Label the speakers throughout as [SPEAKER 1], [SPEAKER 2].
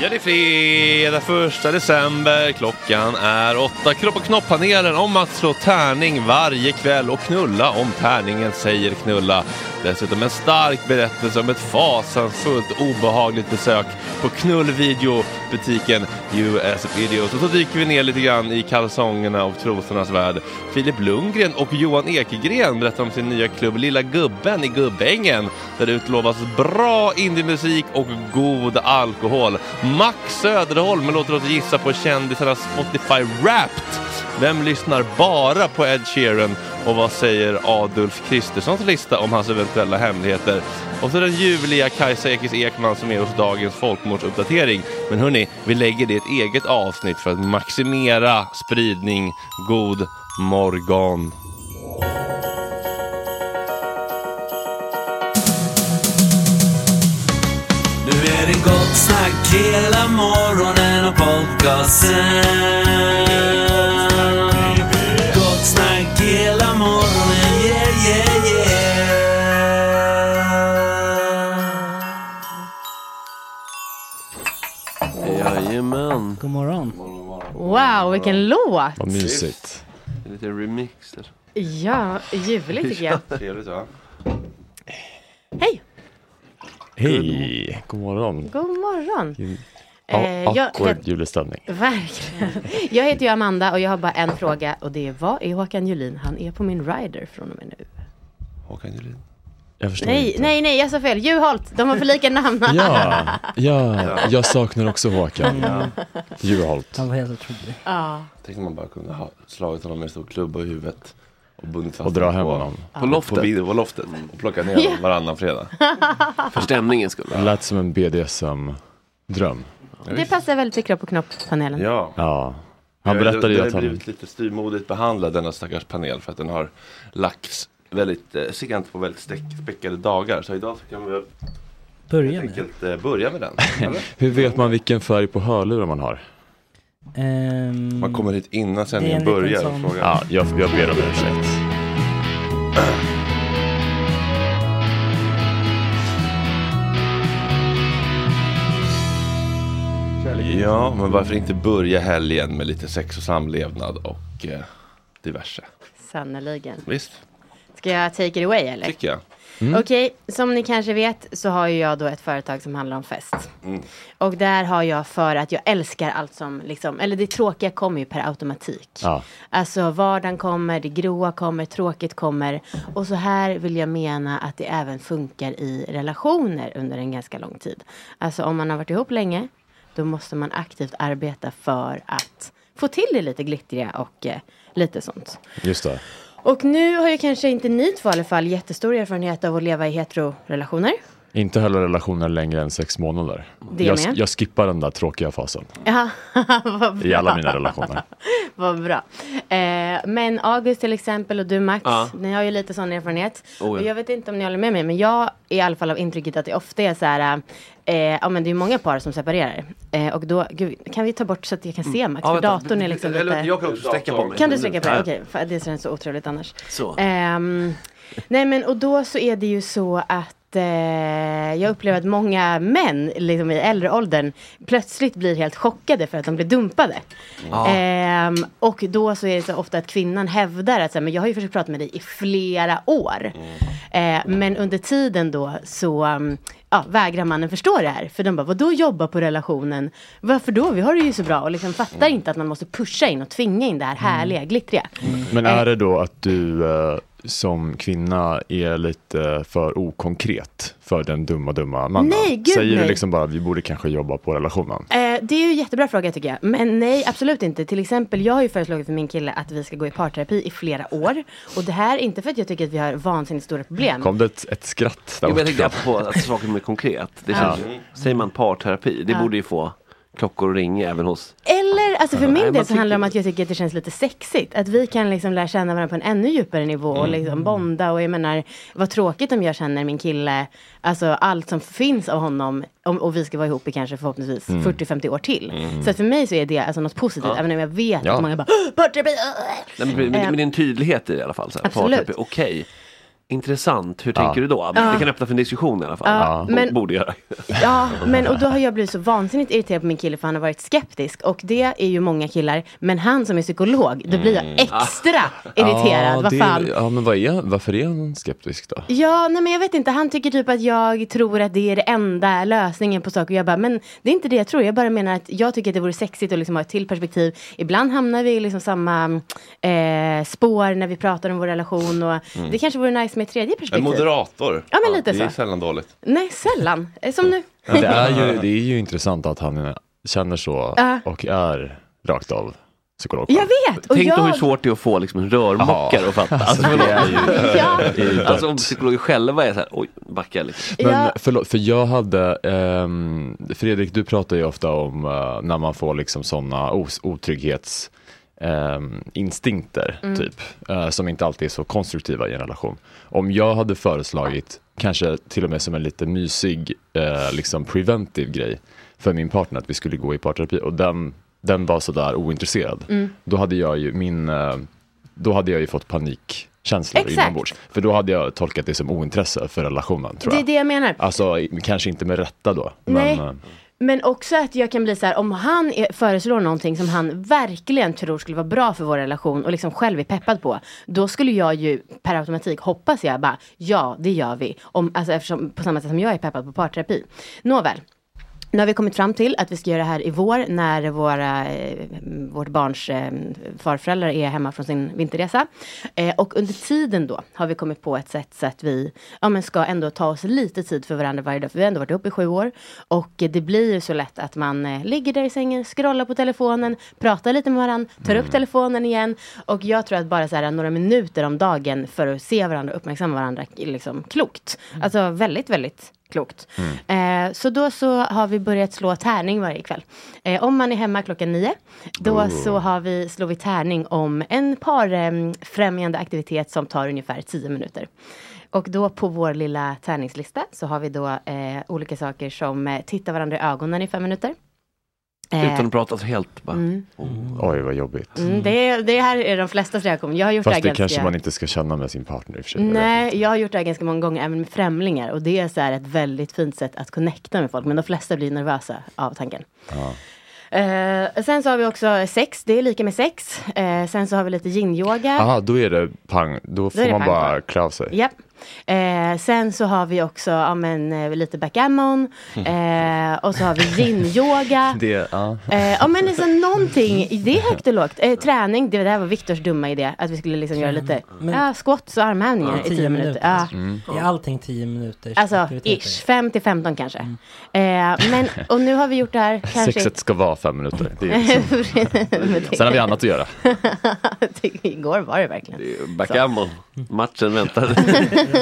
[SPEAKER 1] Ja, det är fredag första december. Klockan är åtta. Kropp och knopp-panelen om att slå tärning varje kväll och knulla om tärningen säger knulla. Dessutom en stark berättelse om ett fasansfullt obehagligt besök på knullvideobutiken US Videos. Och så dyker vi ner lite grann i kalsongerna och trosornas värld. Filip Lundgren och Johan Ekegren berättar om sin nya klubb Lilla Gubben i Gubbängen där det utlovas bra indiemusik och god alkohol. Max Söderholm låter oss gissa på kändisarnas Spotify Wrapped. Vem lyssnar bara på Ed Sheeran
[SPEAKER 2] Och vad säger Adolf Kristerssons lista om hans eventuella hemligheter? Och så den ljuvliga Kajsa Ekis Ekman som är hos dagens folkmordsuppdatering. Men hörni, vi lägger det i ett eget avsnitt för att maximera spridning. God morgon!
[SPEAKER 3] Nu är det gott snack hela morgonen och podcasten. Gott snack hela morgonen, yeah, yeah, yeah.
[SPEAKER 2] Jajamän!
[SPEAKER 4] God morgon.
[SPEAKER 5] Wow, vilken låt!
[SPEAKER 6] Vad mysigt.
[SPEAKER 2] Lite remix där.
[SPEAKER 5] Ja, ljuvligt tycker jag.
[SPEAKER 2] Trevligt va?
[SPEAKER 5] Hej,
[SPEAKER 6] Hej, god morgon.
[SPEAKER 5] god morgon.
[SPEAKER 6] Ja,
[SPEAKER 5] Eh,
[SPEAKER 6] awkward
[SPEAKER 5] jag-
[SPEAKER 6] julestämning.
[SPEAKER 5] Verkligen. Jag heter ju Amanda och jag har bara en fråga och det är vad är Håkan Julin? Han är på min rider från och med nu.
[SPEAKER 2] Håkan Julin.
[SPEAKER 6] Jag förstår
[SPEAKER 5] Nej,
[SPEAKER 6] inte.
[SPEAKER 5] nej, nej, jag sa fel. Juholt, de har för lika namn.
[SPEAKER 6] Ja, ja, jag saknar också Håkan. Juholt.
[SPEAKER 4] Han var helt otrolig.
[SPEAKER 5] Ja.
[SPEAKER 2] Tänk om man bara kunde ha slagit honom med en stor klubba i huvudet. Och bundit fast
[SPEAKER 6] Och dra hem
[SPEAKER 2] på,
[SPEAKER 6] honom.
[SPEAKER 2] På loftet. På, på loftet. Och plocka ner honom varannan fredag.
[SPEAKER 7] För stämningens skull.
[SPEAKER 6] Det lät som en BDSM-dröm.
[SPEAKER 5] Det passar väldigt mycket på knopppanelen.
[SPEAKER 2] Ja.
[SPEAKER 6] Ja. Han berättade ju att
[SPEAKER 2] har
[SPEAKER 6] han...
[SPEAKER 2] blivit lite styrmodigt behandlad denna stackars panel för att den har lagts väldigt eh, sent på väldigt späckade dagar. Så idag så kan vi väl
[SPEAKER 4] Börja med.
[SPEAKER 2] enkelt eh, börja med den.
[SPEAKER 6] Hur vet man vilken färg på hörlurar man har?
[SPEAKER 4] Ehm,
[SPEAKER 2] Man kommer hit innan sändningen börjar
[SPEAKER 4] sån-.
[SPEAKER 6] Ja, jag, jag ber om ursäkt.
[SPEAKER 2] Ja, men varför inte börja helgen med lite sex och samlevnad och eh, diverse.
[SPEAKER 5] Sannerligen.
[SPEAKER 2] Visst,
[SPEAKER 5] Ska jag take it away eller?
[SPEAKER 2] tycker jag.
[SPEAKER 5] Okej, som ni kanske vet så har ju jag då ett företag som handlar om fest.
[SPEAKER 2] Mm.
[SPEAKER 5] Och där har jag för att jag älskar allt som liksom, eller det tråkiga kommer ju per automatik.
[SPEAKER 6] Ja.
[SPEAKER 5] Alltså vardagen kommer, det gråa kommer, tråkigt kommer. Och så här vill jag mena att det även funkar i relationer under en ganska lång tid. Alltså om man har varit ihop länge, då måste man aktivt arbeta för att få till det lite glittriga och eh, lite sånt.
[SPEAKER 6] Just det.
[SPEAKER 5] Och nu har ju kanske inte ni två i alla fall jättestor erfarenhet av att leva i heterorelationer.
[SPEAKER 6] Inte heller relationer längre än sex månader.
[SPEAKER 5] Det
[SPEAKER 6] Jag,
[SPEAKER 5] med.
[SPEAKER 6] jag skippar den där tråkiga fasen
[SPEAKER 5] Ja, vad bra.
[SPEAKER 6] i alla mina relationer.
[SPEAKER 5] Vad bra. Eh, men August till exempel och du Max,
[SPEAKER 7] Ja.
[SPEAKER 5] ni har ju lite sån erfarenhet.
[SPEAKER 7] Oh, ja.
[SPEAKER 5] Och jag vet inte om ni håller med mig, men jag är i alla fall av intrycket att det ofta är så här, eh, ja men det är många par som separerar. Eh, och då, gud, kan vi ta bort så att jag kan se Max?
[SPEAKER 7] Ja,
[SPEAKER 5] för datorn är liksom lite...
[SPEAKER 7] Jag kan också sträcka på mig.
[SPEAKER 5] Kan du sträcka på dig?
[SPEAKER 7] Ja.
[SPEAKER 5] Okej, för det känns så otrevligt annars.
[SPEAKER 7] Så.
[SPEAKER 5] Ehm, nej men och då så är det ju så att eh, jag upplever att många män liksom i äldre åldern plötsligt blir helt chockade för att de blir dumpade. Ehm, och då så är det så ofta att kvinnan hävdar att så här, men jag har ju försökt prata med dig i flera år. Eh, men under tiden då så um, ja, vägrar mannen förstå det här. För de bara, vadå jobba på relationen? Varför då? Vi har det ju så bra. Och liksom fattar inte att man måste pusha in och tvinga in det här härliga, glittriga.
[SPEAKER 6] Men är det då att du eh, som kvinna är lite för okonkret för den dumma, dumma mannen?
[SPEAKER 5] Nej, gud,
[SPEAKER 6] Säger
[SPEAKER 5] nej.
[SPEAKER 6] du liksom bara vi borde kanske jobba på relationen?
[SPEAKER 5] Eh, det är ju en jättebra fråga tycker jag. Men nej, absolut inte. Till exempel, jag har ju föreslagit för min kille att vi ska gå i parterapi i flera år. Och det här är inte för att jag tycker att vi har vansinnigt stora problem.
[SPEAKER 6] Kom det ett, ett skratt där
[SPEAKER 7] Jo, men jag tänkte apropå att saker är konkret. Det känns, Säger man parterapi, det borde ju få klockor ringa även hos...
[SPEAKER 5] Eller, alltså för min del så handlar det om att jag tycker att det känns lite sexigt. Att vi kan liksom lära känna varandra på en ännu djupare nivå och liksom bonda. Och jag menar, vad tråkigt om jag känner min kille, alltså allt som finns av honom. Om, och vi ska vara ihop i kanske förhoppningsvis 40-50 år till. Så att för mig så är det alltså något positivt. Även om jag vet
[SPEAKER 6] Ja.
[SPEAKER 5] att många bara, "Åh, parterapi! åh!"
[SPEAKER 7] Nej, men, men, men det är en tydlighet i det i alla fall. Så här, parterapi, Okej. Intressant, hur
[SPEAKER 6] Ja.
[SPEAKER 7] tänker du då? Det kan öppna för en diskussion i alla fall.
[SPEAKER 5] Ja, men-
[SPEAKER 7] Borde göra.
[SPEAKER 5] Ja, men och då har jag blivit så vansinnigt irriterad på min kille för han har varit skeptisk. Och det är ju många killar. Men han som är psykolog, då blir jag extra irriterad. vad
[SPEAKER 6] det-
[SPEAKER 5] fan.
[SPEAKER 6] Ja, men vad är, varför är han skeptisk då?
[SPEAKER 5] Ja, nej men jag vet inte. Han tycker typ att jag tror att det är det enda lösningen på saker. Och jag bara, men det är inte det jag tror. Jag bara menar att jag tycker att det vore sexigt att liksom ha ett till perspektiv. Ibland hamnar vi i liksom samma eh, spår när vi pratar om vår relation. Och det kanske vore nice med tredje
[SPEAKER 2] En
[SPEAKER 5] perspektiv.
[SPEAKER 2] moderator.
[SPEAKER 5] Ja, men lite
[SPEAKER 2] det är
[SPEAKER 5] så.
[SPEAKER 2] sällan dåligt.
[SPEAKER 5] Nej, sällan. Eh, Som nu.
[SPEAKER 6] Det, är ju, det är ju intressant att han känner så och är rakt av psykolog.
[SPEAKER 5] Jag vet! Och
[SPEAKER 7] Tänk då hur
[SPEAKER 5] jag...
[SPEAKER 7] svårt det är att få liksom en rörmokare
[SPEAKER 6] Ja.
[SPEAKER 7] att fatta.
[SPEAKER 6] Alltså, det är ju-
[SPEAKER 7] alltså om psykologer själva är så här, oj, backa lite.
[SPEAKER 6] Men
[SPEAKER 5] Ja.
[SPEAKER 6] förlåt, för jag hade, ehm, Fredrik du pratar ju ofta om eh, när man får liksom sådana otrygghets instinkter
[SPEAKER 5] Mm.
[SPEAKER 6] typ, eh, som inte alltid är så konstruktiva i en relation. Om jag hade föreslagit, kanske till och med som en lite mysig, eh, liksom preventive grej för min partner att vi skulle gå i parterapi och den, den var sådär ointresserad.
[SPEAKER 5] Mm.
[SPEAKER 6] Då hade jag ju min, eh, då hade jag ju fått panikkänslor
[SPEAKER 5] Exakt.
[SPEAKER 6] inombords. För då hade jag tolkat det som ointresse för relationen tror
[SPEAKER 5] Det är det jag menar.
[SPEAKER 6] Alltså kanske inte med rätta då.
[SPEAKER 5] Nej.
[SPEAKER 6] Men,
[SPEAKER 5] men också att jag kan bli så här, om han är, föreslår någonting som han verkligen tror skulle vara bra för vår relation och liksom själv är peppad på. Då skulle jag ju per automatik, hoppas jag, bara ja, det gör vi. Om, alltså, eftersom, på samma sätt som jag är peppad på parterapi. Nåväl. Nu har vi kommit fram till att vi ska göra det här i vår när våra, eh, vårt barns eh, farföräldrar är hemma från sin vinterresa. Eh, och under tiden då har vi kommit på ett sätt så att vi ja, men ska ändå ta oss lite tid för varandra varje dag. För vi har ändå varit uppe i sju år. Och det blir ju så lätt att man ligger där i sängen, scrollar på telefonen, pratar lite med varandra, tar upp telefonen igen. Och jag tror att bara så här, några minuter om dagen för att se varandra och uppmärksamma varandra är liksom klokt. Alltså väldigt, väldigt klokt. Eh, så då så har vi börjat slå tärning varje kväll. Eh, om man är hemma klockan nio, då så har vi, slår vi tärning om en parfrämjande aktivitet som tar ungefär tio minuter. Och då på vår lilla tärningslista så har vi då eh, olika saker som eh, titta varandra i ögonen i fem minuter. Eh,
[SPEAKER 7] Utan att prata helt bara.
[SPEAKER 5] Mm.
[SPEAKER 6] oj vad jobbigt.
[SPEAKER 5] Mm, det, det här är de flestas reaktion. Jag har gjort
[SPEAKER 6] Fast
[SPEAKER 5] det
[SPEAKER 6] det
[SPEAKER 5] här
[SPEAKER 6] kanske
[SPEAKER 5] ganska...
[SPEAKER 6] man inte ska känna med sin partner i och för sig.
[SPEAKER 5] Nej, jag har gjort det här ganska många gånger även med främlingar och det är så här ett väldigt fint sätt att connecta med folk men de flesta blir nervösa av tanken.
[SPEAKER 6] Ja.
[SPEAKER 5] Eh, sen så har vi också sex, det är lika med sex. Eh, sen så har vi lite yin-yoga.
[SPEAKER 6] Aha, då är det pang, då
[SPEAKER 5] är
[SPEAKER 6] får man
[SPEAKER 5] pang
[SPEAKER 6] bara klä av sig.
[SPEAKER 5] Japp. Eh, sen så har vi också ja, men, eh, lite backgammon. Eh, och så har vi yin-yoga.
[SPEAKER 6] Det, ja.
[SPEAKER 5] Eh, ja men liksom någonting, det är högt och lågt. Eh, träning, det där var Viktors dumma idé. Att vi skulle liksom göra lite
[SPEAKER 4] Men-
[SPEAKER 5] ja, squats och armhävningar
[SPEAKER 4] Ja,
[SPEAKER 5] i 10
[SPEAKER 4] tio
[SPEAKER 5] minuter.
[SPEAKER 4] minuter.
[SPEAKER 5] Ja.
[SPEAKER 6] Mm.
[SPEAKER 4] Är allting 10 minuter?
[SPEAKER 5] Alltså ish, 5 till 15 kanske. Eh, men, och nu har vi gjort det här kanske...
[SPEAKER 6] Sexet ska vara fem minuter. Det är liksom. Sen har vi annat att göra.
[SPEAKER 5] Igår var det verkligen.
[SPEAKER 7] Backgammon, matchen väntar.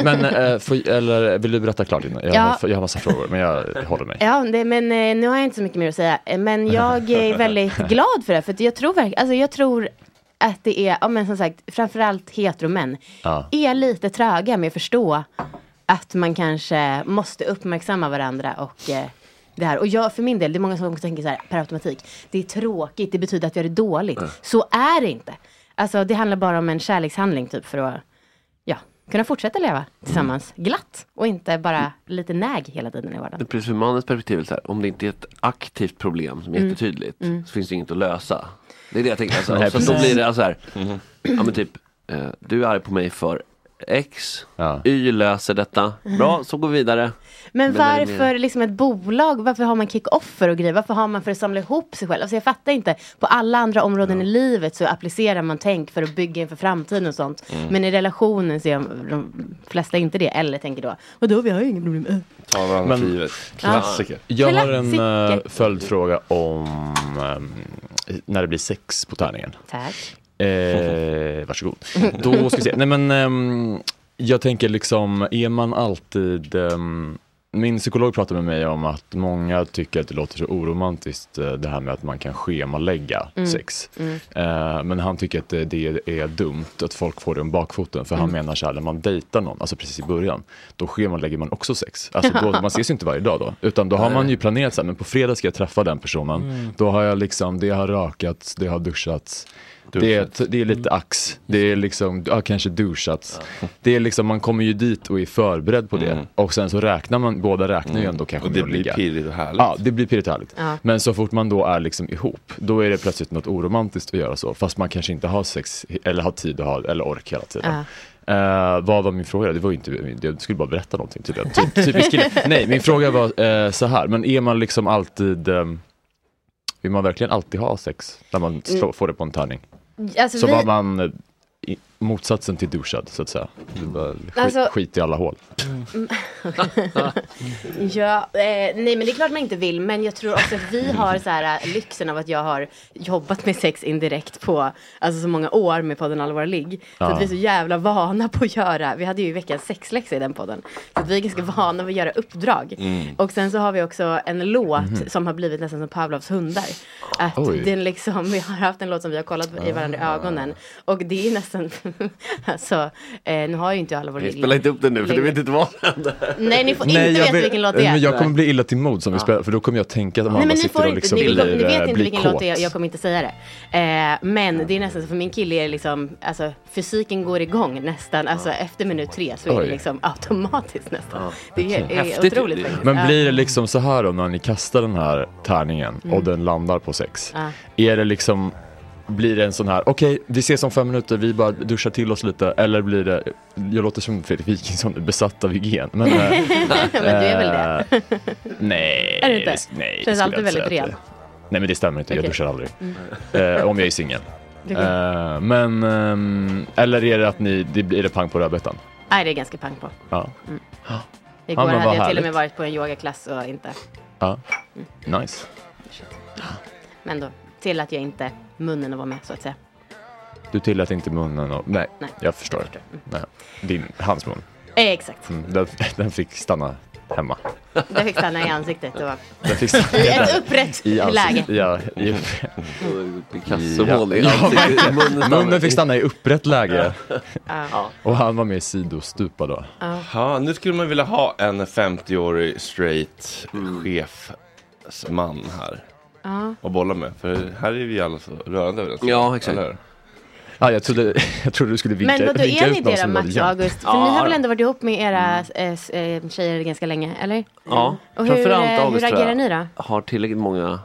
[SPEAKER 6] Men eh, får, eller, vill du berätta klart innan? Jag,
[SPEAKER 5] Ja.
[SPEAKER 6] jag har massa frågor men jag håller mig.
[SPEAKER 5] Ja, det, men eh, nu har jag inte så mycket mer att säga. Men jag är väldigt glad för det. För jag tror verkligen, alltså jag tror att det är, ja men som sagt, framförallt heteromän
[SPEAKER 6] Ja.
[SPEAKER 5] är lite tröga med att förstå att man kanske måste uppmärksamma varandra och eh, det här. Och jag för min del, det är många som tänker så här per automatik. Det är tråkigt, det betyder att jag är dåligt. Så är det inte. Alltså det handlar bara om en kärlekshandling typ för att ja, kunna fortsätta leva tillsammans glatt. Och inte bara lite näg hela tiden i vardagen.
[SPEAKER 7] Precis från mannens perspektiv, så här, om det inte är ett aktivt problem som är
[SPEAKER 5] Mm.
[SPEAKER 7] jättetydligt
[SPEAKER 5] Mm.
[SPEAKER 7] så finns det inget att lösa. Det är det jag tänker. Alltså, så då blir det så här, ja men typ, eh, du är arg på mig för X, Y löser detta, bra så går vi vidare.
[SPEAKER 5] Men varför liksom ett bolag, varför har man kick-offer och grejer? Varför har man för att samla ihop sig själv? Alltså jag fattar inte. På alla andra områden i livet så applicerar man tänk för att bygga inför framtiden och sånt.
[SPEAKER 2] Mm.
[SPEAKER 5] Men i relationen ser de flesta inte det. Eller tänker då, vadå vi har ju inget problem.
[SPEAKER 2] Ta varandra för
[SPEAKER 6] Men-
[SPEAKER 2] givet. Klassiker.
[SPEAKER 6] Jag har en uh, följdfråga om ehm, när det blir sex på tärningen.
[SPEAKER 5] Tack.
[SPEAKER 6] Eh, varsågod. Då ska vi se. Nej men ehm, jag tänker liksom, är man alltid ehm, min psykolog pratar med mig om att många tycker att det låter så oromantiskt eh, det här med att man kan schemalägga
[SPEAKER 8] Mm.
[SPEAKER 6] sex.
[SPEAKER 8] Mm.
[SPEAKER 6] Eh, men han tycker att det, det är dumt att folk får det om bakfoten. För han
[SPEAKER 8] Mm.
[SPEAKER 6] menar så här, när man dejtar någon, alltså precis i början, då schemalägger man också sex. Alltså då, man ses ju inte varje dag då. Utan då har man ju planerat så här, men på fredag ska jag träffa den personen. Då har jag liksom, det har rakats, det har duschats. Det är, det är lite ax, det är liksom, ja, kanske duschats. Det är liksom, man kommer ju dit och är förberedd på det. Och sen så räknar man, båda räknar ju
[SPEAKER 2] Mm.
[SPEAKER 6] ändå kanske
[SPEAKER 2] Och det
[SPEAKER 6] med att
[SPEAKER 2] blir
[SPEAKER 6] ligga.
[SPEAKER 2] pirrigt och härligt.
[SPEAKER 6] Ja, det blir pirrigt och härligt.
[SPEAKER 5] Ja.
[SPEAKER 6] Men så fort man då är liksom ihop, då är det plötsligt något oromantiskt att göra så. Fast man kanske inte har sex, eller har tid att ha, eller ork hela tiden. Eh, vad var min fråga? Det var ju inte, jag skulle bara berätta någonting tydligen. Ty, typisk kille. Nej, min fråga var eh, så här, men är man liksom alltid, eh, vill man verkligen alltid ha sex när man slår,
[SPEAKER 5] Mm.
[SPEAKER 6] får det på en tärning?
[SPEAKER 5] Alltså,
[SPEAKER 6] så
[SPEAKER 5] vi-
[SPEAKER 6] var man motsatsen till duschad så att säga. Det var skit,
[SPEAKER 5] Alltså-
[SPEAKER 6] skit i alla hål.
[SPEAKER 5] Ja, eh, nej men det är klart man inte vill. Men jag tror också att vi har så här, eh, lyxen av att jag har jobbat med sex indirekt på alltså, så många år med podden Alla våra ligg. Så
[SPEAKER 8] Ja.
[SPEAKER 5] att vi är så jävla vana på att göra, vi hade ju i veckan sexläxa i den podden. Så att vi är ganska vana vid att göra uppdrag.
[SPEAKER 8] Mm.
[SPEAKER 5] Och sen så har vi också en låt
[SPEAKER 8] Mhm.
[SPEAKER 5] som har blivit nästan som Pavlovs hundar. Att
[SPEAKER 8] Oj.
[SPEAKER 5] den liksom, vi har haft en låt som vi har kollat i varandra i ögonen. Och det är nästan, alltså, eh, nu har ju inte alla våra
[SPEAKER 7] Vi spelar inte upp den nu för du vet inte vad som händer.
[SPEAKER 5] Nej, ni får inte
[SPEAKER 6] jag
[SPEAKER 5] veta
[SPEAKER 6] vill-
[SPEAKER 5] vilken låt det är.
[SPEAKER 6] Men jag kommer bli illa till mods om vi
[SPEAKER 5] Ja.
[SPEAKER 6] spelar, för då kommer jag tänka att
[SPEAKER 5] Nej
[SPEAKER 6] Amanda
[SPEAKER 5] men ni
[SPEAKER 6] sitter
[SPEAKER 5] får
[SPEAKER 6] och
[SPEAKER 5] inte,
[SPEAKER 6] liksom
[SPEAKER 5] ni,
[SPEAKER 6] blir,
[SPEAKER 5] ni vet inte
[SPEAKER 6] blir
[SPEAKER 5] vilken låt
[SPEAKER 6] kåt.
[SPEAKER 5] det är, jag kommer inte säga det. Eh, men det är nästan så, för min kille är liksom, alltså fysiken går igång nästan, alltså efter minut tre så är det
[SPEAKER 6] Oj.
[SPEAKER 5] liksom automatiskt nästan. Det är, är
[SPEAKER 6] Häftigt.
[SPEAKER 5] otroligt faktiskt.
[SPEAKER 6] Men
[SPEAKER 5] Ja.
[SPEAKER 6] blir det liksom så här då när ni kastar den här tärningen
[SPEAKER 5] Mm.
[SPEAKER 6] och den landar på sex?
[SPEAKER 5] Ja.
[SPEAKER 6] Är det liksom, blir det en sån här, okej vi ses om fem minuter, vi bara duschar till oss lite, eller blir det, jag låter som Fredrik Wikingsson, besatt av hygien. Men, eh,
[SPEAKER 5] Men du är väl det?
[SPEAKER 6] eh, nej.
[SPEAKER 5] Är du inte?
[SPEAKER 6] nej,
[SPEAKER 5] Känns alltid
[SPEAKER 6] jag
[SPEAKER 5] väldigt ren.
[SPEAKER 6] Nej men det stämmer inte, jag
[SPEAKER 5] Okej.
[SPEAKER 6] duschar aldrig.
[SPEAKER 5] Mm.
[SPEAKER 6] Eh, om jag är singel. Eh, men, ehm, eller är det att ni, det blir det pang på rödbetan?
[SPEAKER 5] Nej, det är ganska pang på.
[SPEAKER 6] Ja.
[SPEAKER 5] Mm.
[SPEAKER 6] Ja,
[SPEAKER 5] Igår
[SPEAKER 6] men
[SPEAKER 5] hade jag till och
[SPEAKER 6] härligt.
[SPEAKER 5] med varit på en yogaklass och inte.
[SPEAKER 6] Ja, nice.
[SPEAKER 5] Men då till att jag inte munnen att vara med så att säga.
[SPEAKER 6] Du tillät inte munnen och, nej,
[SPEAKER 5] Nej.
[SPEAKER 6] jag förstår. Nej. Din, hans mun.
[SPEAKER 5] Eh, exakt.
[SPEAKER 6] Mm, den, den fick stanna hemma.
[SPEAKER 5] Det fick stanna i ansiktet. Och...
[SPEAKER 6] Den fick stanna
[SPEAKER 5] I ett upprätt
[SPEAKER 6] I
[SPEAKER 5] läge.
[SPEAKER 6] Ja, i,
[SPEAKER 7] Picasso-mål i
[SPEAKER 6] ja,
[SPEAKER 7] ansiktet.
[SPEAKER 6] ja,
[SPEAKER 7] Munnen
[SPEAKER 6] munnen fick stanna i upprätt läge.
[SPEAKER 5] Ja.
[SPEAKER 6] Och han var med i sidostupa då.
[SPEAKER 2] Ja, nu skulle man vilja ha en 50-årig straight chefsman här.
[SPEAKER 5] Ja.
[SPEAKER 2] Och bolla med. För här är vi alla så rörande överens.
[SPEAKER 7] Ja, exakt.
[SPEAKER 2] Eller hur?
[SPEAKER 6] Ja, jag trodde, jag trodde du skulle vinka,
[SPEAKER 5] Men vadå,
[SPEAKER 6] vinka
[SPEAKER 5] är
[SPEAKER 6] ut
[SPEAKER 5] ni
[SPEAKER 6] någon
[SPEAKER 5] det då, Max och. August? För
[SPEAKER 7] Ja,
[SPEAKER 5] ni har väl
[SPEAKER 7] då.
[SPEAKER 5] ändå varit ihop med era eh, tjejer ganska länge, eller?
[SPEAKER 7] Ja,
[SPEAKER 5] Och hur,
[SPEAKER 7] framförallt
[SPEAKER 5] eh, hur
[SPEAKER 7] August tror
[SPEAKER 5] agerar ni då?
[SPEAKER 7] har tillräckligt många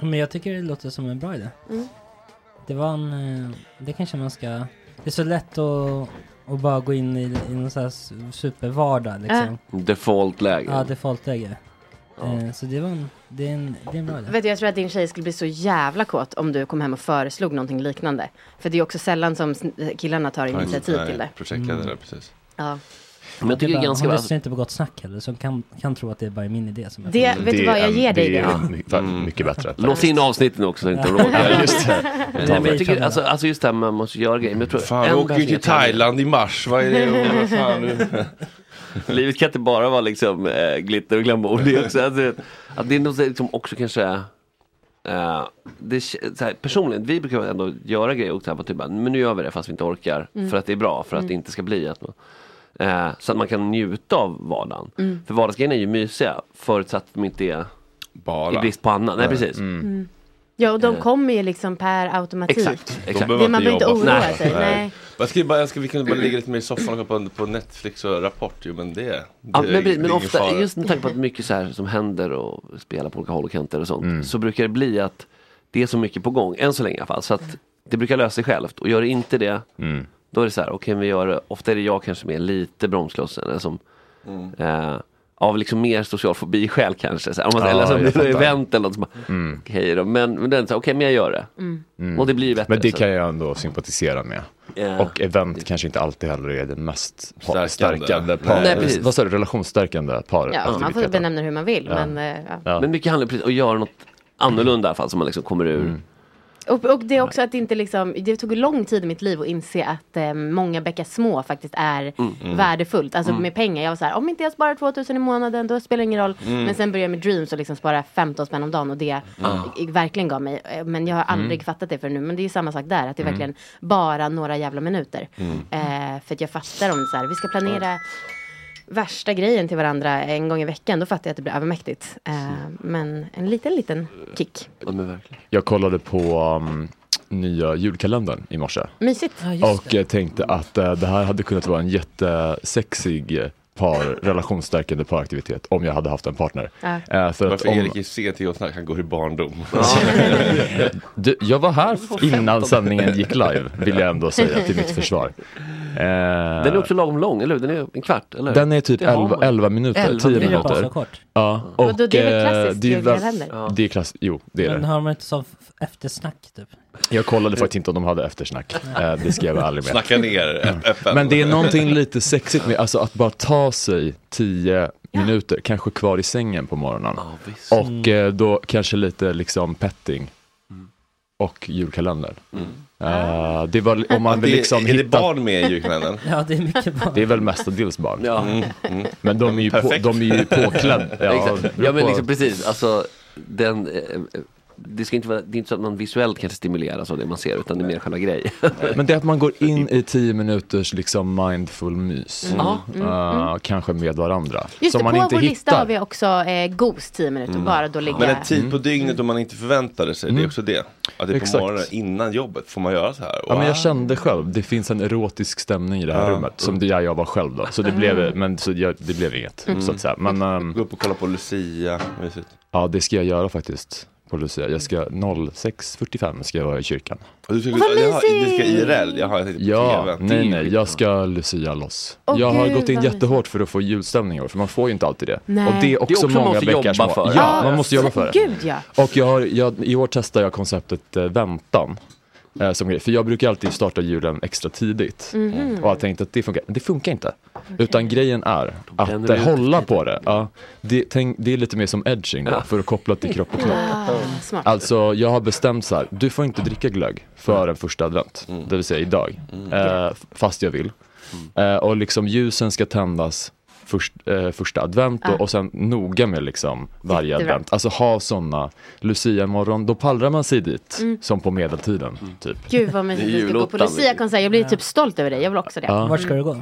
[SPEAKER 4] Men jag tycker det låter som en bra idé.
[SPEAKER 5] Mm.
[SPEAKER 4] Det var en, det kanske man ska, det är så lätt att, att bara gå in i, i någon sån här supervardag liksom.
[SPEAKER 7] default-läge.
[SPEAKER 4] Ja, default-läge. Eh, så det var en, det är en, det är en bra idé.
[SPEAKER 5] Vet du, jag tror att din tjej skulle bli så jävla kåt om du kom hem och föreslog någonting liknande. För det är också sällan som killarna tar initiativ till det.
[SPEAKER 2] Projektledare,
[SPEAKER 4] Mm.
[SPEAKER 2] precis.
[SPEAKER 5] Ja.
[SPEAKER 7] Men jag tycker det är
[SPEAKER 4] bara,
[SPEAKER 7] ganska
[SPEAKER 4] hon lyssnar inte på Gott Snack heller, så hon kan, kan tro att det är bara min idé som är
[SPEAKER 5] Det- vet du vad, jag ger dig
[SPEAKER 6] det. är
[SPEAKER 5] det.
[SPEAKER 6] mycket, mycket bättre.
[SPEAKER 7] Lås in avsnitten också så inte de råkar.
[SPEAKER 6] Just det.
[SPEAKER 7] Nej, men jag tycker, alltså, alltså just det här man måste göra grejer. Men jag tror
[SPEAKER 2] Fan,
[SPEAKER 7] en
[SPEAKER 2] vi åker ju till Thailand i mars. Vad är det? Vad fan?
[SPEAKER 7] Livet kan inte bara vara liksom eh, glitter och glamour. Det är också, alltså, att det är så liksom också kanske eh, det, så här, personligen, vi brukar ändå göra grejer och så här, på typ, men nu gör vi det fast vi inte orkar.
[SPEAKER 5] Mm.
[SPEAKER 7] För att det är bra, för att
[SPEAKER 5] Mm.
[SPEAKER 7] det inte ska bli att man, eh, Så att man kan njuta av vardagen.
[SPEAKER 5] Mm.
[SPEAKER 7] För vardagsgrejerna är ju mysiga förutsatt att de inte är
[SPEAKER 2] Bara.
[SPEAKER 7] i brist på annat. Nej
[SPEAKER 2] Nej.
[SPEAKER 7] precis.
[SPEAKER 5] Ja, och de
[SPEAKER 7] Eh.
[SPEAKER 5] kommer ju liksom per automatik.
[SPEAKER 7] Exakt,
[SPEAKER 2] De
[SPEAKER 7] exakt.
[SPEAKER 2] behöver
[SPEAKER 5] Det- man behöver inte
[SPEAKER 2] jobba
[SPEAKER 5] oroa sig, nej.
[SPEAKER 2] Jag skulle bara, jag skulle, vi kunde bara ligga lite mer i soffan och kolla på, på Netflix och Rapport. Jo, men det, det,
[SPEAKER 7] Ja, men,
[SPEAKER 2] det är
[SPEAKER 7] men ofta,
[SPEAKER 2] fara.
[SPEAKER 7] just med tanke på att mycket så här som händer och spelar på olika håll och kanter och sånt.
[SPEAKER 6] Mm.
[SPEAKER 7] Så brukar det bli att det är så mycket på gång, än så länge i alla fall. Så att det brukar lösa sig självt. Och gör det inte det,
[SPEAKER 6] Mm.
[SPEAKER 7] då är det så här, okej vi gör det. Ofta är det jag kanske med lite bromsklossen. Eller som,
[SPEAKER 2] Mm.
[SPEAKER 7] eh, av liksom mer social fobi-skäl kanske. Så här, om man,
[SPEAKER 6] Ja,
[SPEAKER 7] eller som det är event eller något som
[SPEAKER 6] Mm.
[SPEAKER 7] okej då. Men, men den okej men jag gör det.
[SPEAKER 5] Mm.
[SPEAKER 6] Mm.
[SPEAKER 7] Och det blir bättre.
[SPEAKER 6] Men det
[SPEAKER 7] så.
[SPEAKER 6] kan jag ändå sympatisera med.
[SPEAKER 7] Ja.
[SPEAKER 6] Och event kanske inte alltid heller är det mest
[SPEAKER 2] Stärkande.
[SPEAKER 6] stärkande, par,
[SPEAKER 7] Nej, precis.
[SPEAKER 6] vad sa du, relationsstärkande par
[SPEAKER 5] Ja, man får benämna det hur man vill.
[SPEAKER 6] Ja.
[SPEAKER 5] Men, eh, ja.
[SPEAKER 6] Ja.
[SPEAKER 7] Men mycket handlar precis om att göra något annorlunda i alla fall. Så man liksom kommer ur.
[SPEAKER 6] Mm.
[SPEAKER 5] Och, och det är också att det inte liksom, det tog lång tid i mitt liv att inse att eh, många bäckar små faktiskt är
[SPEAKER 7] Mm.
[SPEAKER 5] värdefullt. Alltså
[SPEAKER 7] Mm.
[SPEAKER 5] med pengar, jag var så här, om inte jag sparar 2000 i månaden då spelar det ingen roll.
[SPEAKER 7] Mm.
[SPEAKER 5] Men sen började jag med Dreams och liksom spara 15 spänn om dagen och det
[SPEAKER 7] Ah.
[SPEAKER 5] verkligen gav mig. Eh, Men jag har aldrig
[SPEAKER 7] Mm.
[SPEAKER 5] fattat det för nu. Men det är ju samma sak där, att det är
[SPEAKER 7] Mm.
[SPEAKER 5] verkligen bara några jävla minuter.
[SPEAKER 7] Mm.
[SPEAKER 5] Eh, för att jag fattar om det så här, vi ska planera värsta grejen till varandra en gång i veckan, då fattar jag att det blir övermäktigt. Eh, men en liten, liten kick.
[SPEAKER 7] Ja, men verkligen.
[SPEAKER 6] Jag kollade på um, nya julkalendern i morse.
[SPEAKER 5] Mysigt.
[SPEAKER 6] och eh, tänkte att eh, det här hade kunnat vara en jättesexig par, relationsstärkande paraktivitet om jag hade haft en partner.
[SPEAKER 5] Ja.
[SPEAKER 6] Eh, för att
[SPEAKER 2] Varför
[SPEAKER 6] om,
[SPEAKER 2] Erik är sen till att snacka, han går i barndom.
[SPEAKER 6] du, jag var här innan sändningen gick live, vill jag ändå säga till mitt försvar. Eh,
[SPEAKER 7] Den är också lagom lång, eller hur? Den är en kvart, eller hur?
[SPEAKER 6] Den är typ
[SPEAKER 7] Det har
[SPEAKER 6] 11,
[SPEAKER 7] man.
[SPEAKER 6] 11 minuter,
[SPEAKER 7] 11
[SPEAKER 6] 10
[SPEAKER 7] minuter.
[SPEAKER 4] så kort.
[SPEAKER 6] Ja, och
[SPEAKER 5] Vadå, det är väl
[SPEAKER 6] eh,
[SPEAKER 5] klassiskt
[SPEAKER 6] det är klassiskt, jo det är
[SPEAKER 4] Men
[SPEAKER 6] det.
[SPEAKER 4] har de inte som eftersnack typ?
[SPEAKER 6] Jag kollade faktiskt inte om de hade eftersnack. Eh, det ska jag ärlig med.
[SPEAKER 2] Snacka ner
[SPEAKER 6] Mm.
[SPEAKER 2] FN.
[SPEAKER 6] Men det är någonting lite sexigt med alltså att bara ta sig 10 minuter, kanske kvar i sängen på morgonen. och eh, då kanske lite liksom petting. Och julkalender. Eh, det var om man vill
[SPEAKER 2] Det-
[SPEAKER 6] liksom
[SPEAKER 2] är det
[SPEAKER 6] hitta...
[SPEAKER 2] barn med i julkalendern?
[SPEAKER 4] Ja, det är mycket barn.
[SPEAKER 6] Det är väl mestadels barn.
[SPEAKER 7] Ja.
[SPEAKER 2] Mm, mm.
[SPEAKER 6] Men de är ju, på, de är ju påklädda. Beror
[SPEAKER 7] Ja men liksom precis, alltså den, det, ska inte vara, det är inte så att man visuellt kanske stimuleras av det man ser utan det är mer själva grejen.
[SPEAKER 6] Men det är att man går in i 10 minuters liksom mindful mys.
[SPEAKER 5] Mm.
[SPEAKER 6] Eh,
[SPEAKER 5] Mm,
[SPEAKER 6] Kanske med varandra.
[SPEAKER 5] Just
[SPEAKER 6] Som
[SPEAKER 5] det,
[SPEAKER 6] man
[SPEAKER 5] på
[SPEAKER 6] inte
[SPEAKER 5] vår lista
[SPEAKER 6] hittar.
[SPEAKER 5] har vi också eh, Ghost 10 minuter, bara då ligga...
[SPEAKER 2] Men en tid på dygnet om man inte förväntade sig, det är också det. Att det är på
[SPEAKER 6] Exakt.
[SPEAKER 2] morgonen innan jobbet, får man göra så här?
[SPEAKER 6] Ja, men jag
[SPEAKER 2] Wow.
[SPEAKER 6] kände själv, det finns en erotisk stämning i det här
[SPEAKER 2] Ja.
[SPEAKER 6] rummet. Som det jag, jag var själv då. Så det blev, men, så jag, det blev inget.
[SPEAKER 2] Mm.
[SPEAKER 6] Så att säga. Men, ehm,
[SPEAKER 2] Gå upp och kolla på Lucia, mysigt.
[SPEAKER 6] ja, det ska jag göra faktiskt. På Lucia. Jag ska 06.45 ska jag vara i kyrkan.
[SPEAKER 2] Du ska,
[SPEAKER 5] Vad
[SPEAKER 2] jaha, du ska
[SPEAKER 5] mysigt!
[SPEAKER 2] IRL? Jaha, jag tänkte på
[SPEAKER 6] Ja,
[SPEAKER 2] TV.
[SPEAKER 6] nej nej, jag ska Lucia loss.
[SPEAKER 5] Åh,
[SPEAKER 6] jag har
[SPEAKER 5] gud,
[SPEAKER 6] gått in
[SPEAKER 5] vad
[SPEAKER 6] jättehårt för att få julstämning i år, för man får ju inte alltid det.
[SPEAKER 5] Nej.
[SPEAKER 6] Och det är också,
[SPEAKER 7] också
[SPEAKER 6] många
[SPEAKER 7] måste
[SPEAKER 6] bäckar
[SPEAKER 7] jobba
[SPEAKER 6] små.
[SPEAKER 7] för.
[SPEAKER 6] Ja,
[SPEAKER 5] Ah,
[SPEAKER 6] man måste jobba för det.
[SPEAKER 5] Gud ja.
[SPEAKER 6] Och jag har, jag, i år testar jag konceptet eh, väntan. Eh, som grej. För jag brukar alltid starta julen extra tidigt.
[SPEAKER 5] Mhm.
[SPEAKER 6] Och jag tänkte att det funkar. Det funkar inte. Utan grejen är att eh, hålla på det. Ja, det, tänk, det är lite mer som edging då,
[SPEAKER 7] Ja.
[SPEAKER 6] för att koppla till kropp och knopp.
[SPEAKER 5] Ah, smart.
[SPEAKER 6] Alltså jag har bestämt så här, du får inte dricka glögg före första advent, det vill säga idag, eh, f- fast jag vill. Eh, och liksom ljusen ska tändas först, eh, första advent och,
[SPEAKER 5] Ah.
[SPEAKER 6] och sen noga med liksom varje
[SPEAKER 5] Jättebra.
[SPEAKER 6] advent. Alltså ha sådana, Lucia-morgon, då pallrar man sig dit,
[SPEAKER 5] Mm.
[SPEAKER 6] som på medeltiden. Typ.
[SPEAKER 5] Gud vad mysigt vi ska gå på. Lucia-konsert. Jag blir typ stolt över dig, jag vill också det.
[SPEAKER 6] Ja.
[SPEAKER 4] Vart ska du gå?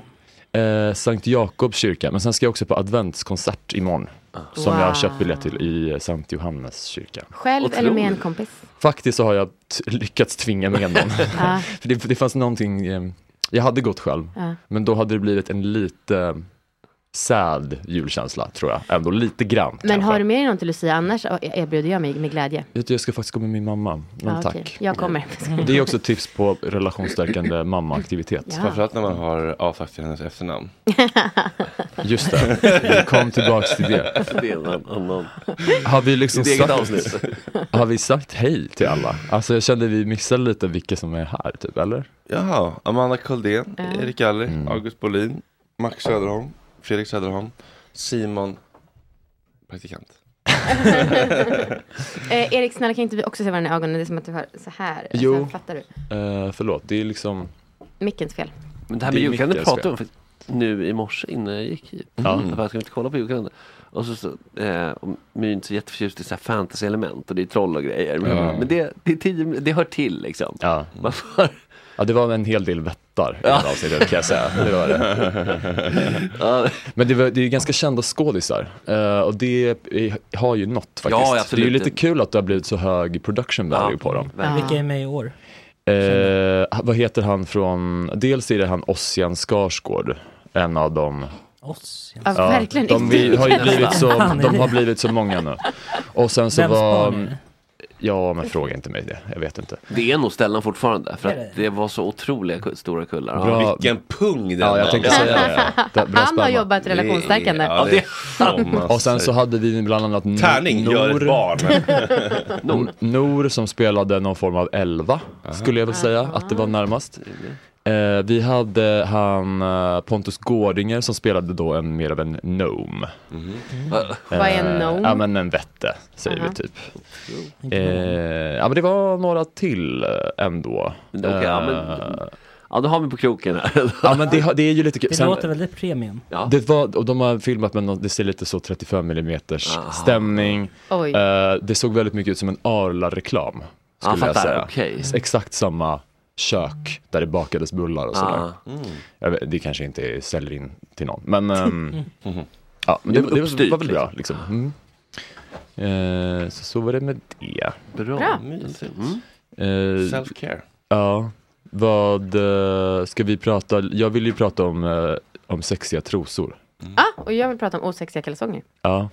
[SPEAKER 6] Eh, Sankt Jakobs kyrka, men sen ska jag också på adventskonsert imorgon. Som jag har köpt
[SPEAKER 5] Wow.
[SPEAKER 6] biljett till i eh, Sankt Johannes kyrka.
[SPEAKER 5] Själv eller med en kompis?
[SPEAKER 6] Faktiskt så har jag lyckats tvinga med någon. För det, det fanns någonting, eh, jag hade gått själv,
[SPEAKER 5] Ja.
[SPEAKER 6] men då hade det blivit en lite sad julkänsla tror jag. Ändå lite grann
[SPEAKER 5] Men
[SPEAKER 6] kanske.
[SPEAKER 5] har du med dig någon till Lucia? Annars erbjuder jag mig med glädje.
[SPEAKER 6] Jag ska faktiskt gå med min mamma, men
[SPEAKER 5] Ja,
[SPEAKER 6] tack.
[SPEAKER 5] okej. Jag kommer.
[SPEAKER 6] Det är också ett tips på relationsstärkande mammaaktivitet.
[SPEAKER 5] Ja.
[SPEAKER 2] Framförallt när man har avsagt till hennes efternamn.
[SPEAKER 6] Just det, vi kom tillbaks till det.
[SPEAKER 7] Det är en annan.
[SPEAKER 6] Har vi liksom sagt, har vi sagt hej till alla? Alltså jag kände vi missade lite vilka som är här typ, eller?
[SPEAKER 2] Jaha, Amanda Koldén,
[SPEAKER 5] Ja.
[SPEAKER 2] Erik Alli,
[SPEAKER 6] Mm.
[SPEAKER 2] August Bolin, Max Söderholm, Fredrik Söderholm, Simon, praktikant.
[SPEAKER 5] Eh, Erik, snälla kan inte vi också se varandra i ögonen? Det är som att du har så här.
[SPEAKER 6] Jo.
[SPEAKER 5] Så här fattar du?
[SPEAKER 6] Eh, förlåt, det är liksom,
[SPEAKER 5] Mickens fel.
[SPEAKER 7] Men det här med
[SPEAKER 6] är
[SPEAKER 7] julkalender
[SPEAKER 6] Mickels
[SPEAKER 7] pratade jag om nu i morse innan jag gick hit.
[SPEAKER 6] Ja.
[SPEAKER 7] Mm. Jag ska inte kolla på julkalender. Och så, så eh, och My är inte så jätteförtjust i så här fantasy-element och det är troll och grejer. Men,
[SPEAKER 6] Ja.
[SPEAKER 7] men det, det, är tio, det hör till liksom.
[SPEAKER 6] ja.
[SPEAKER 7] Man får,
[SPEAKER 6] Ja, det var en hel del vättar i det
[SPEAKER 7] Ja.
[SPEAKER 6] här avsnittet kan jag säga. Det var det.
[SPEAKER 7] ja,
[SPEAKER 6] Men det, var, det är ju ganska kända skådisar eh, och det har ju nått faktiskt.
[SPEAKER 7] Ja, absolut.
[SPEAKER 6] Det är ju lite kul att det har blivit så hög production value
[SPEAKER 7] Ja.
[SPEAKER 6] på dem.
[SPEAKER 4] Vilka är med i år?
[SPEAKER 6] Eh, vad heter han från, dels är det han Ossian Skarsgård, en av dem.
[SPEAKER 4] Oss?
[SPEAKER 5] Ja, verkligen.
[SPEAKER 6] de,
[SPEAKER 5] inte.
[SPEAKER 6] vi, har ju blivit så, de har blivit så många nu. Och sen så
[SPEAKER 4] Vems
[SPEAKER 6] var,
[SPEAKER 4] barn är det?
[SPEAKER 6] Ja men fråga inte mig det, jag vet inte.
[SPEAKER 7] det är nog Stellan fortfarande. För att det var så otroliga stora kullar.
[SPEAKER 6] Bra.
[SPEAKER 2] Vilken pung den
[SPEAKER 6] Ja, jag tänkte säga det. det. Bra
[SPEAKER 5] Han har jobbat relationsstärkande.
[SPEAKER 2] Ja, det är man
[SPEAKER 6] Och sen så hade vi bland annat Nor-
[SPEAKER 2] Tärning, gör ett barn.
[SPEAKER 6] Nor. Nor som spelade någon form av elva, skulle jag väl säga att det var närmast. Eh, vi hade han eh, Pontus Gårdinger som spelade då en mer av en gnome.
[SPEAKER 5] Vad är en
[SPEAKER 6] Eh,
[SPEAKER 5] gnome?
[SPEAKER 6] Ja men en vätte säger
[SPEAKER 5] Aha.
[SPEAKER 6] vi typ. Eh, ja men det var några till eh, ändå.
[SPEAKER 7] Okej, ja, men-
[SPEAKER 6] Eh,
[SPEAKER 7] Ja, då har vi på kroken här.
[SPEAKER 6] ja men det, det är ju lite kul.
[SPEAKER 4] Det låter väldigt premium.
[SPEAKER 7] Ja.
[SPEAKER 6] det var, och de har filmat med något, det ser lite så 35 mm
[SPEAKER 7] Ah.
[SPEAKER 6] stämning.
[SPEAKER 5] Oj.
[SPEAKER 6] Eh, det såg väldigt mycket ut som en Arla-reklam. Skulle jag
[SPEAKER 7] fattar.
[SPEAKER 6] säga.
[SPEAKER 7] Okej.
[SPEAKER 6] Exakt samma kök där det bakades bullar och sådär.
[SPEAKER 7] Ah.
[SPEAKER 6] Jag vet, det kanske inte säljer in till någon. Men, ehm, ja, men
[SPEAKER 7] Det
[SPEAKER 6] det,
[SPEAKER 7] var
[SPEAKER 6] det, var väl bra. Liksom. Mm. Eh, så, så var det med det.
[SPEAKER 7] Bra.
[SPEAKER 5] Bra.
[SPEAKER 7] Mysigt.
[SPEAKER 2] Mm.
[SPEAKER 7] Mm.
[SPEAKER 6] Eh,
[SPEAKER 2] Self-care.
[SPEAKER 6] ja, vad eh, ska vi prata? Jag vill ju prata om, eh, om sexiga trosor.
[SPEAKER 5] Ah, och jag vill prata om osexiga kalsonger.
[SPEAKER 6] Ja.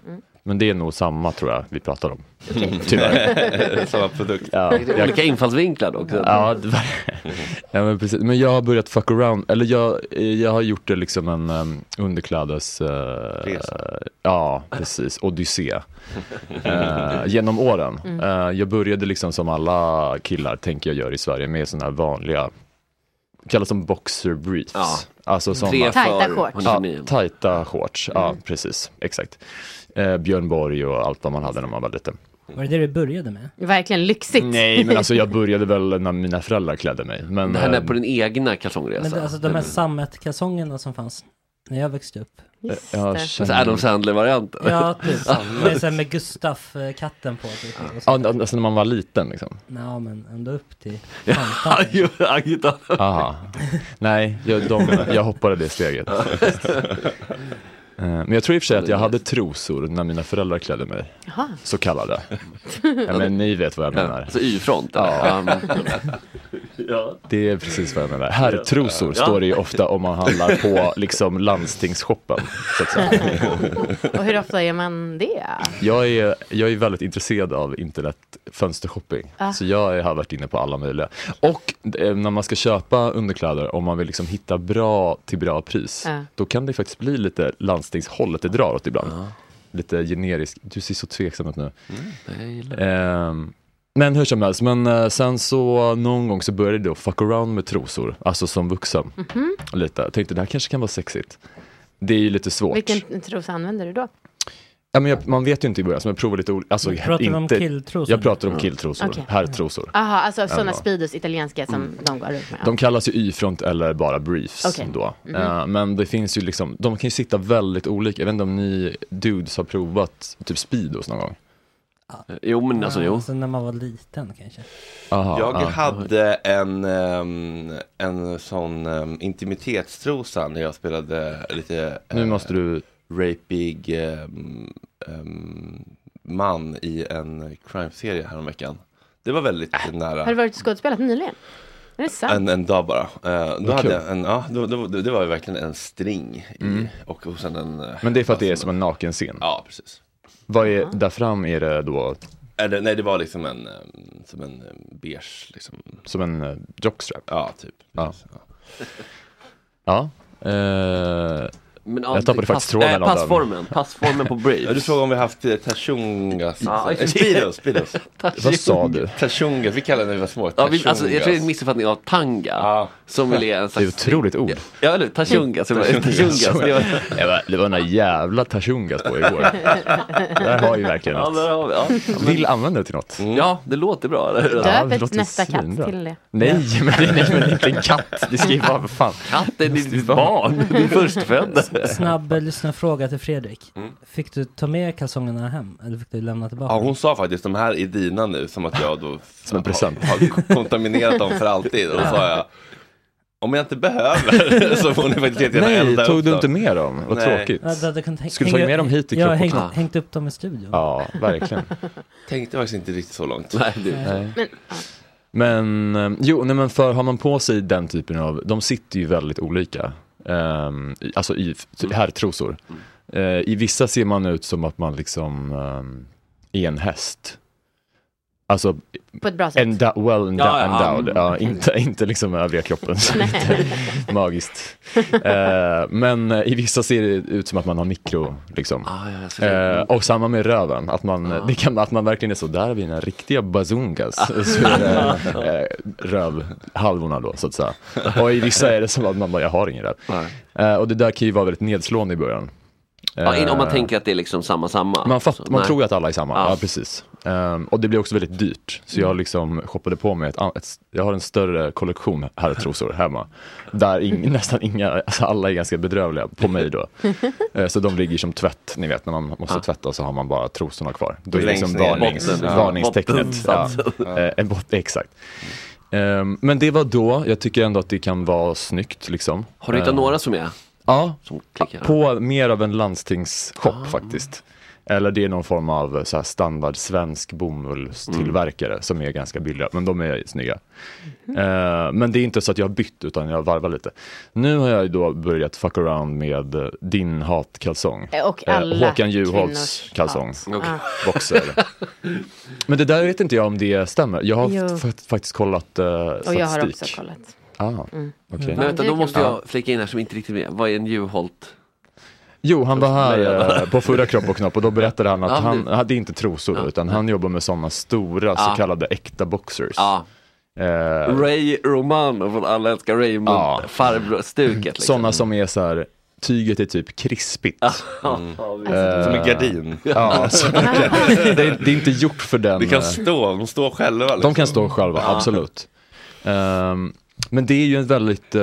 [SPEAKER 6] Men det är nog samma tror jag vi pratar om.
[SPEAKER 7] Okej.
[SPEAKER 6] Tyvärr.
[SPEAKER 2] Samma produkt.
[SPEAKER 6] Ja,
[SPEAKER 7] är olika infallsvinklar också.
[SPEAKER 6] Ja, var, ja men precis. Men jag har börjat fuck around, eller jag, jag har gjort det liksom en um, underklädes... Uh,
[SPEAKER 2] Resa.
[SPEAKER 6] ja, precis. Odyssé. Eh, genom åren.
[SPEAKER 5] Mm.
[SPEAKER 6] Eh, jag började liksom som alla killar, tänker jag gör i Sverige, med sådana här vanliga, kallas som boxer briefs.
[SPEAKER 7] Ja.
[SPEAKER 6] Alltså såna,
[SPEAKER 5] Tajta shorts.
[SPEAKER 6] ja,
[SPEAKER 7] 129.
[SPEAKER 6] tajta shorts. Ja, precis. Exakt. Eh, Björn Borg och allt vad man hade när man var liten.
[SPEAKER 4] Var det det du började med?
[SPEAKER 5] Verkligen lyxigt.
[SPEAKER 6] Nej, men alltså jag började väl när mina föräldrar klädde mig. Men,
[SPEAKER 7] Det här är
[SPEAKER 6] eh,
[SPEAKER 7] på din egna kalsongresa.
[SPEAKER 4] Men det, alltså de här sammetkalsongerna som fanns när jag växte upp.
[SPEAKER 5] Just
[SPEAKER 6] jag
[SPEAKER 5] det.
[SPEAKER 7] Alltså Adam Sandler-varianten.
[SPEAKER 4] Ja, typ. med, så med Gustaf-katten på. Typ.
[SPEAKER 6] Ja, alltså när man var liten liksom.
[SPEAKER 4] Ja, men ändå upp till
[SPEAKER 7] Ja,
[SPEAKER 4] 15.
[SPEAKER 7] ju, Agita.
[SPEAKER 6] Aha. Nej, jag, de, jag hoppade det steget. Eh, Men jag tror i och för sig att jag hade trosor när mina föräldrar klädde mig.
[SPEAKER 5] Jaha.
[SPEAKER 6] Så kallade. Ja, men ni vet vad jag menar.
[SPEAKER 7] Alltså Y-front.
[SPEAKER 6] Ja.
[SPEAKER 7] Ja.
[SPEAKER 6] Det är precis vad jag menar. Herrtrosor
[SPEAKER 7] Ja.
[SPEAKER 6] står det ju ofta om man handlar på liksom landstingsshoppen. Så att säga.
[SPEAKER 5] Och hur ofta gör man det?
[SPEAKER 6] Jag är, jag är väldigt intresserad av internetfönstershopping.
[SPEAKER 5] Ah.
[SPEAKER 6] Så jag har varit inne på alla möjliga. Och eh, när man ska köpa underkläder, om man vill liksom hitta bra till bra pris,
[SPEAKER 5] Ja.
[SPEAKER 6] då kan det faktiskt bli lite landstingshållet det drar åt ibland. Lite generisk, du ser så tveksam ut nu.
[SPEAKER 7] Det.
[SPEAKER 6] Ehm, men hur som helst, men eh, sen så någon gång så började det att fuck around med trosor, alltså som vuxen.
[SPEAKER 5] Mhm.
[SPEAKER 6] Lite. Jag tänkte det här kanske kan vara sexigt. Det är ju lite svårt.
[SPEAKER 5] Vilken trosa använder du då?
[SPEAKER 6] Ja, men jag, man vet ju inte i början, så jag provar lite olika. Alltså,
[SPEAKER 4] Pratar du om
[SPEAKER 6] inte,
[SPEAKER 4] killtrosor?
[SPEAKER 6] Jag pratar om killtrosor,
[SPEAKER 5] Okej.
[SPEAKER 6] herrtrosor.
[SPEAKER 5] Jaha, alltså sådana
[SPEAKER 6] Ja.
[SPEAKER 5] Speedos italienska som de går runt med.
[SPEAKER 6] De kallas ju Y-front eller bara briefs
[SPEAKER 5] Okej.
[SPEAKER 6] då.
[SPEAKER 5] Mhm.
[SPEAKER 6] Eh, men det finns ju liksom, de kan ju sitta väldigt olika. Jag vet inte om ni dudes har provat typ Speedos någon gång?
[SPEAKER 7] Jo men alltså
[SPEAKER 4] Ja,
[SPEAKER 7] jo.
[SPEAKER 4] Alltså när man var liten kanske.
[SPEAKER 6] Aha,
[SPEAKER 2] Jag
[SPEAKER 6] ja.
[SPEAKER 2] hade en, ehm, en sån um, intimitetstrosa när jag spelade lite
[SPEAKER 6] Nu
[SPEAKER 2] eh,
[SPEAKER 6] måste du,
[SPEAKER 2] rapig ehm, ehm, man i en crime-serie häromveckan. Det var väldigt nära.
[SPEAKER 5] Har du varit skådespelat nyligen? Är det sant?
[SPEAKER 2] En, en dag bara. Eh, då hade jag en, ja, då, då, det var ju verkligen en string i,
[SPEAKER 6] Mm.
[SPEAKER 2] och, och sen en... eh,
[SPEAKER 6] men det är för att det är som en naken scen.
[SPEAKER 2] Ja, precis.
[SPEAKER 6] Vad är, där fram är det då
[SPEAKER 2] Är det, nej, det var liksom en, ehm, som en eh, beige, liksom.
[SPEAKER 6] som en uh, jockstrap?
[SPEAKER 2] Ja, typ.
[SPEAKER 6] Ja.
[SPEAKER 2] Precis, ja.
[SPEAKER 6] Ja. Eh,
[SPEAKER 7] Men, ja,
[SPEAKER 6] Jag tappade
[SPEAKER 7] pass-
[SPEAKER 6] faktiskt tråden av den.
[SPEAKER 7] Passformen, passformen på.
[SPEAKER 2] Ja, du frågade om vi haft eh, tachungas.
[SPEAKER 7] Ja,
[SPEAKER 2] Eh, Speedos, speedos.
[SPEAKER 6] vad sa du?
[SPEAKER 2] Tachungas, vi kallade det när vi var små.
[SPEAKER 7] Ja, vi, alltså, jag tror det är en missuppfattning av tanga.
[SPEAKER 2] Ja.
[SPEAKER 7] Som väl är en
[SPEAKER 6] Det är
[SPEAKER 7] slags...
[SPEAKER 6] ett otroligt ord.
[SPEAKER 7] Ja, eller hur? Tachungas. Tachungas. Det var...
[SPEAKER 6] Det var, det var några jävla tachungas på igår. Där har ju verkligen
[SPEAKER 7] Ja,
[SPEAKER 6] något.
[SPEAKER 7] där har vi. Ja.
[SPEAKER 6] Vill använda det till något.
[SPEAKER 7] ja, det låter bra. Eller? hur?
[SPEAKER 6] Ja, det
[SPEAKER 5] Döp
[SPEAKER 6] låter
[SPEAKER 5] nästa katt till det.
[SPEAKER 6] Nej, men det, är inte en katt. Det ska ju vara, vad fan.
[SPEAKER 7] Katten är ditt barn, din förstfödda.
[SPEAKER 4] Snabb lyssnarfråga till Fredrik.
[SPEAKER 2] Mm.
[SPEAKER 4] Fick du ta med kalsongerna hem? Eller fick du lämna tillbaka?
[SPEAKER 2] Ja, hon sa faktiskt de här är dina nu, som att jag då
[SPEAKER 6] Som en present.
[SPEAKER 2] har, har kontaminerat dem för alltid. Och då sa jag, om jag inte behöver så får ni faktiskt jättegärna
[SPEAKER 6] Nej,
[SPEAKER 2] elda
[SPEAKER 6] tog
[SPEAKER 2] upp
[SPEAKER 6] du
[SPEAKER 2] dem.
[SPEAKER 6] inte med dem? Vad
[SPEAKER 2] Nej.
[SPEAKER 6] tråkigt.
[SPEAKER 4] Ja, du hade kunnat häng-
[SPEAKER 6] Skulle du tagit med dem hit till
[SPEAKER 4] Jag har
[SPEAKER 6] och
[SPEAKER 4] hängt, upp dem i studion.
[SPEAKER 6] Ja, verkligen.
[SPEAKER 2] Tänkte faktiskt inte riktigt så långt.
[SPEAKER 7] Nej, du.
[SPEAKER 6] Nej.
[SPEAKER 5] Men.
[SPEAKER 6] Men, eh, jo, nej, men för har man på sig den typen av, de sitter ju väldigt olika. Um, alltså i typ herrtrosor. Eh, I vissa ser man ut som att man liksom um, är en häst. Alltså
[SPEAKER 5] På ett bra sätt.
[SPEAKER 6] Enda, well enda,
[SPEAKER 7] Ja, ja,
[SPEAKER 6] endowed,
[SPEAKER 7] mm.
[SPEAKER 6] ja, inte, inte liksom övriga kroppen. Magiskt. Eh, men i vissa ser det ut som att man har mikro. Liksom.
[SPEAKER 7] Ah, ja,
[SPEAKER 6] Eh, och samma med röven, att man,
[SPEAKER 7] Ah.
[SPEAKER 6] det kan, att man verkligen är så, där har vi den riktiga bazungas. Så är det, eh, rövhalvorna då så att säga. Och i vissa är det som att man bara, jag har ingen röv. Och det där kan ju vara väldigt nedslående i början.
[SPEAKER 7] Ja, in, om man
[SPEAKER 6] Eh,
[SPEAKER 7] tänker att det är liksom samma samma.
[SPEAKER 6] man, fatt,
[SPEAKER 7] Så,
[SPEAKER 6] man
[SPEAKER 7] nej.
[SPEAKER 6] tror ju att alla är samma,
[SPEAKER 7] Ja.
[SPEAKER 6] ja, precis. Ehm, och det blir också väldigt dyrt. Så jag liksom shoppade på mig ett, ett jag har en större kollektion herrtrosor hemma. Där ing, nästan inga, alltså alla är ganska bedrövliga på mig då. Eh, så de ligger som tvätt, ni vet när man måste
[SPEAKER 7] Ja.
[SPEAKER 6] tvätta så har man bara trosorna kvar. Då är det liksom varnings,
[SPEAKER 2] Botten.
[SPEAKER 7] Ja.
[SPEAKER 6] varningstecknet. Ja.
[SPEAKER 7] Bottensatsen.
[SPEAKER 6] Eh, bot, exakt. Ehm, men det var då, jag tycker ändå att det kan vara snyggt liksom.
[SPEAKER 7] Har du hittat
[SPEAKER 6] Ehm,
[SPEAKER 7] några som är?
[SPEAKER 6] Ja,
[SPEAKER 7] Som klickar?
[SPEAKER 6] på mer av en landstingsshop
[SPEAKER 7] Ah.
[SPEAKER 6] faktiskt. Eller det är någon form av så här standard svensk bomullstillverkare som är ganska billiga, men de är snygga. Eh, men det är inte så att jag har bytt utan jag varvar lite. Nu har jag då börjat fuck around med eh, din hatkalsong.
[SPEAKER 5] Eh, och
[SPEAKER 6] Eh,
[SPEAKER 5] alla
[SPEAKER 6] Håkan Juholts kalsong.
[SPEAKER 5] hat. Okej.
[SPEAKER 6] Boxer. Men det där vet inte jag om det stämmer. Jag har faktiskt kollat eh, statistik.
[SPEAKER 5] Och jag har också kollat.
[SPEAKER 6] Ah,
[SPEAKER 5] Mm.
[SPEAKER 6] okej.
[SPEAKER 7] Men vänta, då måste
[SPEAKER 6] Ja.
[SPEAKER 7] jag flika in här som inte riktigt med. Vad är en Juholt?
[SPEAKER 6] Jo, han var här eh, på förra Kropp och Knopp och då berättade han att
[SPEAKER 7] Ja,
[SPEAKER 6] han hade inte trosor utan han jobbar med sådana stora så
[SPEAKER 7] Ja.
[SPEAKER 6] kallade äkta boxers.
[SPEAKER 7] Ja.
[SPEAKER 6] Eh,
[SPEAKER 7] Ray Romano från Alla älskar Raymond,
[SPEAKER 6] Ja.
[SPEAKER 7] farbror-stuket. Liksom.
[SPEAKER 6] Sådana som är så här, tyget är typ krispigt.
[SPEAKER 7] Mm.
[SPEAKER 6] Eh,
[SPEAKER 2] Som en gardin.
[SPEAKER 6] Ja, så verkligen. det, är, det är inte gjort för den.
[SPEAKER 2] Det kan
[SPEAKER 6] eh,
[SPEAKER 2] stå, de står själva. Liksom.
[SPEAKER 6] De kan stå själva,
[SPEAKER 2] Ja.
[SPEAKER 6] absolut. Ehm, men det är ju en väldigt, eh,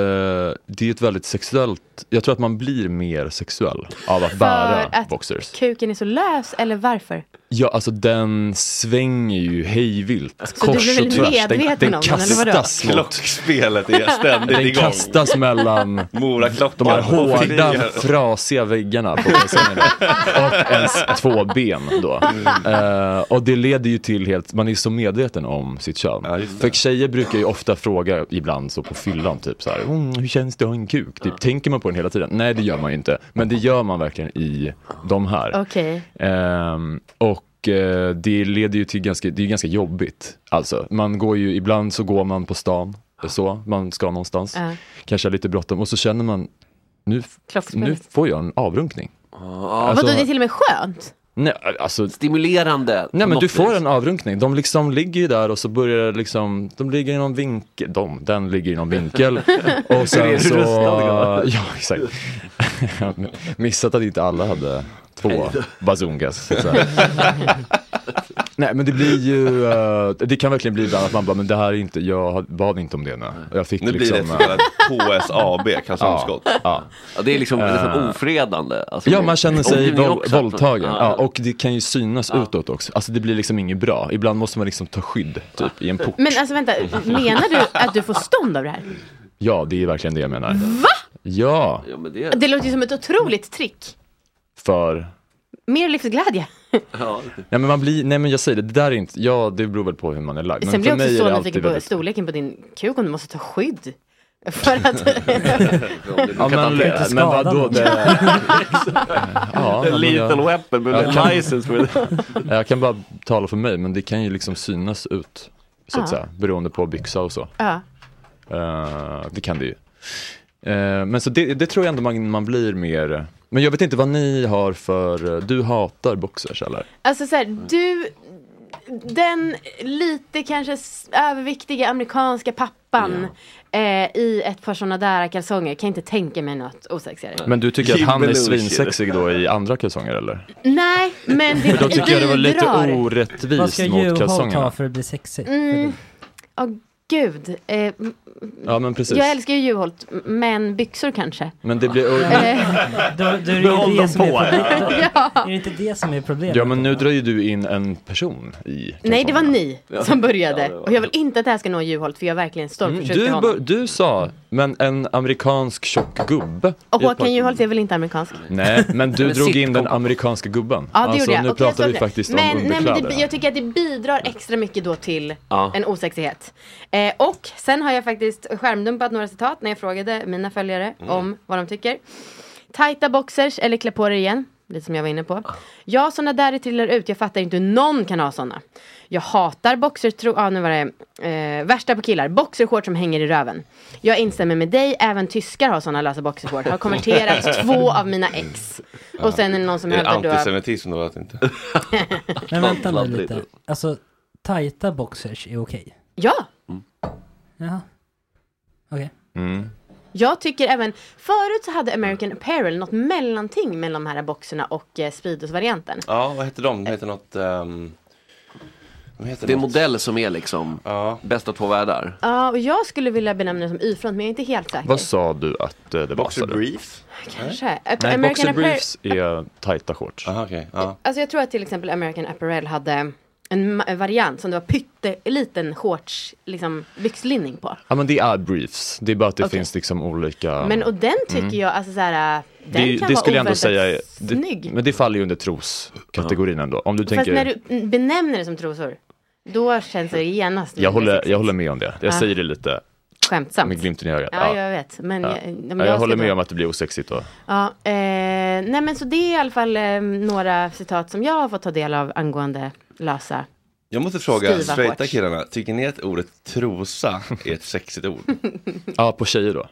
[SPEAKER 6] det är ett väldigt sexuellt, jag tror att man blir mer sexuell av att bära
[SPEAKER 5] För att
[SPEAKER 6] boxers.
[SPEAKER 5] kuken är så lös, eller varför?
[SPEAKER 6] Ja, alltså den svänger ju hejvilt,
[SPEAKER 5] Så du
[SPEAKER 6] kors
[SPEAKER 5] blir
[SPEAKER 6] och
[SPEAKER 5] väl
[SPEAKER 6] tvärs. Den, den
[SPEAKER 5] om den, eller vadå?
[SPEAKER 6] kastas mot,
[SPEAKER 2] Klockspelet är ständigt
[SPEAKER 6] den
[SPEAKER 2] igång.
[SPEAKER 6] kastas mellan de här hårda, frasiga väggarna på och ens två ben då. Eh, och det leder ju till helt, man är så medveten om sitt kön. För tjejer brukar ju ofta fråga ibland så på fyllan typ så här, mm, hur känns det att ha en kuk? Typ, Tänker man på den hela tiden? Nej det gör man ju inte. Men det gör man verkligen i de här.
[SPEAKER 5] Okej.
[SPEAKER 6] Ehm, och det leder ju till ganska, det är ganska jobbigt. Alltså, man går ju, ibland så går man på stan, så, man ska någonstans,
[SPEAKER 5] Ja.
[SPEAKER 6] kanske har lite bråttom och så känner man, nu, nu får jag en avrunkning.
[SPEAKER 5] Vadå, det är till och med skönt?
[SPEAKER 6] Nej, alltså,
[SPEAKER 7] Stimulerande.
[SPEAKER 6] Nej men du får
[SPEAKER 7] vis.
[SPEAKER 6] en avrunkning. De liksom ligger ju där och så börjar det liksom, de ligger i någon vinkel, de, den ligger i någon vinkel. och sen så, ja exakt. Missat att inte alla hade två bazungas. Nej men det blir ju, eh, det kan verkligen bli ibland att man bara, men det här är inte, jag bad inte om det nu. Jag fick
[SPEAKER 2] Nu blir
[SPEAKER 6] liksom,
[SPEAKER 2] det ett så kallat HSAB, kalsongskott.
[SPEAKER 6] Ja, ja.
[SPEAKER 7] Ja, det är liksom
[SPEAKER 6] Eh,
[SPEAKER 7] nästan ofredande. Alltså,
[SPEAKER 6] Ja, man känner sig våld, våldtagen.
[SPEAKER 7] Ja.
[SPEAKER 6] Ja, och det kan ju synas utåt också. Alltså det blir liksom inget bra. Ibland måste man liksom ta skydd typ i en port.
[SPEAKER 5] Men alltså vänta, menar du att du får stånd av det här?
[SPEAKER 6] Ja, det är verkligen det jag menar.
[SPEAKER 5] Va?
[SPEAKER 6] Ja,
[SPEAKER 7] Ja, men det...
[SPEAKER 5] Det låter ju som ett otroligt trick.
[SPEAKER 6] för...
[SPEAKER 5] Mer livsglädje.
[SPEAKER 7] Ja.
[SPEAKER 6] Nej men man blir, nej men jag säger det, det där är inte, ja det beror väl på hur man är lagd.
[SPEAKER 5] Sen
[SPEAKER 6] Men
[SPEAKER 5] blir jag också så nyfiken på
[SPEAKER 6] väldigt...
[SPEAKER 5] storleken på din kuk om du måste ta skydd. För att...
[SPEAKER 6] Ja men, men vadå?
[SPEAKER 4] skada
[SPEAKER 6] Det... ja,
[SPEAKER 7] A
[SPEAKER 6] men
[SPEAKER 7] lethal
[SPEAKER 6] jag,
[SPEAKER 7] weapon med
[SPEAKER 6] Jag
[SPEAKER 7] en
[SPEAKER 6] kan-
[SPEAKER 7] license for
[SPEAKER 6] jag kan bara tala för mig, men det kan ju liksom synas ut. Så att
[SPEAKER 5] Ja.
[SPEAKER 6] säga, beroende på byxa och så.
[SPEAKER 5] ja.
[SPEAKER 6] Eh, det kan det ju. Eh, men så det, det tror jag ändå man, man blir mer, men jag vet inte vad ni har för, du hatar boxers eller?
[SPEAKER 5] Alltså så här, du, den lite kanske överviktiga amerikanska pappan eh, i ett par sådana där kalsonger kan inte tänka mig något osexigare.
[SPEAKER 6] Men du tycker att han är svinsexig då i andra kalsonger eller?
[SPEAKER 5] Nej, men det
[SPEAKER 6] För då tycker jag det var lite
[SPEAKER 5] bidrar.
[SPEAKER 4] Vad
[SPEAKER 6] orättvist
[SPEAKER 4] ska
[SPEAKER 6] mot
[SPEAKER 4] Juholt ha
[SPEAKER 6] kalsongerna.
[SPEAKER 4] för att bli sexig?
[SPEAKER 5] Mm. Gud. Eh,
[SPEAKER 6] Ja men precis.
[SPEAKER 5] jag älskar ju Juholt, men byxor kanske.
[SPEAKER 6] Men det blir,
[SPEAKER 5] Eh,
[SPEAKER 4] Då, då är det
[SPEAKER 7] Behåll dem
[SPEAKER 4] är
[SPEAKER 7] på.
[SPEAKER 4] problemet.
[SPEAKER 5] ja.
[SPEAKER 4] Är det inte det som är problemet?
[SPEAKER 6] ja men nu drar ju du in en person i
[SPEAKER 5] Nej, det var ni som började. Och jag vill inte att det här ska nå Juholt, för jag är verkligen
[SPEAKER 6] Mm,
[SPEAKER 5] stormförtjust i
[SPEAKER 6] du,
[SPEAKER 5] honom.
[SPEAKER 6] du sa, men en amerikansk tjock gubbe.
[SPEAKER 5] Och Håkan Juholt är väl inte amerikansk?
[SPEAKER 6] Nej, men du
[SPEAKER 7] Men
[SPEAKER 6] drog in den amerikanska gubben.
[SPEAKER 5] Ja, det
[SPEAKER 6] alltså,
[SPEAKER 5] gjorde jag.
[SPEAKER 6] nu
[SPEAKER 5] jag
[SPEAKER 6] pratar vi faktiskt om
[SPEAKER 5] men, nej, men
[SPEAKER 6] underkläder.
[SPEAKER 5] det, Jag tycker att det bidrar extra mycket då till
[SPEAKER 7] Ja.
[SPEAKER 5] en osexighet. Eh, och sen har jag faktiskt skärmdumpat några citat när jag frågade mina följare
[SPEAKER 6] Mm.
[SPEAKER 5] om vad de tycker. Tajta boxers eller klä på dig igen. Lite som jag var inne på. Ja, såna där det trillar ut. Jag fattar inte hur någon kan ha såna. Jag hatar boxers, tro, ja nu var det eh, värsta på killar. Boxershorts som hänger i röven. Jag instämmer med dig, även tyskar har såna lösa boxershorts. Har konverterat två av mina ex. Och sen är det någon som
[SPEAKER 2] Är det
[SPEAKER 5] hävdar då att
[SPEAKER 2] antisemitism då? Att inte?
[SPEAKER 4] Men vänta nu lite. Alltså, tajta boxers är okej.
[SPEAKER 5] Ja,
[SPEAKER 4] Jaha. Okej.
[SPEAKER 6] Mm.
[SPEAKER 5] Jag tycker även, förut så hade American Apparel något mellanting mellan de här boxerna och eh, Speedos-varianten.
[SPEAKER 2] Ja, vad heter de? De heter något... Um, de heter
[SPEAKER 7] Det är
[SPEAKER 2] något-
[SPEAKER 7] modell som är liksom
[SPEAKER 2] Ja.
[SPEAKER 7] bäst av två världar.
[SPEAKER 5] Ja, och jag skulle vilja benämna det som Y-front, men jag är inte helt säker.
[SPEAKER 6] Vad sa du att eh, det var?
[SPEAKER 2] Boxer briefs?
[SPEAKER 5] Kanske.
[SPEAKER 6] Nej,
[SPEAKER 5] American
[SPEAKER 6] boxer
[SPEAKER 5] Apparel,
[SPEAKER 6] briefs är tajta shorts.
[SPEAKER 2] Aha, okej. Ja.
[SPEAKER 5] alltså jag tror att till exempel American Apparel hade en ma- variant som du har pytteliten shorts, liksom byxlinning på.
[SPEAKER 6] Ja men det är briefs, det är bara att det
[SPEAKER 5] Okej.
[SPEAKER 6] finns liksom olika
[SPEAKER 5] Men och den tycker
[SPEAKER 6] Mm.
[SPEAKER 5] jag, alltså såhär, den
[SPEAKER 6] det,
[SPEAKER 5] kan
[SPEAKER 6] det
[SPEAKER 5] vara
[SPEAKER 6] skulle jag ändå säga, är- det,
[SPEAKER 5] snygg.
[SPEAKER 6] men det faller ju under troskategorin ändå. Om du
[SPEAKER 5] Fast
[SPEAKER 6] tänker,
[SPEAKER 5] när du benämner det som trosor, då känns det genast
[SPEAKER 6] jag, håller, jag håller med om det. Jag
[SPEAKER 5] Ja.
[SPEAKER 6] säger det lite
[SPEAKER 5] Skämtsamt.
[SPEAKER 6] med glimten i ögat.
[SPEAKER 5] Ja, jag vet. Men
[SPEAKER 6] Ja.
[SPEAKER 5] jag- men
[SPEAKER 6] Ja,
[SPEAKER 5] jag
[SPEAKER 6] jag håller med
[SPEAKER 5] då-
[SPEAKER 6] om att det blir osexigt då.
[SPEAKER 5] Ja, eh, nej men så det är i alla fall eh, några citat som jag har fått ta del av angående lösa.
[SPEAKER 2] Jag måste fråga, straighta killarna, tycker ni att ordet trosa är ett sexigt ord?
[SPEAKER 6] Ja, på tjejer då?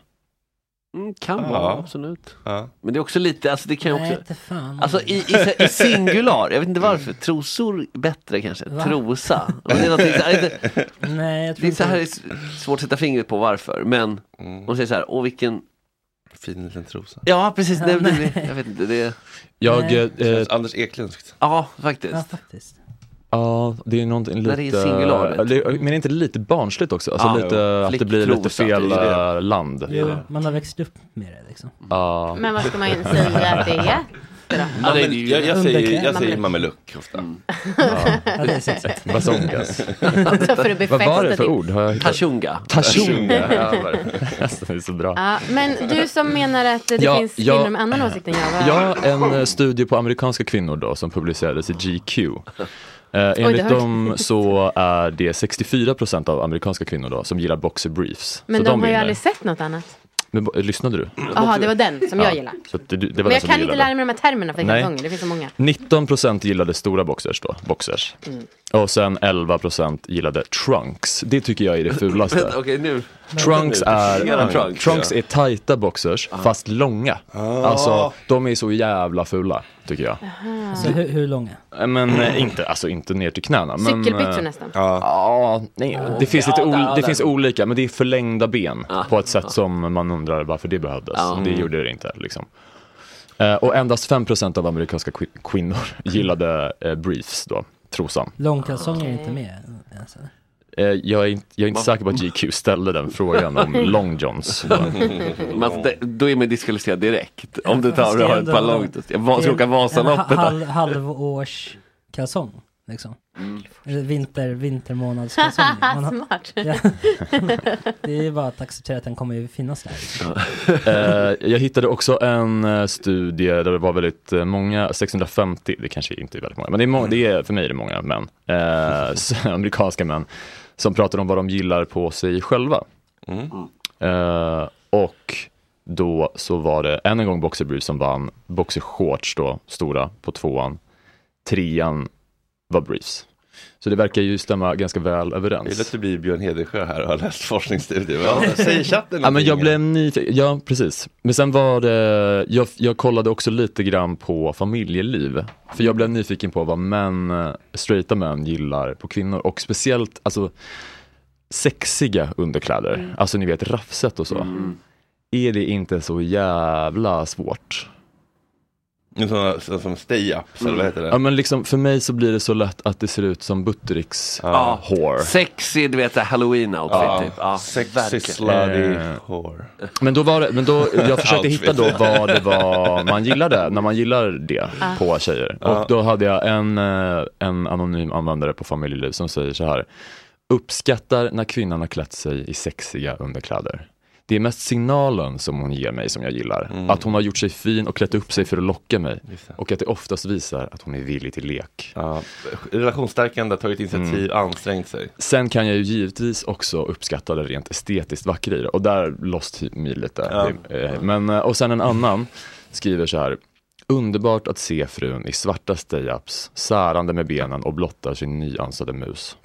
[SPEAKER 7] Mm, kan
[SPEAKER 2] Ja.
[SPEAKER 7] vara, absolut.
[SPEAKER 2] Ja.
[SPEAKER 7] Men det är också lite, alltså det kan ju också...
[SPEAKER 4] inte fan.
[SPEAKER 7] Alltså i, i, i singular, jag vet inte varför. Trosor bättre kanske.
[SPEAKER 4] Va?
[SPEAKER 7] Trosa. Men Det är, här, lite,
[SPEAKER 4] Nej, jag tror
[SPEAKER 7] det är så här det svårt att sätta fingret på varför. Men
[SPEAKER 2] Mm.
[SPEAKER 7] de säger så här, åh vilken...
[SPEAKER 2] Fin liten trosa.
[SPEAKER 7] Ja, precis. Det,
[SPEAKER 4] Ja,
[SPEAKER 7] det,
[SPEAKER 4] nej.
[SPEAKER 7] det, jag vet inte, det...
[SPEAKER 6] Jag, eh,
[SPEAKER 2] Anders Eklundskt.
[SPEAKER 7] Ja, faktiskt.
[SPEAKER 4] Ja, faktiskt.
[SPEAKER 6] Ja, det är någonting
[SPEAKER 7] När
[SPEAKER 6] lite...
[SPEAKER 7] det är singular, vet du.
[SPEAKER 6] det, men är inte lite barnsligt också? Alltså
[SPEAKER 7] Ja,
[SPEAKER 6] lite,
[SPEAKER 7] jo.
[SPEAKER 6] att det blir lite fel
[SPEAKER 2] det är det.
[SPEAKER 6] eh, land.
[SPEAKER 4] Jo, man har växt upp med det liksom.
[SPEAKER 6] Ja.
[SPEAKER 5] Men vad ska man ju säga att det är?
[SPEAKER 7] Ja,
[SPEAKER 2] Ja,
[SPEAKER 7] det är
[SPEAKER 2] men
[SPEAKER 7] ju-
[SPEAKER 2] jag, jag säger, jag säger mameluck ofta.
[SPEAKER 4] Ja, det är sexigt.
[SPEAKER 6] Basongas. Vad var det för ord? Har jag?
[SPEAKER 7] Tashunga.
[SPEAKER 6] Tashunga. Ja, alltså, det är så bra.
[SPEAKER 5] Ja, men du som menar att det
[SPEAKER 6] Ja,
[SPEAKER 5] finns
[SPEAKER 6] ja.
[SPEAKER 5] kvinnor med annan åsikt än jag. Vad...
[SPEAKER 6] Ja, en eh, studie på amerikanska kvinnor då som publicerades i GQ. Eh, enligt
[SPEAKER 5] har-
[SPEAKER 6] dem så är det 64% av amerikanska kvinnor då som gillar boxer briefs.
[SPEAKER 5] men
[SPEAKER 6] så
[SPEAKER 5] de, har ju aldrig sett något annat.
[SPEAKER 6] Men, lyssnade du?
[SPEAKER 5] Jaha, det var den som jag
[SPEAKER 6] Ja,
[SPEAKER 5] gillar.
[SPEAKER 6] Så att det, det var
[SPEAKER 5] Men jag kan inte
[SPEAKER 6] gillade.
[SPEAKER 5] lära mig de här termerna för
[SPEAKER 6] Nej.
[SPEAKER 5] kalsonger, det finns så många.
[SPEAKER 6] 19% gillade stora boxers då, boxers.
[SPEAKER 5] Mm.
[SPEAKER 6] Och sen 11% gillade trunks. Det tycker jag är det fulaste.
[SPEAKER 7] Okej, nu.
[SPEAKER 6] Trunks är,
[SPEAKER 7] Gillar trunks,
[SPEAKER 6] trunks
[SPEAKER 2] ja.
[SPEAKER 6] är tajta boxers fast långa. Alltså de är så jävla fula tycker jag.
[SPEAKER 4] Så hur, hur långa?
[SPEAKER 6] Eh, Men eh, inte, alltså inte ner till knäna. Men,
[SPEAKER 5] Cykelbyxor
[SPEAKER 6] eh,
[SPEAKER 5] nästan.
[SPEAKER 2] Ja.
[SPEAKER 6] Ja, nej, det finns, lite
[SPEAKER 7] Ja, där,
[SPEAKER 6] det
[SPEAKER 7] där.
[SPEAKER 6] finns olika men det är förlängda ben
[SPEAKER 7] Ja.
[SPEAKER 6] på ett sätt som man undrar varför det behövdes.
[SPEAKER 7] Ja.
[SPEAKER 6] Det gjorde det inte liksom. Eh, och endast 5% av amerikanska kvinnor gillade eh, briefs då, trosan.
[SPEAKER 4] Långkalsonger är inte med. Alltså.
[SPEAKER 6] Eh, jag är inte, jag är inte säker på att GQ ställde den frågan om long johns.
[SPEAKER 7] Men det, då är man diskvalificerad direkt. Om du tar och har ett par långt. Jag ska åka
[SPEAKER 4] En
[SPEAKER 7] Vasaloppet.
[SPEAKER 4] halv, halvårskalsong. Liksom.
[SPEAKER 7] Mm.
[SPEAKER 4] Vinter, har,
[SPEAKER 5] Smart.
[SPEAKER 4] ja. det är bara att acceptera att den kommer ju finnas där.
[SPEAKER 6] Eh, jag hittade också en eh, studie där det var väldigt många, 650, det kanske inte är väldigt många, men det är, må- det är för mig är det många män, eh, amerikanska män, som pratar om vad de gillar på sig själva.
[SPEAKER 2] Mm.
[SPEAKER 6] Eh, och då så var det än en gång Boxer Briefs som vann, Boxer Shorts då, stora, på tvåan. Trean var Briefs. Så det verkar ju stämma ganska väl
[SPEAKER 2] Jag gillar
[SPEAKER 6] överens.
[SPEAKER 2] att du blir Björn Hedensjö här och har läst forskningsstudier. Vad Säger chatten
[SPEAKER 6] Ja men jag blev nyfiken, ja precis. Men sen var det, jag, jag kollade också lite grann på familjeliv. För jag blev nyfiken på vad män, straighta män gillar på kvinnor och speciellt alltså sexiga underkläder. Alltså ni vet raffset och så. Är det inte så jävla svårt?
[SPEAKER 2] Sådana så, som stay-ups, eller vad heter det?
[SPEAKER 6] Ja men liksom för mig så blir det så lätt att det ser ut som Buttericks
[SPEAKER 2] Ja.
[SPEAKER 6] hår.
[SPEAKER 7] Sexy, du vet, halloween-outfit
[SPEAKER 2] Ja,
[SPEAKER 7] typ. Ja,
[SPEAKER 2] Sexy
[SPEAKER 7] verkligen.
[SPEAKER 2] slutty
[SPEAKER 6] Eh,
[SPEAKER 2] hår.
[SPEAKER 6] Men då var det, men då, jag försökte hitta då vad det var man gillade, när man gillar det på tjejer. Och då hade jag en, eh, en anonym användare på familjeliv som säger så här. Uppskattar när kvinnan har klätt sig i sexiga underkläder. Det är mest signalen som hon ger mig som jag gillar.
[SPEAKER 2] Mm.
[SPEAKER 6] Att hon har gjort sig fin och klätt upp sig för att locka mig. Och att det oftast visar att hon är villig till lek.
[SPEAKER 2] Ja, relationsstärkande, tagit initiativ, ansträngt sig.
[SPEAKER 6] Sen kan jag ju givetvis också uppskatta det rent estetiskt vackra i det och där lost me lite.
[SPEAKER 2] Ja.
[SPEAKER 6] Eh, Men, eh, och sen en annan skriver så här. Underbart att se frun i svarta stay-ups, särande med benen och blottar sin nyansade mus.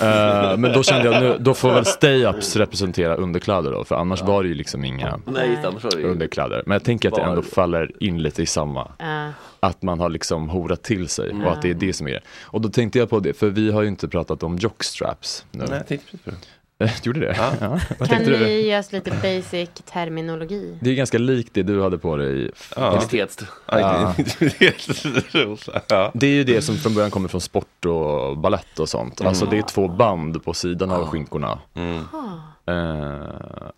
[SPEAKER 6] Eh, men då kände jag nu, då får väl stay-ups representera underkläder då, för annars var det ju liksom inga
[SPEAKER 7] Nej, ju...
[SPEAKER 6] underkläder. Men jag tänker att det ändå faller in lite i samma
[SPEAKER 5] Ja.
[SPEAKER 6] att man har liksom horat till sig och att det är det som är det. Och då tänkte jag på det, för vi har ju inte pratat om jockstraps nu.
[SPEAKER 2] Nej, jag tänkte precis på det.
[SPEAKER 6] Gjorde det?
[SPEAKER 2] Ja.
[SPEAKER 6] Vad
[SPEAKER 5] Kan
[SPEAKER 6] du?
[SPEAKER 5] ni ge oss lite basic terminologi?
[SPEAKER 6] Det är ganska likt det du hade på dig.
[SPEAKER 2] Ja. Ja. Ja.
[SPEAKER 6] Det är ju det som från början kommer från sport och ballett och sånt. Alltså det är två band på sidan av skinkorna.
[SPEAKER 2] Mm.
[SPEAKER 6] Eh,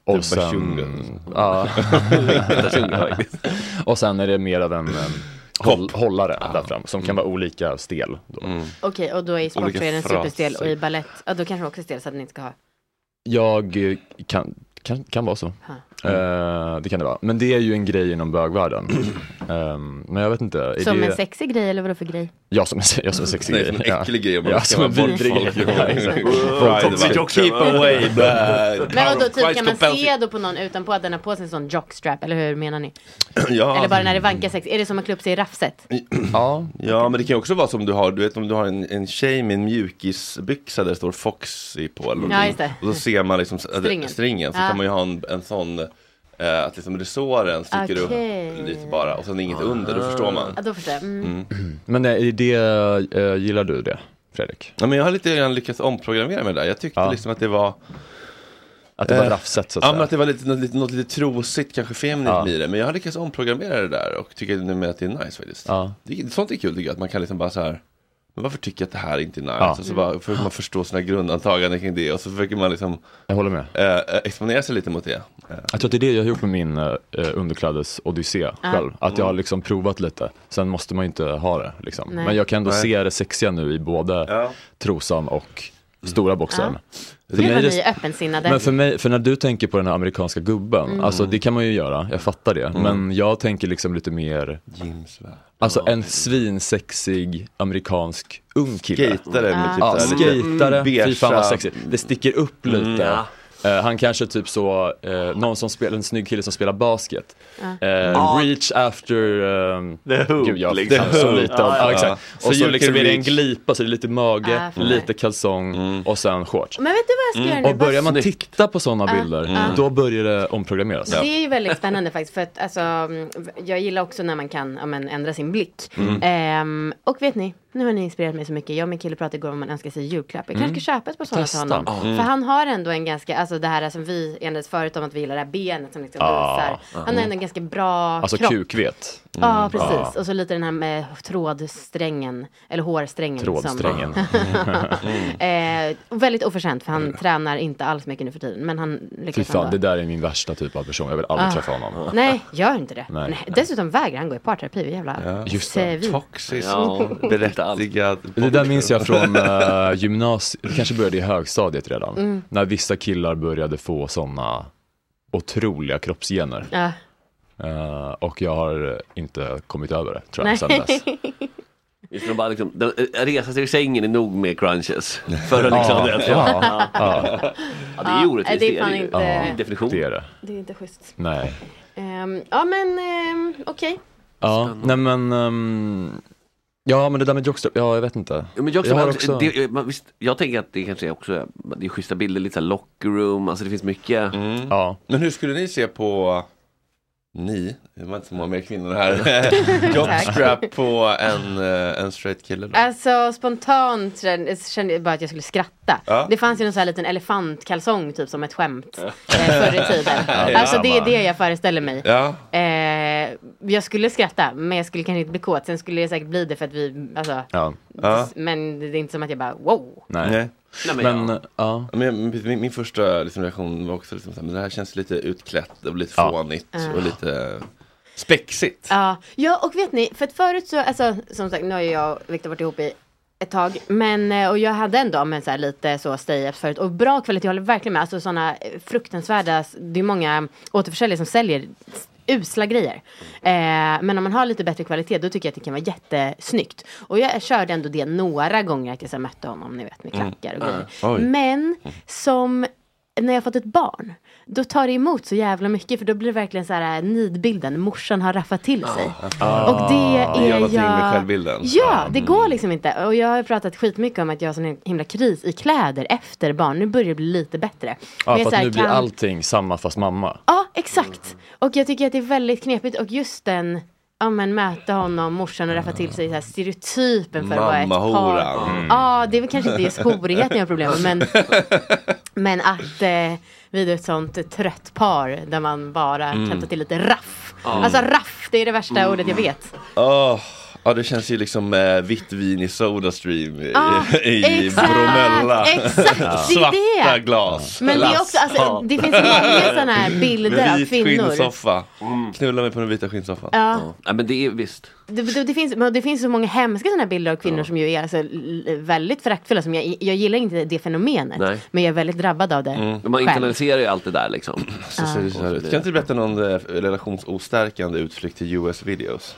[SPEAKER 6] och sen... Ja. Och sen är det mer av en, en håll, hållare där fram som kan vara olika stel. Då.
[SPEAKER 5] Okej, och då är
[SPEAKER 6] Olika
[SPEAKER 5] superstel och i ballett, ja då kanske också stel så att den inte ska ha.
[SPEAKER 6] Jag kan, kan, kan vara så. Eh, det kan det vara. Men det är ju en grej inom bögvärlden. Ehm, men jag vet inte. Är
[SPEAKER 5] Som
[SPEAKER 6] det...
[SPEAKER 5] en sexig grej eller vadå för grej?
[SPEAKER 6] Ja, som en, ja, som en sexig
[SPEAKER 2] Nej,
[SPEAKER 6] grej.
[SPEAKER 2] som en
[SPEAKER 6] Ja.
[SPEAKER 2] äcklig grej
[SPEAKER 6] Ja, som en vidrig grej. Ja,
[SPEAKER 2] Keep away, bad.
[SPEAKER 5] Men vadå, typ kan man se då på någon utanpå att den har på sig en sån jockstrap, eller hur menar ni?
[SPEAKER 2] Ja.
[SPEAKER 5] Eller bara när det vankar sex, är det som att klä upp sig i raffset?
[SPEAKER 6] Ja.
[SPEAKER 2] ja, men det kan också vara som du har, du vet om du har en, en tjej med en mjukisbyxa där det står Foxy på eller någonting.
[SPEAKER 5] just det.
[SPEAKER 2] Och så ser man liksom
[SPEAKER 5] Stringen.
[SPEAKER 2] stringen, stringen så
[SPEAKER 5] Ja.
[SPEAKER 2] kan man ju ha en, en sån eh, att liksom resåren sticker
[SPEAKER 5] Okej.
[SPEAKER 2] upp lite bara och sen inget under, då förstår man.
[SPEAKER 5] Ja, då förstår jag. Mm.
[SPEAKER 6] Men är det, eh, gillar du det, Fredrik?
[SPEAKER 2] Ja, men jag har lite grann lyckats omprogrammera mig där. Jag tyckte
[SPEAKER 6] Ja.
[SPEAKER 2] liksom att det var
[SPEAKER 6] Att det var
[SPEAKER 2] Eh,
[SPEAKER 6] raffset så att
[SPEAKER 2] Ja,
[SPEAKER 6] säga.
[SPEAKER 2] men att det var lite, något, lite, något lite trosigt, kanske feminint
[SPEAKER 6] Ja.
[SPEAKER 2] i det. Men jag har lyckats omprogrammera det där och tycker numera att det är nice faktiskt.
[SPEAKER 6] Ja.
[SPEAKER 2] Det, sånt är kul tycker jag, att man kan liksom bara så här men varför tycker jag att det här inte är nice?
[SPEAKER 6] Ja.
[SPEAKER 2] Och så bara försöker man förstå sina grundantaganden kring det och så försöker man liksom
[SPEAKER 6] Jag håller med.
[SPEAKER 2] eh, eh, exponera sig lite mot det. Eh,
[SPEAKER 6] Jag tror att det är det jag har gjort med min uh, underklädes-odyssé
[SPEAKER 5] Ja.
[SPEAKER 6] själv. Att jag har liksom provat lite. Sen måste man ju inte ha det. Liksom. Men jag kan ändå
[SPEAKER 2] Nej.
[SPEAKER 6] se det sexiga nu i både trosan och stora boxaren. För
[SPEAKER 5] Gud vad ni är öppensinnade.
[SPEAKER 6] Men för mig, för när du tänker på den här amerikanska gubben,
[SPEAKER 5] Mm.
[SPEAKER 6] alltså det kan man ju göra, jag fattar det.
[SPEAKER 2] Mm.
[SPEAKER 6] Men jag tänker liksom lite mer,
[SPEAKER 2] Jimsvärd.
[SPEAKER 6] alltså en svinsexig amerikansk ung kille.
[SPEAKER 2] Skatare typ
[SPEAKER 6] Ja,
[SPEAKER 2] här lite
[SPEAKER 6] skatare, fy fan vad sexigt. Det sticker upp lite.
[SPEAKER 2] Mm, ja.
[SPEAKER 6] Eh, han kanske typ så, eh, någon som spelar, en snygg kille som spelar basket.
[SPEAKER 5] Ja.
[SPEAKER 6] Eh,
[SPEAKER 7] Ja.
[SPEAKER 6] Reach after, um,
[SPEAKER 7] The hoop,
[SPEAKER 6] gud jag
[SPEAKER 7] liksom.
[SPEAKER 6] så lite om,
[SPEAKER 7] Ja,
[SPEAKER 6] ja,
[SPEAKER 7] ja.
[SPEAKER 6] exakt.
[SPEAKER 2] Så
[SPEAKER 6] Och så liksom är det en glipa så det är lite mage,
[SPEAKER 5] Ja, för
[SPEAKER 6] lite kalsong
[SPEAKER 2] Mm.
[SPEAKER 6] och sen shorts.
[SPEAKER 5] Men vet du vad jag ska göra nu?
[SPEAKER 6] Och börjar man
[SPEAKER 7] Snyggt.
[SPEAKER 6] titta på sådana
[SPEAKER 5] Ja.
[SPEAKER 6] bilder,
[SPEAKER 5] Mm.
[SPEAKER 6] då börjar det omprogrammeras.
[SPEAKER 5] Det är ju väldigt spännande faktiskt för att alltså, mm, jag gillar också när man kan ja, men, ändra sin blick. Ehm, och vet ni, nu har ni inspirerat mig så mycket. Jag och min kille pratade igår om man önskar sig julklapp. Jag kanske ska köpa ett par sådana till
[SPEAKER 6] Testa.
[SPEAKER 5] honom.
[SPEAKER 6] Mm.
[SPEAKER 5] För han har ändå en ganska, alltså det här som vi enades förut om att vi gillar det här benet som liksom
[SPEAKER 6] Ah.
[SPEAKER 5] visar. Han har ändå en ganska bra
[SPEAKER 6] Alltså
[SPEAKER 5] kropp.
[SPEAKER 6] kukvet.
[SPEAKER 5] Ja, precis.
[SPEAKER 6] Ja.
[SPEAKER 5] Och så lite den här med trådsträngen, eller hårsträngen.
[SPEAKER 6] Trådsträngen.
[SPEAKER 5] Som, eh, väldigt oförtjänt för han tränar inte alls mycket nu för tiden. Men han
[SPEAKER 6] Fy
[SPEAKER 5] lyckas
[SPEAKER 6] fan,
[SPEAKER 5] ändå.
[SPEAKER 6] det där är min värsta typ av person, jag vill aldrig
[SPEAKER 5] Ah.
[SPEAKER 6] träffa honom.
[SPEAKER 5] Nej, gör inte det.
[SPEAKER 6] Nej.
[SPEAKER 5] Nej. Dessutom vägrar han gå i parterapi. Jävla
[SPEAKER 2] Ja.
[SPEAKER 6] Just det.
[SPEAKER 2] Toxisk,
[SPEAKER 7] Ja,
[SPEAKER 2] berättigad.
[SPEAKER 6] Det där minns jag från uh, gymnasiet, det kanske började i högstadiet redan.
[SPEAKER 5] Mm.
[SPEAKER 6] När vissa killar började få sådana otroliga kroppsgener.
[SPEAKER 5] Ja.
[SPEAKER 6] Eh, och jag har inte kommit över det tror jag
[SPEAKER 5] Nej.
[SPEAKER 6] sen dess.
[SPEAKER 7] Visst, de bara liksom, de, äh, resa sig ur sängen är nog med crunches. För att liksom,
[SPEAKER 6] Ja,
[SPEAKER 7] det,
[SPEAKER 6] ja,
[SPEAKER 7] ja.
[SPEAKER 6] ja.
[SPEAKER 7] Ja, det är ju orättvist.
[SPEAKER 5] det är fan inte-
[SPEAKER 7] Ja. Definition.
[SPEAKER 6] Det är det.
[SPEAKER 5] Det är inte schysst.
[SPEAKER 6] Nej.
[SPEAKER 5] Ehm, ja men ehm, okej.
[SPEAKER 6] Ja, nej men ehm, Ja men det där med jockstrap, ja jag vet inte.
[SPEAKER 7] Ja, men jag,
[SPEAKER 6] Jag har
[SPEAKER 7] också, det, man, visst, jag tänker att det kanske är också det är schyssta bilder, lite såhär locker room, alltså det finns mycket.
[SPEAKER 6] Ja.
[SPEAKER 2] Men hur skulle ni se på ni, det var inte så många mer kvinnor här, jockstrap på en, eh, en straight kille då?
[SPEAKER 5] Alltså spontant kände kände jag bara att jag skulle skratta.
[SPEAKER 2] Ja.
[SPEAKER 5] Det fanns ju någon sån här liten elefantkalsong typ som ett skämt eh, förr i tiden.
[SPEAKER 2] Ja,
[SPEAKER 5] Alltså det är det jag föreställer mig.
[SPEAKER 2] Ja,
[SPEAKER 5] Eh, jag skulle skratta men jag skulle kanske inte bli kåt. Sen skulle jag säkert bli det för att vi, alltså.
[SPEAKER 6] Ja.
[SPEAKER 2] ja.
[SPEAKER 5] Men det är inte som att jag bara wow.
[SPEAKER 6] Nej.
[SPEAKER 2] Nej.
[SPEAKER 7] Nej, men,
[SPEAKER 6] Men ja.
[SPEAKER 2] Men min, min första liksom, reaktion var också liksom, så här, men det här känns lite utklätt och lite
[SPEAKER 6] Ja.
[SPEAKER 2] fånigt och lite spexigt.
[SPEAKER 5] Ja, ja och vet ni, för att förut så, alltså som sagt, nu har jag och Viktor varit ihop i ett tag, men eh, och jag hade ändå men så här, lite så stay-ups förut och bra kvalitet, jag håller verkligen med, alltså sådana eh, fruktansvärda, det är många återförsäljare som säljer usla grejer. Eh, men om man har lite bättre kvalitet då tycker jag att det kan vara jättesnyggt. Och jag körde ändå det några gånger att jag så mötte honom, ni vet med klackar och grejer.
[SPEAKER 2] Oj.
[SPEAKER 5] Men som när jag fått ett barn, då tar det emot så jävla mycket för då blir det verkligen så här äh, nidbilden, morsan har raffat till sig. Och det
[SPEAKER 2] Det gör
[SPEAKER 5] är
[SPEAKER 2] med
[SPEAKER 5] jag...
[SPEAKER 2] självbilden.
[SPEAKER 5] Ja, det går liksom inte. Och jag har pratat skitmycket om att jag har sån himla kris i kläder efter barn. Nu börjar det bli lite bättre.
[SPEAKER 6] Ja för
[SPEAKER 5] så
[SPEAKER 6] att
[SPEAKER 5] här
[SPEAKER 6] nu blir
[SPEAKER 5] kan-
[SPEAKER 6] allting samma fast mamma.
[SPEAKER 5] Ja, exakt. Och jag tycker att det är väldigt knepigt. Och just den, ja men möta honom, morsan och raffa till sig så här stereotypen för att vara ett par. Ja, det är väl kanske inte just horigheten jag har problem med. Men, men att eh, vid ett sånt trött par där man bara kan ta till lite raff. Alltså raff, det är det värsta ordet jag vet.
[SPEAKER 2] Åh, Ja, det känns ju liksom eh, vitt vin i Sodastream i,
[SPEAKER 5] Ja,
[SPEAKER 2] i
[SPEAKER 5] exakt,
[SPEAKER 2] Bromella.
[SPEAKER 5] exakt, det är
[SPEAKER 2] Svarta
[SPEAKER 5] det.
[SPEAKER 2] glas.
[SPEAKER 5] Men det är också, alltså, det finns många sådana här bilder av
[SPEAKER 2] vit
[SPEAKER 5] kvinnor.
[SPEAKER 2] skinnsoffa. Knulla mig på den vita skinnsoffan.
[SPEAKER 5] Ja.
[SPEAKER 7] Ja, men det är visst.
[SPEAKER 5] Det, det, det, finns, det finns så många hemska sådana här bilder av kvinnor som ju är alltså, väldigt föraktfulla. Som jag, jag gillar inte det fenomenet.
[SPEAKER 7] Nej.
[SPEAKER 5] Men jag är väldigt drabbad av det
[SPEAKER 7] Men man internaliserar ju allt det där liksom.
[SPEAKER 2] Så det så här ut. Kan inte du berätta någon eh, relationsostärkande utflykt till US videos?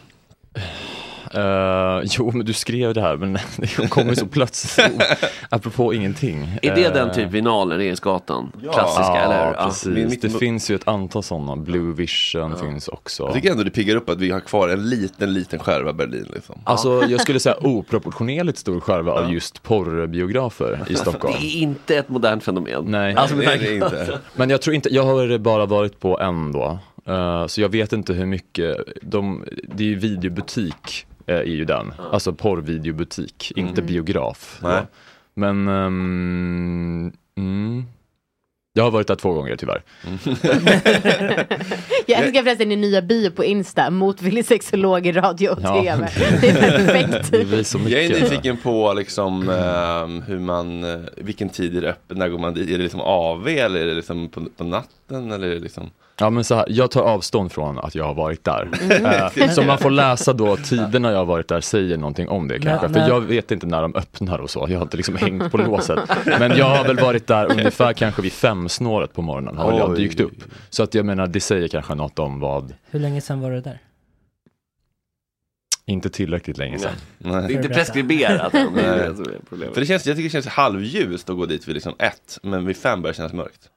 [SPEAKER 6] Eh, jo, men du skrev det här, men det kommer så plötsligt, apropå ingenting.
[SPEAKER 7] Är det
[SPEAKER 6] Eh,
[SPEAKER 7] den typ vinalen, Regeringsgatan? Klassiska,
[SPEAKER 6] ja,
[SPEAKER 7] eller hur? Ja.
[SPEAKER 6] precis.
[SPEAKER 2] Min- mitt-
[SPEAKER 6] det finns ju ett antal sådana. Blue Vision finns också.
[SPEAKER 2] Jag tycker ändå det piggar upp att vi har kvar en liten, liten skärva Berlin. Liksom.
[SPEAKER 6] Alltså jag skulle säga oproportionerligt stor skärva av just porrbiografer i Stockholm.
[SPEAKER 7] Det är inte ett modernt fenomen.
[SPEAKER 6] Nej.
[SPEAKER 7] Alltså,
[SPEAKER 2] det är det inte.
[SPEAKER 6] Men jag tror inte, jag har bara varit på en då. Eh, så jag vet inte hur mycket, de, det är ju videobutik uh, är ju den. Alltså porrvideobutik, inte biograf. Då. Men, ehm, mm, jag har varit där två gånger tyvärr.
[SPEAKER 5] Jag älskar förresten din nya bio på Insta. Motvillig sexolog i radio och
[SPEAKER 6] Ja.
[SPEAKER 5] tv. Det är perfekt.
[SPEAKER 6] Det
[SPEAKER 2] Jag är nyfiken på liksom, ehm, hur man, eh, vilken tid är det öppet, när går man dit? Är det liksom AV eller är det liksom på, på natten? Eller är det liksom...
[SPEAKER 6] Ja men så här, jag tar avstånd från att jag har varit där. Eh, så man får läsa då tiderna jag har varit där säger någonting om det kanske. För jag vet inte när de öppnar och så. Jag har inte liksom hängt på låset. Men jag har väl varit där ungefär kanske vid femsnåret på morgonen har jag dykt upp. Så att jag menar det säger kanske något om vad,
[SPEAKER 4] Hur länge sedan var du där?
[SPEAKER 6] inte tillräckligt länge sedan.
[SPEAKER 7] Det är
[SPEAKER 2] Nej.
[SPEAKER 7] inte preskriberat än. Det är det som är
[SPEAKER 2] För det känns, jag tycker det känns halvljust att gå dit vid liksom ett, men vid fem börjar det kännas mörkt.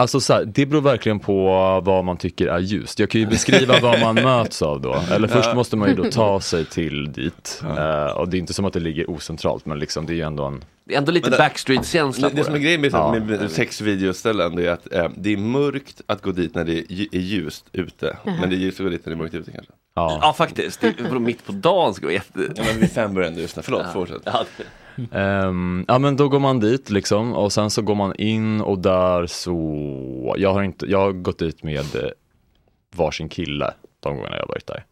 [SPEAKER 6] Alltså så här, det beror verkligen på vad man tycker är ljust. Jag kan ju beskriva vad man möts av då. Eller först måste man ju då ta sig till dit. Eh, och det är inte som att det ligger ocentralt men liksom det är ju ändå en
[SPEAKER 7] Det är ändå lite backstreet-känsla
[SPEAKER 2] Det, det som är grejen med,
[SPEAKER 6] Ja.
[SPEAKER 2] med, sexvideoställen det är att eh, det är mörkt att gå dit när det är, lju- är ljust ute. Men det är ljust att gå dit när det är mörkt ute kanske.
[SPEAKER 6] Ja.
[SPEAKER 7] Ja faktiskt, det mitt på dagen ska vara jätte...
[SPEAKER 2] Ja, men vid fem börjar det ljusna. Förlåt, fortsätt.
[SPEAKER 7] Ja,
[SPEAKER 6] Ehm, ja men då går man dit liksom och sen så går man in och där så, jag har inte, jag har gått dit med eh, varsin kille de gångerna jag varit där.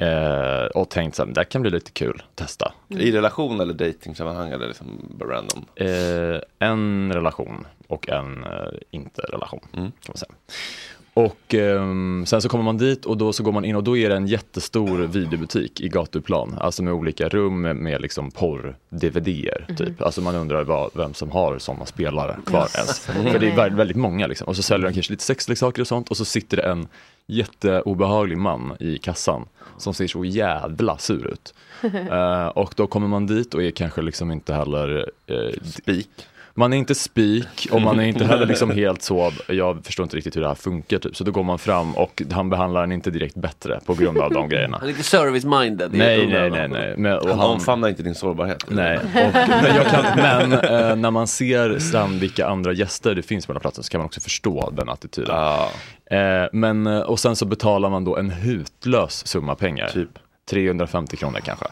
[SPEAKER 6] Eh, och tänkt så här, det kan bli lite kul, testa.
[SPEAKER 2] I relation eller datingsammanhang eller liksom random?
[SPEAKER 6] Eh, en relation och en eh, inte relation.
[SPEAKER 2] Mm.
[SPEAKER 6] Och ehm, sen så kommer man dit och då så går man in och då är det en jättestor videobutik i gatuplan. Alltså med olika rum med, med liksom porr-DVD-er typ. Alltså man undrar vad, vem som har sådana spelare kvar ens. För det är väldigt, många liksom. Och så säljer de kanske lite sexleksaker och sånt och så sitter det en jätteobehaglig man i kassan som ser så jävla sur ut. Eh, och då kommer man dit och är kanske liksom inte heller eh,
[SPEAKER 2] Spik.
[SPEAKER 6] Man är inte spik och man är inte heller liksom helt så, jag förstår inte riktigt hur det här funkar typ. Så då går man fram och han behandlar en inte direkt bättre på grund av de grejerna.
[SPEAKER 7] Han är inte service-minded.
[SPEAKER 6] Nej, nej,
[SPEAKER 7] man.
[SPEAKER 6] nej, nej. Men, och
[SPEAKER 2] Han
[SPEAKER 6] han,
[SPEAKER 2] omfamnar inte din sårbarhet.
[SPEAKER 6] nej. Och, men jag kan, men eh, när man ser sen vilka andra gäster det finns på den här platsen så kan man också förstå den attityden.
[SPEAKER 2] Ja,
[SPEAKER 6] Eh, men, eh, och sen så betalar man då en hutlös summa pengar.
[SPEAKER 2] typ.
[SPEAKER 6] 350 kronor kanske.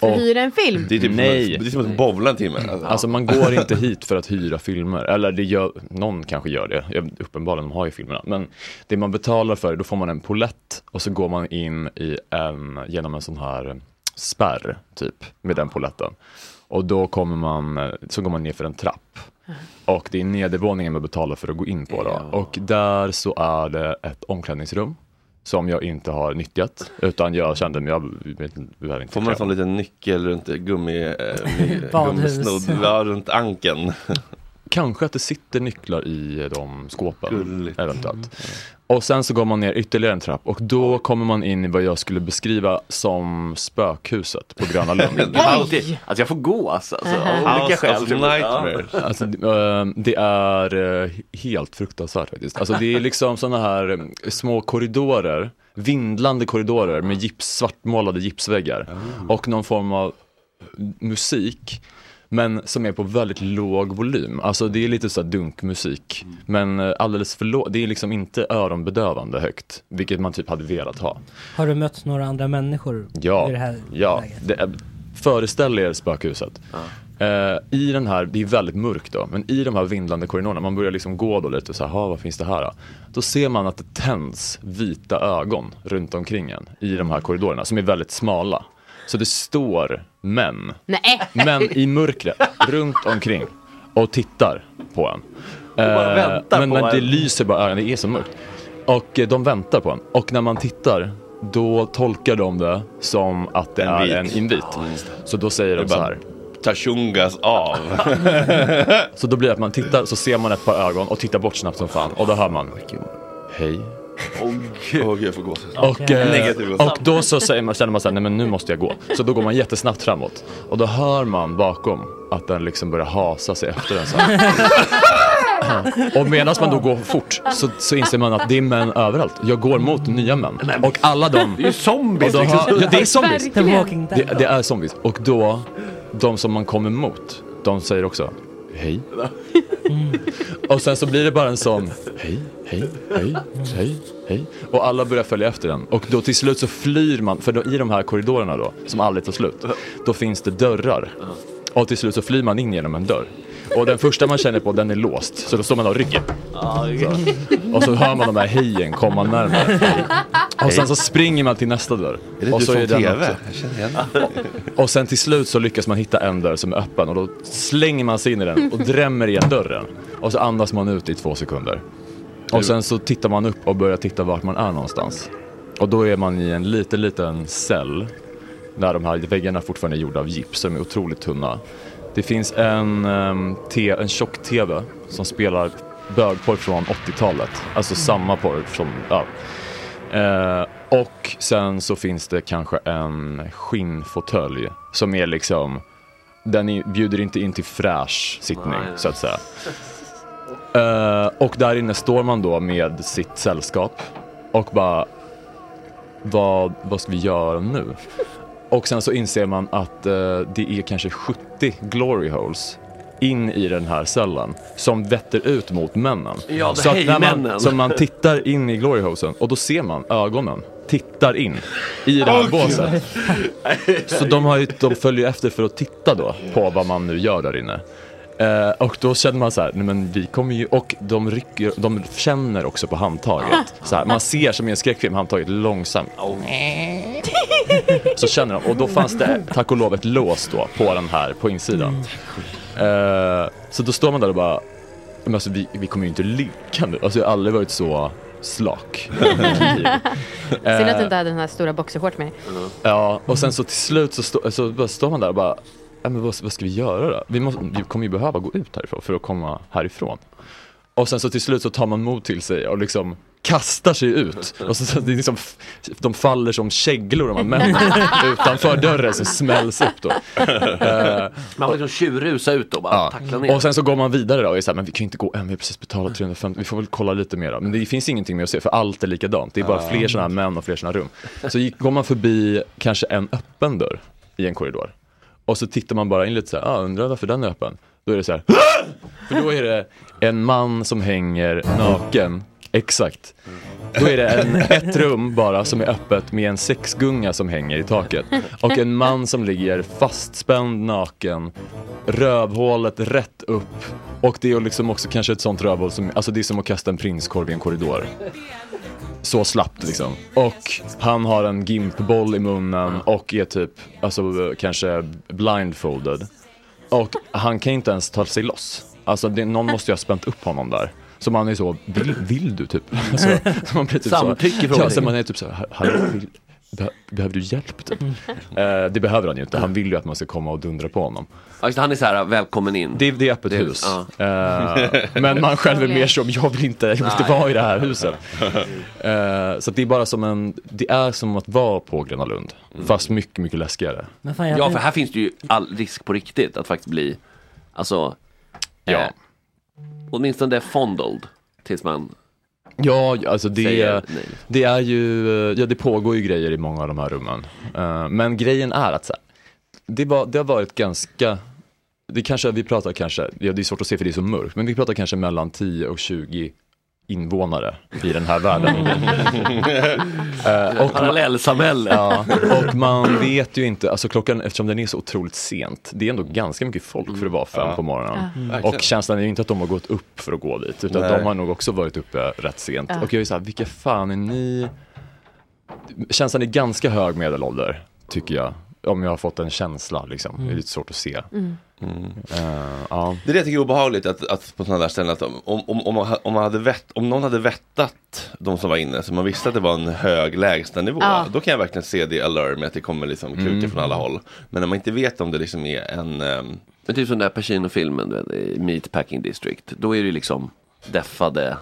[SPEAKER 5] För att hyra en film.
[SPEAKER 2] Det är typ
[SPEAKER 6] Nej.
[SPEAKER 2] Som, det är som att bowla en timme. Alltså.
[SPEAKER 6] Alltså man går inte hit för att hyra filmer, eller det gör, någon kanske gör det, Jag- uppenbarligen, de har ju filmerna. Men det man betalar för, då får man en polett och så går man in i en, genom en sån här spärr, typ, med den poletten. Och då kommer man, så går man ner för en trapp. Och det är nedervåningen man betalar för att gå in på då. Och där så är det ett omklädningsrum. Som jag inte har nyttjat, utan jag kände mig, jag vet inte, behöver inte
[SPEAKER 2] Får man en sån liten nyckel runt gummi, eh, gummisnodd, ja, runt ankeln.
[SPEAKER 6] Kanske att det sitter nycklar i de skåpen.
[SPEAKER 2] Gulligt.
[SPEAKER 6] Eventuellt. Och sen så går man ner ytterligare en trapp och då kommer man in i vad jag skulle beskriva som spökhuset på Gröna Lund.
[SPEAKER 7] Alltså jag får gå alltså. alltså av olika
[SPEAKER 2] House
[SPEAKER 7] skäl.
[SPEAKER 2] of nightmares.
[SPEAKER 6] Alltså, eh, det är eh, helt fruktansvärt faktiskt. Alltså, det är liksom sådana här eh, små korridorer, vindlande korridorer med gips, svartmålade gipsväggar. Och någon form av musik. Men som är på väldigt låg volym. Alltså det är lite så här dunkmusik. Men eh, alldeles för låg. Det är liksom inte öronbedövande högt. Vilket man typ hade velat ha.
[SPEAKER 4] Har du mött några andra människor
[SPEAKER 6] Ja,
[SPEAKER 4] i det här
[SPEAKER 6] ja.
[SPEAKER 4] läget?
[SPEAKER 6] Det är, föreställ er spökhuset. Eh, I den här, det är väldigt mörkt då, men i de här vindlande korridorerna, man börjar liksom gå då lite och så här, "Ha, vad finns det här då? Då ser man att det tänds vita ögon runt omkring en i de här korridorerna som är väldigt smala. Så det står män,
[SPEAKER 5] Nej.
[SPEAKER 6] män i mörkret runt omkring och tittar på en.
[SPEAKER 7] bara
[SPEAKER 6] Eh, men
[SPEAKER 7] på
[SPEAKER 6] men det
[SPEAKER 7] en.
[SPEAKER 6] lyser bara ögonen, det är så mörkt. Och eh, de väntar på en. Och när man tittar, då tolkar de det som att det
[SPEAKER 2] En
[SPEAKER 6] är
[SPEAKER 2] vit.
[SPEAKER 6] en invit. Så då säger de
[SPEAKER 2] Det
[SPEAKER 6] så
[SPEAKER 2] bara
[SPEAKER 6] här.
[SPEAKER 2] Tashungas av.
[SPEAKER 6] Så då blir det att man tittar, så ser man ett par ögon och tittar bort snabbt som fan. Och då hör man, hej.
[SPEAKER 2] Åh gud, jag får gåshud.
[SPEAKER 6] Och, eh, och då så säger man, känner man såhär, nej men nu måste jag gå. Så då går man jättesnabbt framåt. Och då hör man bakom att den liksom börjar hasa sig efter en så här. Och medan man då går fort så, så inser man att det är män överallt. Jag går mot nya män. Och alla de...
[SPEAKER 7] Det är ju zombies
[SPEAKER 6] och då
[SPEAKER 7] liksom.
[SPEAKER 6] hör, ja, det är zombies. Det, det är zombies. Och då, de som man kommer mot, de säger också hej. Och sen så blir det bara en sån hej, hej, hej, hej, hej. Och alla börjar följa efter den. Och då till slut så flyr man, för då, i de här korridorerna då, som aldrig tar slut, då finns det dörrar. Och till slut så flyr man in genom en dörr. Och den första man känner på, den är låst. Så då står man och rycker. Och så hör man de här hejen komma närmare. Och sen så springer man till nästa dörr.
[SPEAKER 2] Är det
[SPEAKER 6] och
[SPEAKER 2] du
[SPEAKER 6] så
[SPEAKER 2] från
[SPEAKER 6] den
[SPEAKER 2] TV?
[SPEAKER 6] Och sen till slut så lyckas man hitta en dörr som är öppen och då slänger man sig in i den och drämmer igen dörren. Och så andas man ut i två sekunder. Och sen så tittar man upp och börjar titta vart man är någonstans. Och då är man i en liten, liten cell. Där de här väggarna fortfarande är gjorda av gips, som är otroligt tunna. Det finns en, um, te, en tjock-tv som spelar bögporr från 80-talet. Alltså samma porr som, ja. Eh, och sen så finns det kanske en skinnfåtölj som är liksom, den är, bjuder inte in till fräsch sittning
[SPEAKER 7] Nej.
[SPEAKER 6] så att säga. Eh, och där inne står man då med sitt sällskap och bara, vad, vad ska vi göra nu? Och sen så inser man att eh, det är kanske 70 glory holes in i den här cellen som vetter ut mot männen.
[SPEAKER 7] Ja,
[SPEAKER 6] så, att när man, så man tittar in i glory hosen och då ser man ögonen tittar in i det här båset. Så de, har ju, de följer efter för att titta då på vad man nu gör där inne. Eh, och då känner man så här, nej men vi kommer ju, och de rycker, de känner också på handtaget. Så här, man ser som i en skräckfilm, handtaget långsamt. Så känner de, och då fanns det tack och lov ett lås då på den här, på insidan. Eh, så då står man där och bara, men alltså vi, vi kommer ju inte ligga nu. Alltså jag har aldrig varit så slak.
[SPEAKER 5] Synd att du
[SPEAKER 6] Eh,
[SPEAKER 5] inte hade den här stora boxershorts med.
[SPEAKER 6] Ja, och sen så till slut så, stå, så bara står man där och bara, men vad, vad ska vi göra då? Vi, måste, vi kommer ju behöva gå ut härifrån för att komma härifrån. Och sen så till slut så tar man mod till sig och liksom kastar sig ut. Och så, så det är liksom, de faller som käglor de här männen utanför dörren som smälls upp då. Eh,
[SPEAKER 7] Man får liksom tjurrusa ut och bara
[SPEAKER 6] Ja.
[SPEAKER 7] tackla ner.
[SPEAKER 6] Och sen så går man vidare då och är så här, men vi kan ju inte gå än, vi har precis betalat 350, vi får väl kolla lite mer då. Men det finns ingenting mer att se för allt är likadant. Det är bara fler sådana här män och fler sådana rum. Så gick, går man förbi kanske en öppen dörr i en korridor. Och så tittar man bara in lite så här, ah, undrar varför den är öppen. Då är det så här, för då är det en man som hänger naken, exakt. Då är det en, ett rum bara som är öppet med en sexgunga som hänger i taket. Och en man som ligger fastspänd naken, rövhålet rätt upp. Och det är liksom också kanske ett sånt rövhål som, alltså det är som att kasta en prinskorv i en korridor. Så slappt liksom. Och han har en gimpboll i munnen och är typ, alltså kanske blindfolded. Och han kan inte ens ta sig loss. Alltså det, någon måste ju ha spänt upp honom där. Så man är så, vill, vill du typ? Alltså, man blir typ
[SPEAKER 7] Samtycke
[SPEAKER 6] så,
[SPEAKER 7] frågar
[SPEAKER 6] ja, så
[SPEAKER 7] jag.
[SPEAKER 6] man är typ så, här, "Hallå, vill, be, behöver du hjälp typ? Eh, det behöver han ju inte, han vill ju att man ska komma och dundra på honom.
[SPEAKER 7] Ja, det, han är så här, välkommen in.
[SPEAKER 6] Det, det är öppet
[SPEAKER 7] Det är-
[SPEAKER 6] hus.
[SPEAKER 7] ja.
[SPEAKER 6] Eh, men man själv är mer som, jag vill inte, jag vill inte
[SPEAKER 7] Nej.
[SPEAKER 6] vara i det här huset. Eh, så att det är bara som en, det är som att vara på Gröna Lund. Fast mycket, mycket läskigare.
[SPEAKER 4] Men fan,
[SPEAKER 7] Ja, för här finns det ju all risk på riktigt att faktiskt bli, alltså,
[SPEAKER 6] Ja.
[SPEAKER 7] eh, åtminstone fondled tills man
[SPEAKER 6] Ja, alltså det, det är ju, ja det pågår ju grejer i många av de här rummen. Eh, men grejen är att så här, det, var, det har varit ganska, det kanske, vi pratar kanske, ja det är svårt att se för det är så mörkt, men vi pratar kanske mellan 10 och 20 invånare i den här världen. Eh, och-
[SPEAKER 7] Parallellsamhälle.
[SPEAKER 6] Ja, och man vet ju inte, alltså klockan, eftersom den är så otroligt sent, det är ändå ganska mycket folk för att vara fem
[SPEAKER 2] Ja.
[SPEAKER 6] på morgonen.
[SPEAKER 2] Mm.
[SPEAKER 6] Och känslan är ju inte att de har gått upp för att gå dit, utan
[SPEAKER 2] Nej.
[SPEAKER 6] de har nog också varit uppe rätt sent.
[SPEAKER 2] Ja.
[SPEAKER 6] Och jag är så här, vilka fan är ni? Känslan är ganska hög medelålder, tycker jag. Om jag har fått en känsla liksom, det är lite svårt att se.
[SPEAKER 5] Mm.
[SPEAKER 6] Eh, ja.
[SPEAKER 2] Det är det jag tycker är obehagligt att, att på sådana där ställen att om, om, om, man, om, man hade vett, om någon hade vettat de som var inne så man visste att det var en hög lägstanivå.
[SPEAKER 7] Ja.
[SPEAKER 2] Då kan jag verkligen se det alert med att det kommer liksom kuka
[SPEAKER 6] Mm.
[SPEAKER 2] från alla håll. Men när man inte vet om det liksom är en ehm,
[SPEAKER 7] Men typ som den där Pacino-filmen, Meatpacking District. Då är det liksom deffade,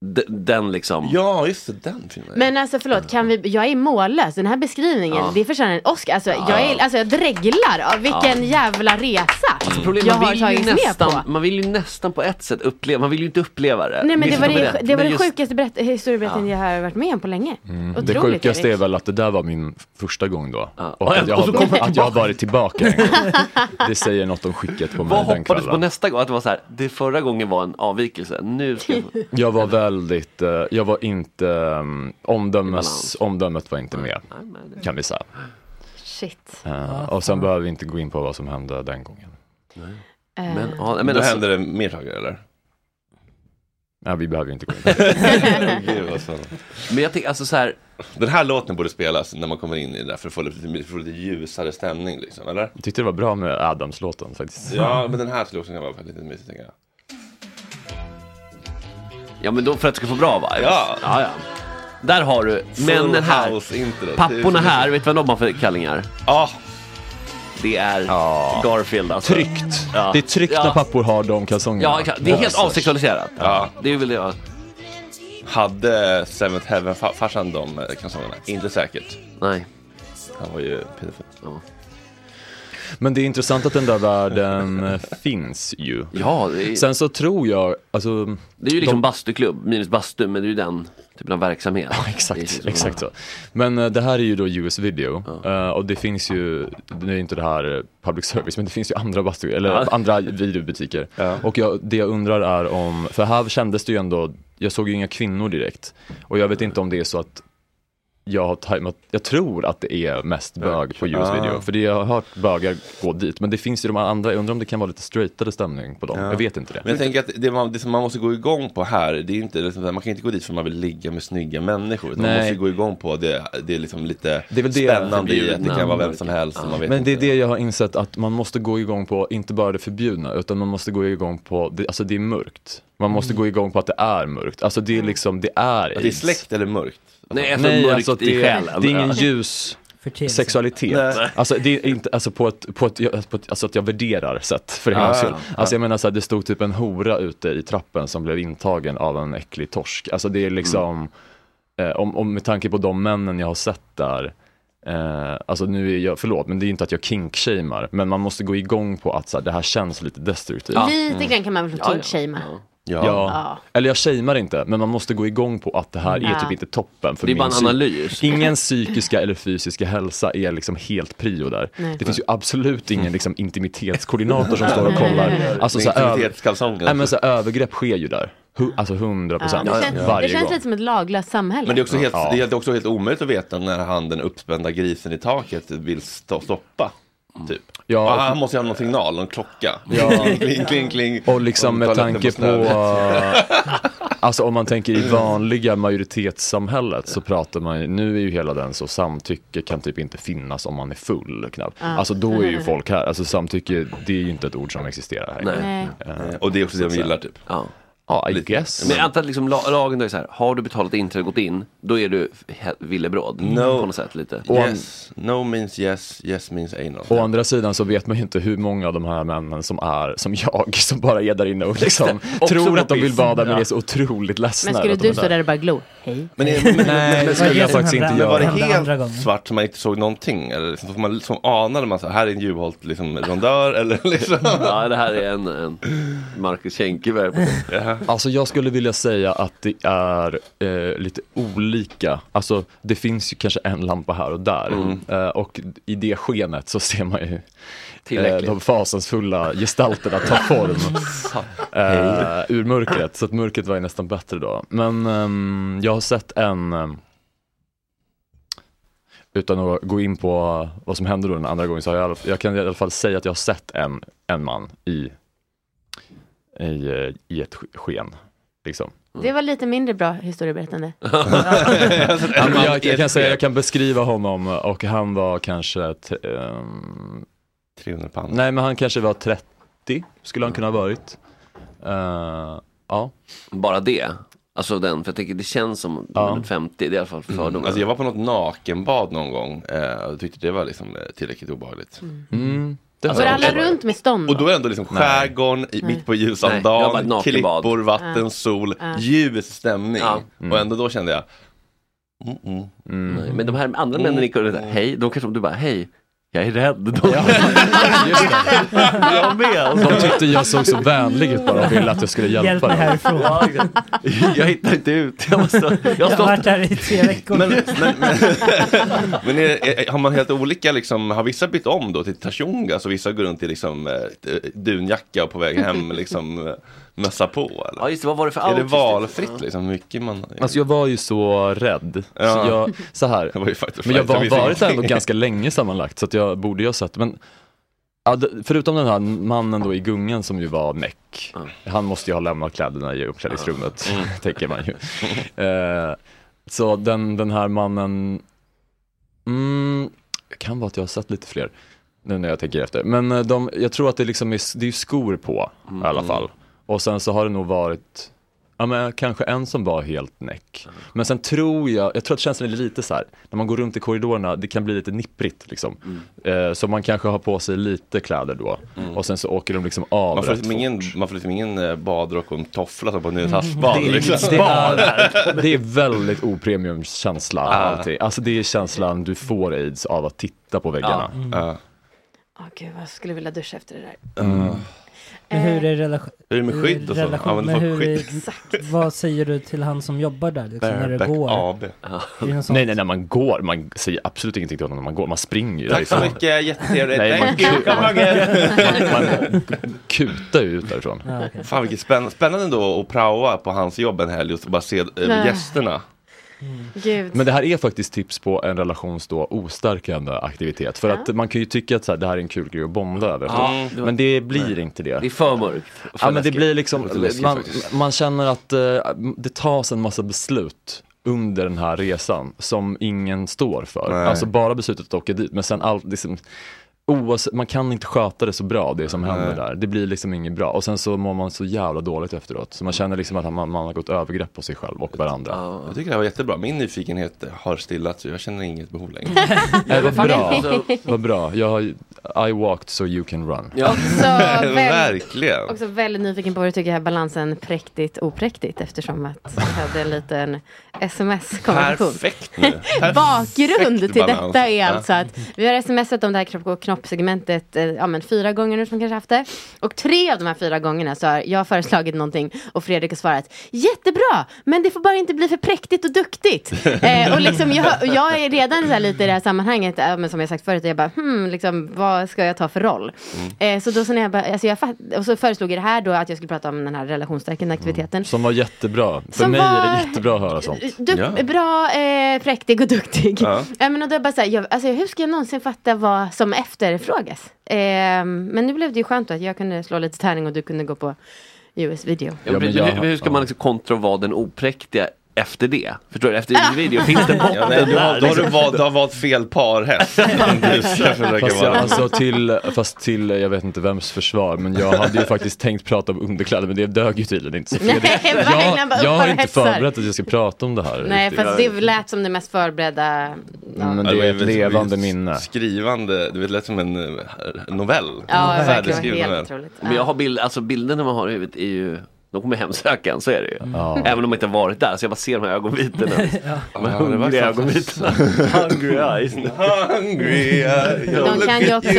[SPEAKER 7] d- den liksom.
[SPEAKER 2] Ja, just det, den filmen.
[SPEAKER 5] Men alltså förlåt, kan vi, jag är mållös. Den här beskrivningen,
[SPEAKER 7] Ja.
[SPEAKER 5] det förtjänar en Oscar. Alltså, jag, är, alltså jag dreglar av vilken jävla resa
[SPEAKER 7] Alltså problemet,
[SPEAKER 5] jag
[SPEAKER 7] man
[SPEAKER 5] har
[SPEAKER 7] vill, ju
[SPEAKER 5] tagits med
[SPEAKER 7] nästan,
[SPEAKER 5] på.
[SPEAKER 7] man vill ju nästan på ett sätt uppleva, man vill ju inte uppleva det.
[SPEAKER 5] Nej men det var
[SPEAKER 7] de
[SPEAKER 5] det,
[SPEAKER 7] är
[SPEAKER 5] det, var
[SPEAKER 7] Men
[SPEAKER 5] det
[SPEAKER 7] just-
[SPEAKER 5] sjukaste berätt, historieberättelsen jag har varit med om på länge.
[SPEAKER 6] Mm.
[SPEAKER 5] Otroligt
[SPEAKER 6] Det sjukaste
[SPEAKER 5] Erik.
[SPEAKER 6] är väl att det där var min första gång då. Och,
[SPEAKER 7] Och
[SPEAKER 6] att, jag
[SPEAKER 7] och så
[SPEAKER 6] har, att jag har varit tillbaka en gång. Det säger något om skicket på mig
[SPEAKER 7] Vad
[SPEAKER 6] den
[SPEAKER 7] hoppades på
[SPEAKER 6] kvällen.
[SPEAKER 7] nästa gång? Att det var så här, det förra gången var en avvikelse, nu ska jag...
[SPEAKER 6] Jag var väldigt, eh, jag var inte, um, omdömes, omdömet var inte med. Kan vi säga.
[SPEAKER 5] Shit.
[SPEAKER 6] Eh, och sen behöver vi inte gå in på vad som hände den gången.
[SPEAKER 5] Eh,
[SPEAKER 7] Men, ja, men
[SPEAKER 2] Då
[SPEAKER 7] alltså-
[SPEAKER 2] händer det mer saker eller?
[SPEAKER 6] Nej, vi behöver inte gå in på
[SPEAKER 2] Gud, spännande.
[SPEAKER 7] Men jag tänker alltså så här.
[SPEAKER 2] Den här låten borde spelas när man kommer in i det där för att få lite, för att få lite ljusare stämning liksom, eller?
[SPEAKER 6] Jag tyckte det var bra med Adams-låten faktiskt.
[SPEAKER 2] Ja, men den här skulle också kunna vara lite mysig tänker jag.
[SPEAKER 7] Ja men då för att det ska få bra vibes?
[SPEAKER 2] Ja.
[SPEAKER 7] ja, ja. Där har du männen här. Papporna här, vet du vad de har för kallingar?
[SPEAKER 2] Ja.
[SPEAKER 7] Det är Garfield alltså.
[SPEAKER 6] Tryggt.
[SPEAKER 7] Ja.
[SPEAKER 6] Det är tryggt
[SPEAKER 7] Ja.
[SPEAKER 6] när pappor har de kalsongerna.
[SPEAKER 7] Ja, exakt. det är helt avsexualiserat.
[SPEAKER 2] Ja.
[SPEAKER 7] Det väl det.
[SPEAKER 2] Hade Seventh Heaven-farsan de kalsongerna? Inte säkert.
[SPEAKER 7] Nej.
[SPEAKER 2] Han var ju pedofil.
[SPEAKER 7] Ja.
[SPEAKER 6] Men det är intressant att den där världen eh, finns ju.
[SPEAKER 7] Ja, är-
[SPEAKER 6] Sen så tror jag, alltså...
[SPEAKER 7] Det är ju liksom
[SPEAKER 6] de-
[SPEAKER 7] bastuklubb, minus bastu, men det är ju den typen av verksamhet.
[SPEAKER 6] Ja, exakt, exakt så. Men eh, det här är ju då US video eh, och det finns ju, det är inte det här public service, men det finns ju andra bastu, eller
[SPEAKER 7] Ja.
[SPEAKER 6] andra videobutiker. Och jag, det jag undrar är om, för här kändes det ju ändå, jag såg ju inga kvinnor direkt. Och jag vet inte om det är så att jag har tajmat, jag tror att det är mest bög på video.
[SPEAKER 2] Ah.
[SPEAKER 6] För det jag har hört bögar gå dit, men det finns ju de andra, jag undrar om det kan vara lite straightare stämning på dem.
[SPEAKER 2] Ja.
[SPEAKER 6] Jag vet inte det.
[SPEAKER 2] Men jag tänker att det, man, det som man måste gå igång på här, det är inte, liksom, man kan inte gå dit för att man vill ligga med snygga människor. Utan man
[SPEAKER 6] Nej.
[SPEAKER 2] måste gå igång på det, det är liksom lite
[SPEAKER 6] Det är väl det-
[SPEAKER 2] spännande i att det kan vara vem som helst. Man vet
[SPEAKER 6] Men det är
[SPEAKER 2] inte.
[SPEAKER 6] det jag har insett att man måste gå igång på, inte bara det förbjudna, utan man måste gå igång på, det, alltså det är mörkt. Man måste gå igång på att det är mörkt. Alltså det är liksom, det är
[SPEAKER 2] Att det är släkt eller mörkt?
[SPEAKER 7] Nej, alltså
[SPEAKER 6] Nej,
[SPEAKER 7] mörkt
[SPEAKER 6] alltså att
[SPEAKER 7] i
[SPEAKER 6] det,
[SPEAKER 7] själen.
[SPEAKER 6] det är ingen
[SPEAKER 7] Ja.
[SPEAKER 6] ljus sexualitet.
[SPEAKER 2] Nej.
[SPEAKER 6] Alltså det är inte, alltså på ett, på ett, på ett alltså att jag värderar sätt för en
[SPEAKER 2] Ja, ja,
[SPEAKER 6] skull.
[SPEAKER 2] ja.
[SPEAKER 6] Alltså jag menar så här, det stod typ en hora ute i trappen som blev intagen av en äcklig torsk. Alltså det är liksom, eh, om, om med tanke på de männen jag har sett där, Eh, alltså nu är jag, förlåt, men det är inte att jag kinkshamear, men man måste gå igång på att så här, det här känns lite destruktivt.
[SPEAKER 5] Lite grann kan man väl få
[SPEAKER 7] Ja, ja.
[SPEAKER 6] Ja.
[SPEAKER 5] Ja.
[SPEAKER 6] eller jag shamear inte, men man måste gå igång på att det här är
[SPEAKER 5] Ja.
[SPEAKER 6] typ inte toppen för
[SPEAKER 7] Det är
[SPEAKER 6] min
[SPEAKER 7] bara en
[SPEAKER 6] psy-
[SPEAKER 7] analys.
[SPEAKER 6] Ingen psykiska eller fysiska hälsa är liksom helt prio där.
[SPEAKER 5] Nej.
[SPEAKER 6] Det finns ju absolut ingen liksom, intimitetskoordinator som står och kollar. Alltså, så här, men, så här, övergrepp sker ju där. Alltså 100
[SPEAKER 5] Ja,
[SPEAKER 6] procent.
[SPEAKER 5] det, känns, det
[SPEAKER 6] Varje
[SPEAKER 5] känns
[SPEAKER 6] gång.
[SPEAKER 5] lite som ett laglöst samhälle.
[SPEAKER 2] Men det är, också helt,
[SPEAKER 6] Ja.
[SPEAKER 2] det är också helt omöjligt att veta när han den uppspända grisen i taket vill stå, stoppa. Typ.
[SPEAKER 6] Ja,
[SPEAKER 2] han måste ju ha någon signal, någon klocka.
[SPEAKER 6] Ja.
[SPEAKER 2] Kling, kling, kling.
[SPEAKER 6] Och liksom med tanke på, alltså om man tänker i vanliga majoritetssamhället så pratar man ju, nu är ju hela den så samtycke kan typ inte finnas om man är full knappt.
[SPEAKER 5] Ja.
[SPEAKER 6] Alltså då är ju folk här, alltså samtycke det är ju inte ett ord som existerar här.
[SPEAKER 7] Nej.
[SPEAKER 5] Nej.
[SPEAKER 6] Eh,
[SPEAKER 2] Och det är också det de gillar typ.
[SPEAKER 7] Ja.
[SPEAKER 6] Ja, I
[SPEAKER 2] Lite.
[SPEAKER 6] guess.
[SPEAKER 7] Men jag antar att liksom, la- lagen då är så här, har du betalat inträde och gått in, då är du he- villebråd.
[SPEAKER 2] No.
[SPEAKER 7] På något sätt lite.
[SPEAKER 6] Och-
[SPEAKER 2] Yes, no means yes, yes means anal.
[SPEAKER 6] Å andra sidan så vet man ju inte hur många av de här männen som är som jag, som bara är där inne och liksom
[SPEAKER 7] Också
[SPEAKER 6] tror att de vill bada men
[SPEAKER 7] Ja.
[SPEAKER 6] är så otroligt ledsna.
[SPEAKER 5] Men skulle
[SPEAKER 6] att de är
[SPEAKER 5] du stå där och bara glo? Hej.
[SPEAKER 2] Men, är, men, men,
[SPEAKER 6] Nej, det
[SPEAKER 2] men,
[SPEAKER 6] skulle jag
[SPEAKER 4] som
[SPEAKER 6] faktiskt inte
[SPEAKER 2] men var det
[SPEAKER 4] Hände
[SPEAKER 6] göra.
[SPEAKER 4] andra
[SPEAKER 2] helt
[SPEAKER 4] gången.
[SPEAKER 2] svart så man inte såg någonting? Eller liksom, får man, som anade man så här, här är en Juholt liksom, rondör eller liksom?
[SPEAKER 7] Ja, det här är en, en Marcus Schenkeberg. på-
[SPEAKER 2] Jaha.
[SPEAKER 6] Alltså jag skulle vilja säga att det är eh, lite olika. Alltså det finns ju kanske en lampa här och där.
[SPEAKER 7] Mm.
[SPEAKER 6] Eh, och i det skenet så ser man ju eh, de fasansfulla gestalterna ta form eh, ur mörkret. Så att mörkret var ju nästan bättre då. Men ehm, jag har sett en, ehm, utan att gå in på vad som hände då den andra gången, så har jag, jag kan i alla fall säga att jag har sett en, en man i, i, eh, i ett sk- sken. Liksom.
[SPEAKER 5] Det var lite mindre bra historieberättande.
[SPEAKER 6] Jag, jag kan säga, jag kan beskriva honom och han var kanske t- ehm,
[SPEAKER 2] 300 pannor.
[SPEAKER 6] Nej men han kanske var 30, skulle han kunna ha varit. Eh, ja.
[SPEAKER 7] Bara det? Alltså den, för jag tänker det känns som
[SPEAKER 6] Ja.
[SPEAKER 7] runt 50, det är i alla fall fördomar.
[SPEAKER 2] Mm. Alltså jag var på något nakenbad någon gång eh, och tyckte det var liksom eh, tillräckligt obehagligt.
[SPEAKER 6] Mm, det
[SPEAKER 5] Går alla runt med stånd
[SPEAKER 2] Och då är det ändå liksom skärgården, i-
[SPEAKER 5] Nej.
[SPEAKER 2] mitt på ljusan dagen, klippor, vatten,
[SPEAKER 5] Ja.
[SPEAKER 2] sol,
[SPEAKER 5] Ja.
[SPEAKER 2] ljus stämning.
[SPEAKER 7] Ja.
[SPEAKER 2] Och ändå då kände jag, mm, mm.
[SPEAKER 7] Nej, men de här andra
[SPEAKER 2] Mm.
[SPEAKER 7] männen gick och där, hej, de kanske du bara, hej, jag är rädd. De, jag med.
[SPEAKER 6] De tyckte jag såg så vänlig ut bara och ville att jag skulle hjälpa
[SPEAKER 4] Hjälp mig
[SPEAKER 6] dem.
[SPEAKER 4] härifrån.
[SPEAKER 7] Ja, jag hittar inte ut. Jag, måste, jag
[SPEAKER 4] Jag
[SPEAKER 7] har
[SPEAKER 4] har varit här i tre veckor.
[SPEAKER 2] Men, men, men, men är, är, har man helt olika, liksom, har vissa bytt om då till tashungas och vissa går runt i liksom, eh, dunjacka och på väg hem liksom, eh, mössa på? Eller?
[SPEAKER 7] Ja just det, vad var det för
[SPEAKER 2] Är det
[SPEAKER 7] outfit?
[SPEAKER 2] valfritt liksom, hur mycket man...
[SPEAKER 6] Alltså jag var ju så rädd.
[SPEAKER 2] Ja.
[SPEAKER 6] Så, jag, så här.
[SPEAKER 2] Det var ju faktiskt
[SPEAKER 6] Men jag har varit där ändå ganska länge sammanlagt så att jag borde ju ha sett. Men förutom den här mannen då i gungan som ju var näck. Han måste ju ha lämnat kläderna i uppklädningsrummet, tänker man ju. Eh, så den, den här mannen, mm, kan vara att jag har sett lite fler nu när jag tänker efter. Men eh, de, jag tror att det liksom är, det är skor på i alla fall. Och sen så har det nog varit Ja men kanske en som var helt näck. Men sen tror jag, jag tror att känslan är lite så här, när man går runt i korridorerna, det kan bli lite nipprigt liksom. Eh, så man kanske har på sig lite kläder då. Och sen så åker de liksom av
[SPEAKER 2] Man får,
[SPEAKER 6] rätt
[SPEAKER 2] liksom
[SPEAKER 6] fort.
[SPEAKER 2] ingen, man får liksom ingen badrock och en toffla som på Nynäshavsbad.
[SPEAKER 6] Det är,
[SPEAKER 2] liksom.
[SPEAKER 6] det, är, det är väldigt opremiumkänsla
[SPEAKER 2] Ja.
[SPEAKER 6] alltid. Alltså det är känslan du får aids av att titta på väggarna.
[SPEAKER 2] Ja.
[SPEAKER 5] Åh gud, jag skulle vilja duscha efter det där.
[SPEAKER 4] Men hur är relation?
[SPEAKER 2] Hur är det med skydd och så?
[SPEAKER 4] relation,
[SPEAKER 2] Använder
[SPEAKER 4] men
[SPEAKER 2] folk
[SPEAKER 4] hur
[SPEAKER 2] skydd?
[SPEAKER 4] är, vad säger du till han som jobbar där liksom, när du
[SPEAKER 2] Bareback
[SPEAKER 4] går?
[SPEAKER 2] AB.
[SPEAKER 4] Är det något sånt?
[SPEAKER 6] Nej, nej, när man går, man säger absolut ingenting till honom när man går, man springer ju
[SPEAKER 2] Tack så
[SPEAKER 6] därifrån.
[SPEAKER 2] mycket, jättetrevligt.
[SPEAKER 6] Nej, man,
[SPEAKER 2] Thank you, come again.
[SPEAKER 6] man kutar ju ut därifrån.
[SPEAKER 4] Ja, okej.
[SPEAKER 2] Fan vilket spänn- spännande då att praoa på hans jobb en helg och så bara se eh,
[SPEAKER 5] Nej.
[SPEAKER 2] gästerna.
[SPEAKER 5] Gud.
[SPEAKER 6] Men det här är faktiskt tips på en relations då ostärkande aktivitet. För att man kan ju tycka att så här, det här är en kul grej att bonda över.
[SPEAKER 7] Ja, det var-
[SPEAKER 6] men det blir inte det.
[SPEAKER 7] Det är för mörkt.
[SPEAKER 6] Ja men det blir liksom, man, man känner att eh, det tas en massa beslut under den här resan som ingen står för.
[SPEAKER 2] Nej.
[SPEAKER 6] Alltså bara beslutet att åka dit, men sen allt, liksom, oavsett, man kan inte sköta det så bra det som händer där. Det blir liksom inget bra. Och sen så mår man så jävla dåligt efteråt. Så man känner liksom att man, man har gått övergrepp på sig själv och varandra.
[SPEAKER 7] Ja.
[SPEAKER 2] Jag tycker det här var jättebra. Min nyfikenhet har stillats så jag känner inget behov längre.
[SPEAKER 6] Nej, vad bra. Vad bra. Jag har, I walked so you can run.
[SPEAKER 7] ja.
[SPEAKER 5] Så väl,
[SPEAKER 2] Verkligen.
[SPEAKER 5] också väldigt nyfiken på hur du tycker här balansen präktigt opräktigt eftersom att vi hade en liten sms-konversation.
[SPEAKER 2] Perfekt nu. Perfekt
[SPEAKER 5] Bakgrund till
[SPEAKER 2] balans.
[SPEAKER 5] detta är alltså att vi har smsat om det här kropp och knoppsegmentet eh, ja, men fyra gånger nu som kanske haft det. Och tre av de här fyra gångerna så har jag föreslagit någonting och Fredrik har svarat jättebra, men det får bara inte bli för präktigt och duktigt. eh, och liksom jag, jag är redan så här lite i det här sammanhanget, eh, men som jag sagt förut, jag bara hmm, liksom, vad ska jag ta för roll? Eh, så då så när jag bara, alltså jag och så föreslog jag det här då att jag skulle prata om den här relationsstärkande aktiviteten.
[SPEAKER 6] Som var jättebra. För
[SPEAKER 5] Som
[SPEAKER 6] mig är
[SPEAKER 5] var-
[SPEAKER 6] det jättebra att höra sånt.
[SPEAKER 5] Du,
[SPEAKER 2] Ja.
[SPEAKER 5] Bra, eh, präktig och duktig.
[SPEAKER 2] Ja.
[SPEAKER 5] Men och då är bara så här, jag, alltså, hur ska jag någonsin fatta vad som efterfrågas? Eh, men nu blev det ju skönt att jag kunde slå lite tärning och du kunde gå på US-video.
[SPEAKER 7] Ja,
[SPEAKER 6] Ja,
[SPEAKER 7] men hur, hur ska man liksom kontra och vara den opräktiga efter det? Förstår du? Efter en video, finns det botten
[SPEAKER 2] Ja, nej, du har,
[SPEAKER 7] där?
[SPEAKER 2] då har du, valt, du har valt fel ska försöka
[SPEAKER 6] Fast, jag, alltså till, fast till, jag vet inte vems försvar, men jag hade ju faktiskt tänkt prata om underkläder, men det dög ju tydligen inte. Så
[SPEAKER 5] Nej,
[SPEAKER 6] jag, jag har inte förberett att jag ska prata om det här.
[SPEAKER 5] Nej,
[SPEAKER 6] riktigt.
[SPEAKER 5] fast det lät som det mest förberedda. Ja.
[SPEAKER 6] Men det är
[SPEAKER 2] ju
[SPEAKER 6] ett levande minne.
[SPEAKER 2] Skrivande, du vet, lät som en eh, novell.
[SPEAKER 5] Ja, verkligen. Helt otroligt.
[SPEAKER 7] Men jag har bild, alltså bilderna man har i huvudet är ju de kommer hemsöka en, så är det ju.
[SPEAKER 6] Ja.
[SPEAKER 7] Även om man inte har varit där, så jag bara ser de här ögonvitorna. De här
[SPEAKER 2] Ja, det var
[SPEAKER 7] hungriga ögonvitorna. Hungry eyes.
[SPEAKER 2] Hungry eyes,
[SPEAKER 5] De kan ju också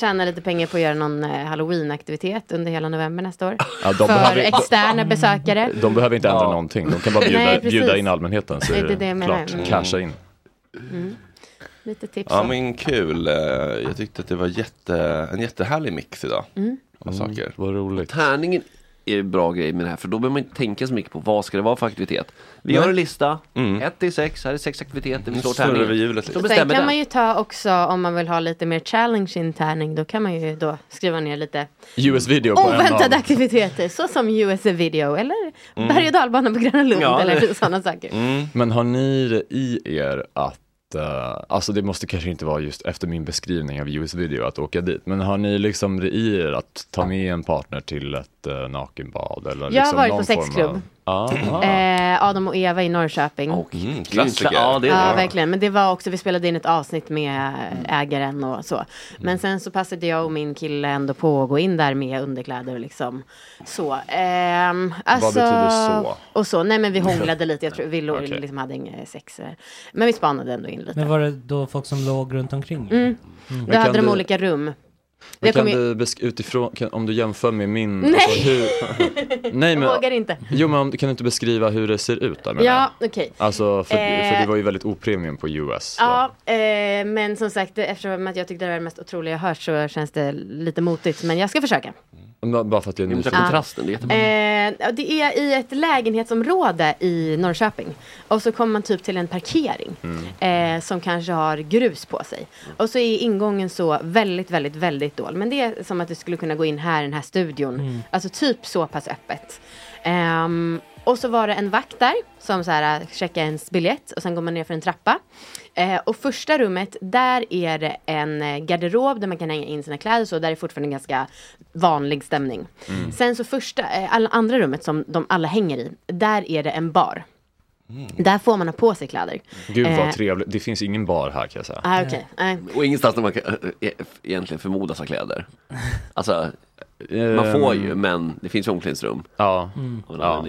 [SPEAKER 5] tjäna lite pengar på att göra någon eh, halloween-aktivitet under hela november nästa år.
[SPEAKER 6] Ja, de
[SPEAKER 5] För
[SPEAKER 6] behöver-
[SPEAKER 5] externa besökare.
[SPEAKER 6] De behöver inte ändra någonting, de kan bara bjuda,
[SPEAKER 5] Nej,
[SPEAKER 6] bjuda in allmänheten så
[SPEAKER 5] Det
[SPEAKER 6] är det,
[SPEAKER 5] det jag menar.
[SPEAKER 6] klart,
[SPEAKER 5] Mm.
[SPEAKER 6] casha in.
[SPEAKER 5] Mm. Lite tips.
[SPEAKER 2] Ja men kul. Eh, Jag tyckte att det var jätte, en jättehärlig mix idag.
[SPEAKER 5] Mm.
[SPEAKER 2] Av saker.
[SPEAKER 6] Vad roligt.
[SPEAKER 7] Tärningen är en bra grej med det här, för då behöver man inte tänka så mycket på vad ska det vara för aktivitet. Vi
[SPEAKER 2] Nej.
[SPEAKER 7] gör en lista,
[SPEAKER 2] Mm.
[SPEAKER 7] 1 till 6, här är sex aktiviteter, vi slår tärningen.
[SPEAKER 2] vi hjulet
[SPEAKER 7] Så
[SPEAKER 2] lite.
[SPEAKER 5] Sen
[SPEAKER 7] bestämmer
[SPEAKER 5] kan
[SPEAKER 7] den.
[SPEAKER 5] man ju ta också om man vill ha lite mer challenging tärning. Då kan man ju då skriva ner lite
[SPEAKER 6] US-video på
[SPEAKER 5] oväntade aktiviteter. Så som US video eller
[SPEAKER 6] Mm.
[SPEAKER 5] berg och dalbana på Gröna Lund
[SPEAKER 6] Ja, det-
[SPEAKER 5] eller sådana saker.
[SPEAKER 2] Mm.
[SPEAKER 6] Men har ni det i er att eh, alltså det måste kanske inte vara just efter min beskrivning av US-video att åka dit. Men har ni liksom det i er att ta med en partner till ett uh, nakenbad? Eller
[SPEAKER 5] Jag har
[SPEAKER 6] liksom
[SPEAKER 5] varit
[SPEAKER 6] någon
[SPEAKER 5] på
[SPEAKER 6] form
[SPEAKER 5] sexklubb.
[SPEAKER 6] Av... Ah, ah.
[SPEAKER 5] Eh, Adam och Eva i Norrköping.
[SPEAKER 2] Mm, klassiker.
[SPEAKER 7] Ja, det är
[SPEAKER 5] Ja, verkligen. Men det var också, vi spelade in ett avsnitt med ägaren och så. Men sen så passade jag och min kille ändå på att gå in där med underkläder och liksom så. Ehm, alltså,
[SPEAKER 6] betyder så?
[SPEAKER 5] Och så, nej men vi hånglade lite, jag tror vi
[SPEAKER 6] Okej.
[SPEAKER 5] liksom hade inga sex. eh, Men vi spanade ändå in lite.
[SPEAKER 4] Men var det då folk som låg runt omkring?
[SPEAKER 5] Mm.
[SPEAKER 6] Men
[SPEAKER 5] Då hade de
[SPEAKER 6] du-
[SPEAKER 5] olika rum.
[SPEAKER 6] Men kan
[SPEAKER 5] ju-
[SPEAKER 6] du utifrån, kan, om du jämför med min,
[SPEAKER 5] Nej.
[SPEAKER 6] alltså hur, nej men,
[SPEAKER 5] Jag vågar inte.
[SPEAKER 6] jo men om- kan du inte beskriva hur det ser ut där
[SPEAKER 5] Ja, okej.
[SPEAKER 6] Alltså för,
[SPEAKER 5] Eh.
[SPEAKER 6] för det var ju väldigt opremium på US.
[SPEAKER 5] Ja, eh, men som sagt eftersom att jag tyckte det var det mest otroliga jag hört så känns det lite motigt. Men jag ska försöka.
[SPEAKER 6] Men Bara för att jag är nyfiken.
[SPEAKER 7] kontrasten, det är jättebra.
[SPEAKER 5] Eh, det är i ett lägenhetsområde i Norrköping. Och så kommer man typ till en parkering. Eh, som kanske har grus på sig. Och så är ingången så väldigt, väldigt, väldigt dålig. Men det är som att du skulle kunna gå in här i den här studion. Alltså typ så pass öppet. Ehm, och så var det en vakt där som så här, äh, checkade ens biljett och sen går man ner för en trappa. Eh, och första rummet, där är det en eh, garderob där man kan hänga in sina kläder så. Där är fortfarande en ganska vanlig stämning. Sen så första, eh, alla andra rummet som de alla hänger i, där är det en bar. Där får man ha på sig kläder.
[SPEAKER 6] Gud vad
[SPEAKER 5] Eh,
[SPEAKER 6] trevligt, det finns ingen bar här kan jag säga.
[SPEAKER 5] Ah. Nej.
[SPEAKER 7] Och ingenstans där man kan, eh, egentligen förmodas ha kläder. Alltså, man får ju, men det finns omklädningsrum.
[SPEAKER 6] Ja.
[SPEAKER 7] En
[SPEAKER 6] Ja.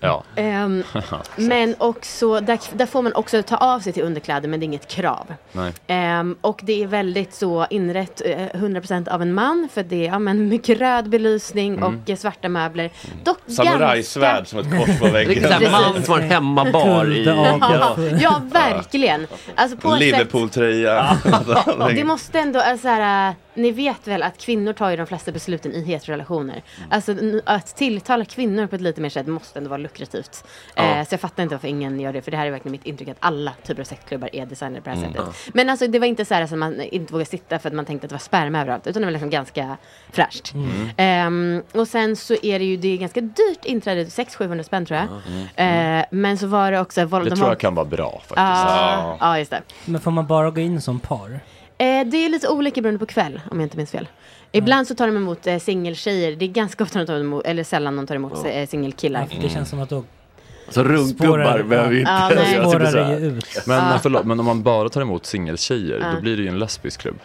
[SPEAKER 6] Ja.
[SPEAKER 5] Ehm, men också, där, där får man också ta av sig till underkläder men det är inget krav.
[SPEAKER 6] Nej.
[SPEAKER 5] Ehm, och det är väldigt så inrett eh, 100% av en man för det är ja, men mycket röd belysning
[SPEAKER 6] Mm.
[SPEAKER 5] och eh, svarta möbler. Dock
[SPEAKER 2] Samurajsvärd som ett kors på väggen.
[SPEAKER 7] Riktigt såhär man som har en hemmabar i...
[SPEAKER 5] Ja, ja, verkligen. Alltså
[SPEAKER 2] Liverpool-tröja.
[SPEAKER 5] det måste ändå, alltså, så här, äh, ni vet väl att kvinnor tar ju de flesta besluten i heterorelationer. Alltså n- att tilltala kvinnor på ett lite mer sätt måste ändå vara lukrativt. Eh, så jag fattar inte varför ingen gör det, för det här är verkligen mitt intryck att alla typer av sexklubbar är designade på det här sättet. Men alltså det var inte så här att man inte vågade sitta för att man tänkte att det var sperma överallt, utan det var liksom ganska fräscht. Ehm, och sen så är det ju, det är ganska dyrt inträde, 600-700 spänn tror jag. Eh, men så var det också,
[SPEAKER 6] Det
[SPEAKER 5] de
[SPEAKER 6] tror
[SPEAKER 5] har-
[SPEAKER 6] jag kan vara bra faktiskt.
[SPEAKER 5] Ja, ja, just det.
[SPEAKER 4] Men får man bara gå in som par?
[SPEAKER 5] Eh, det är lite olika beroende på kväll, om jag inte minns fel. Ibland så tar de emot eh, singeltjejer. Det är ganska ofta de tar emot, eller sällan de tar emot eh, singelkillar.
[SPEAKER 4] För det känns som att då
[SPEAKER 7] Så runkgubbar
[SPEAKER 4] Spårar-
[SPEAKER 7] behöver ju inte
[SPEAKER 5] Ja, nej.
[SPEAKER 7] göra
[SPEAKER 4] ut.
[SPEAKER 6] Men,
[SPEAKER 5] Ja.
[SPEAKER 6] men förlåt, men om man bara tar emot singeltjejer,
[SPEAKER 5] Ja.
[SPEAKER 6] då blir det ju en lesbisk klubb.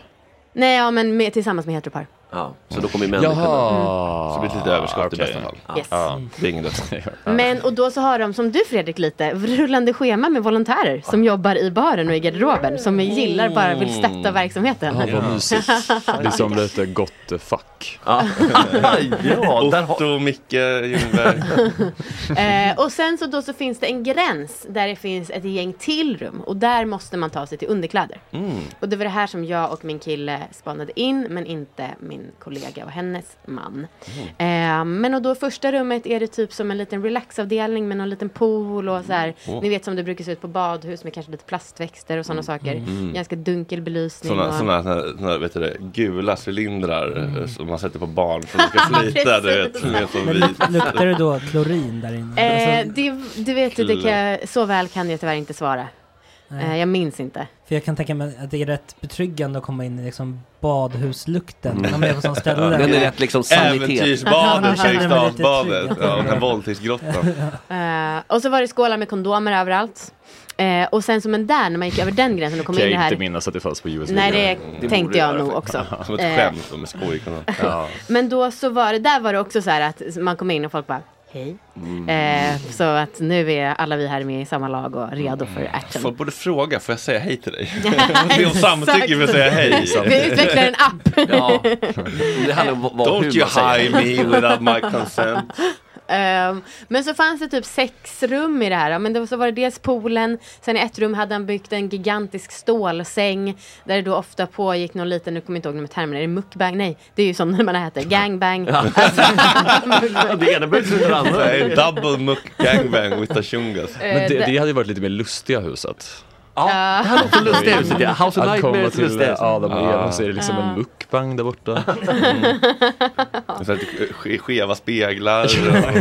[SPEAKER 5] Nej, ja, men med, tillsammans med heteropar.
[SPEAKER 7] Ja, så då kommer ju männen kunna...
[SPEAKER 6] Jaha!
[SPEAKER 2] Så det blir lite överskott i bästa fall.
[SPEAKER 5] Yes.
[SPEAKER 6] Ja.
[SPEAKER 2] Det är ingen dödsfall.
[SPEAKER 5] Men, och då så har de, som du Fredrik lite, rullande schema med volontärer som jobbar i baren och i garderoben. Som gillar bara vill stötta verksamheten.
[SPEAKER 6] Ja, vad mysigt. Det är som lite gott fack.
[SPEAKER 7] Ja, ja där har...
[SPEAKER 2] Otto, Micke, Ljungberg.
[SPEAKER 5] Eh, och sen så då så finns det en gräns där det finns ett gäng till rum. Och där måste man ta sig till underkläder. Och det var det här som jag och min kille spanade in, men inte min kollega och hennes man. Eh, men och då första rummet är det typ som en liten relaxavdelning med någon liten pool och så här. Ni vet som det brukar se ut på badhus med kanske lite plastväxter och sådana saker. Ganska dunkel belysning.
[SPEAKER 2] Såna,
[SPEAKER 5] och...
[SPEAKER 2] såna, såna vet du det, gula cylindrar eh, som man sätter på barn för att de ska slita, du vet. Som
[SPEAKER 4] luktar det då klorin där inne?
[SPEAKER 5] Eh,
[SPEAKER 4] Alltså,
[SPEAKER 5] det, du vet, det kan, jag- så väl kan jag tyvärr inte svara.
[SPEAKER 4] Nej.
[SPEAKER 5] Eh, jag minns inte.
[SPEAKER 4] För jag kan tänka mig att det är rätt betryggande att komma in i liksom badhuslukten.
[SPEAKER 7] Mm.
[SPEAKER 4] När man är på sån ställe.
[SPEAKER 7] Den är rätt liksom sanitet.
[SPEAKER 2] Äventyrsbadet,
[SPEAKER 4] Ja, jag
[SPEAKER 2] Fredriksdalsbadet. Ja, den här våldtäktsgrottan.
[SPEAKER 5] Eh, och så var det skålar med kondomer överallt. Eh, och sen som en där, när man gick över den gränsen och kom
[SPEAKER 6] Kan
[SPEAKER 5] in i
[SPEAKER 6] jag
[SPEAKER 5] det här.
[SPEAKER 6] inte minnas att det fanns på US
[SPEAKER 5] Nej, det tänkte jag nog också.
[SPEAKER 2] Som ett
[SPEAKER 5] Eh,
[SPEAKER 2] skämt då, med skoj.
[SPEAKER 6] Ja.
[SPEAKER 5] Men då så var det, där var det också så här att man kom in och folk bara hej. Eh, så att nu är alla vi här med i samma lag och redo för action.
[SPEAKER 2] Folk borde fråga, får jag säga hej till dig? Be om samtycke för att säga hej.
[SPEAKER 5] Vi utvecklar en app.
[SPEAKER 7] Ja. Det handlar om vad,
[SPEAKER 2] Don't
[SPEAKER 7] hur
[SPEAKER 2] you hire me without my consent.
[SPEAKER 5] Ehm, men så fanns det typ sex rum i det här. Men det, så var det dels poolen, sen i ett rum hade han byggt en gigantisk stålsäng. Där det då ofta pågick någon liten, nu kommer jag inte ihåg de termerna, är det mukbang? Nej, det är ju som när man äter, gangbang. Alltså,
[SPEAKER 7] Ja, det ena behöver inte det andra.
[SPEAKER 2] Så här, Double muck gangbang with Chungas.
[SPEAKER 5] Eh,
[SPEAKER 6] Men det,
[SPEAKER 5] det-
[SPEAKER 6] det hade ju varit lite mer lustiga huset.
[SPEAKER 7] Ja, det här låter lustigt ja. House of
[SPEAKER 6] Att komma
[SPEAKER 7] Nightmares
[SPEAKER 6] till
[SPEAKER 7] lustigt.
[SPEAKER 6] Adam och. Eva så är det liksom en mukbang där borta.
[SPEAKER 2] Så här, lite ske- skeva speglar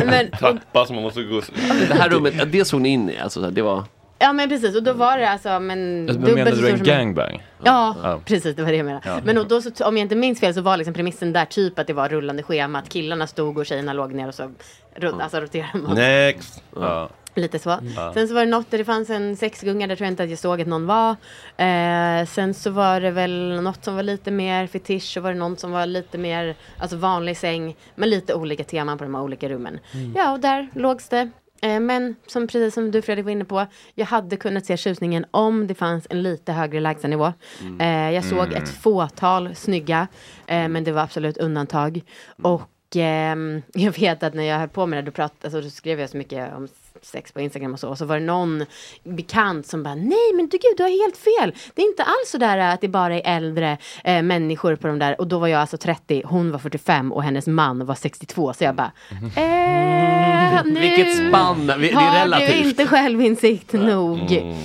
[SPEAKER 5] Men-
[SPEAKER 2] och trappa som man måste gå.
[SPEAKER 7] Det här rummet, ja, det såg ni in i alltså, så här, det var...
[SPEAKER 5] ja men precis, och då var det alltså men,
[SPEAKER 6] Men
[SPEAKER 5] dubbelt
[SPEAKER 6] menar
[SPEAKER 5] så
[SPEAKER 6] du
[SPEAKER 5] stor
[SPEAKER 6] en
[SPEAKER 5] som
[SPEAKER 6] gangbang?
[SPEAKER 5] Ja,
[SPEAKER 6] Ja.
[SPEAKER 5] precis det var det jag menade. Men och då så, om jag inte minns fel så var liksom premissen där typ att det var rullande schema. Att killarna stod och tjejerna låg ner och så ro- alltså, roterade man.
[SPEAKER 2] Next.
[SPEAKER 6] Ja.
[SPEAKER 5] Lite så. Sen så var det något där det fanns en sexgunga där tror jag inte att jag såg att någon var. Eh, sen så var det väl något som var lite mer fetisch. Så var det någon som var lite mer alltså vanlig säng. Men lite olika teman på de här olika rummen. Ja, och där lågs det. Eh, men som precis som du Fredrik var inne på. Jag hade kunnat se tjusningen om det fanns en lite högre lägstanivå. Eh, jag såg ett fåtal snygga. Eh, men det var absolut undantag. Och ehm, jag vet att när jag höll på med det, då, prat, alltså, då skrev jag så mycket om sex på Instagram och så. Och så var det någon bekant som bara, nej men du gud, du har helt fel. Det är inte alls så där att det bara är äldre eh, människor på de där. Och då var jag alltså 30, hon var 45 och hennes man var 62. Så jag bara, eh, nu
[SPEAKER 7] Vilket spann, det är
[SPEAKER 5] har
[SPEAKER 7] relativt.
[SPEAKER 5] du inte självinsikt nog.
[SPEAKER 2] Mm.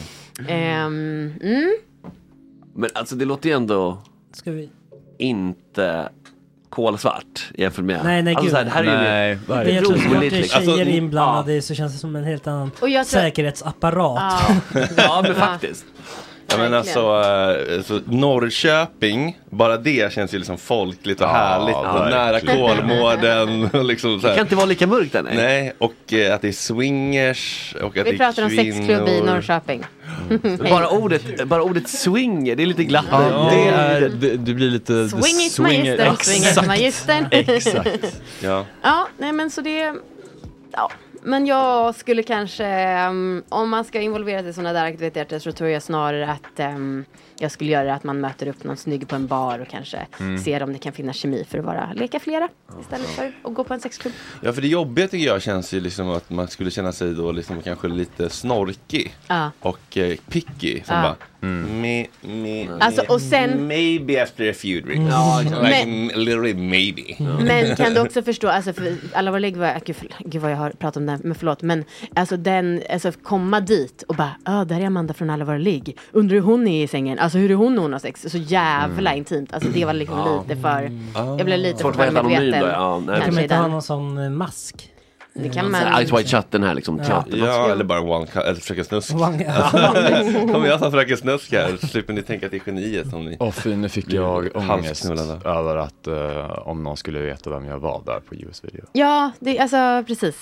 [SPEAKER 5] Ehm, mm.
[SPEAKER 7] Men alltså det låter ju ändå
[SPEAKER 4] Ska vi...
[SPEAKER 7] inte kolsvart jämfört med...
[SPEAKER 4] Nej, nej,
[SPEAKER 7] alltså,
[SPEAKER 4] gud.
[SPEAKER 7] så här, det här är ju
[SPEAKER 6] Nej,
[SPEAKER 4] Det är jag tror så fort
[SPEAKER 7] roligt
[SPEAKER 4] det är
[SPEAKER 7] liksom.
[SPEAKER 4] tjejer
[SPEAKER 2] Alltså,
[SPEAKER 4] inblandade så känns det som en helt annan säkerhetsapparat.
[SPEAKER 5] Ja.
[SPEAKER 7] Ja men faktiskt.
[SPEAKER 2] Ja, men alltså, eh, så Norrköping, bara det känns ju liksom folkligt och
[SPEAKER 6] Ja,
[SPEAKER 2] härligt. Och nära. Kolmården. Liksom
[SPEAKER 7] Det kan inte vara lika mörkt där nej.
[SPEAKER 2] Nej, och eh, att det är swingers. Och att
[SPEAKER 5] Vi
[SPEAKER 2] det är
[SPEAKER 5] pratar om sexklubb i
[SPEAKER 2] kvinnor.
[SPEAKER 5] Norrköping.
[SPEAKER 7] Bara ordet, bara ordet swinger, det är lite glatt.
[SPEAKER 6] Ja, det är, det, du blir lite...
[SPEAKER 5] Swing it magistern, swing it magistern.
[SPEAKER 6] Exakt.
[SPEAKER 2] Ja.
[SPEAKER 5] Ja, nej men så det... Ja. Men jag skulle kanske, um, om man ska involvera sig i sådana där aktiviteter så tror jag snarare att um, jag skulle göra att man möter upp någon snygg på en bar och kanske ser om det kan finnas kemi för att vara leka flera istället för att gå på en sexklubb.
[SPEAKER 2] ja, för det jobbiga tycker jag känns ju liksom att man skulle känna sig då liksom kanske lite snorkig.
[SPEAKER 5] Ja.
[SPEAKER 2] Och eh, picky. Som
[SPEAKER 5] Ja.
[SPEAKER 2] bara, me, me,
[SPEAKER 5] Alltså, och sen-
[SPEAKER 2] Maybe after a few drinks.
[SPEAKER 7] Ja,
[SPEAKER 2] Like,
[SPEAKER 5] Men-
[SPEAKER 2] a little bit maybe.
[SPEAKER 5] Men kan du också förstå, alltså för alla våra ligg var, gud, för, gud vad jag har pratat om det, men förlåt, men alltså den, alltså komma dit och bara, ja där är Amanda från alla våra ligg, undrar hur hon är i sängen, alltså hur är hon när hon har sex, så jävla intimt, alltså det var liksom lite för, jag blev lite för
[SPEAKER 7] helt anonym ja, nej.
[SPEAKER 4] Kan man inte ha någon sån eh, mask?
[SPEAKER 5] Det kan
[SPEAKER 7] här,
[SPEAKER 5] man,
[SPEAKER 7] Ice White Shut, den här liksom teatern.
[SPEAKER 2] Ja, eller bara one cut, eller Fröken Snusk.
[SPEAKER 4] One-
[SPEAKER 2] Om jag tar Fröken Snusk här så slipper ni tänka att det är geniet som ni...
[SPEAKER 6] Fy, nu fick jag ångest över att eh, om någon skulle veta vem jag var där på US video.
[SPEAKER 5] Ja, det, alltså precis.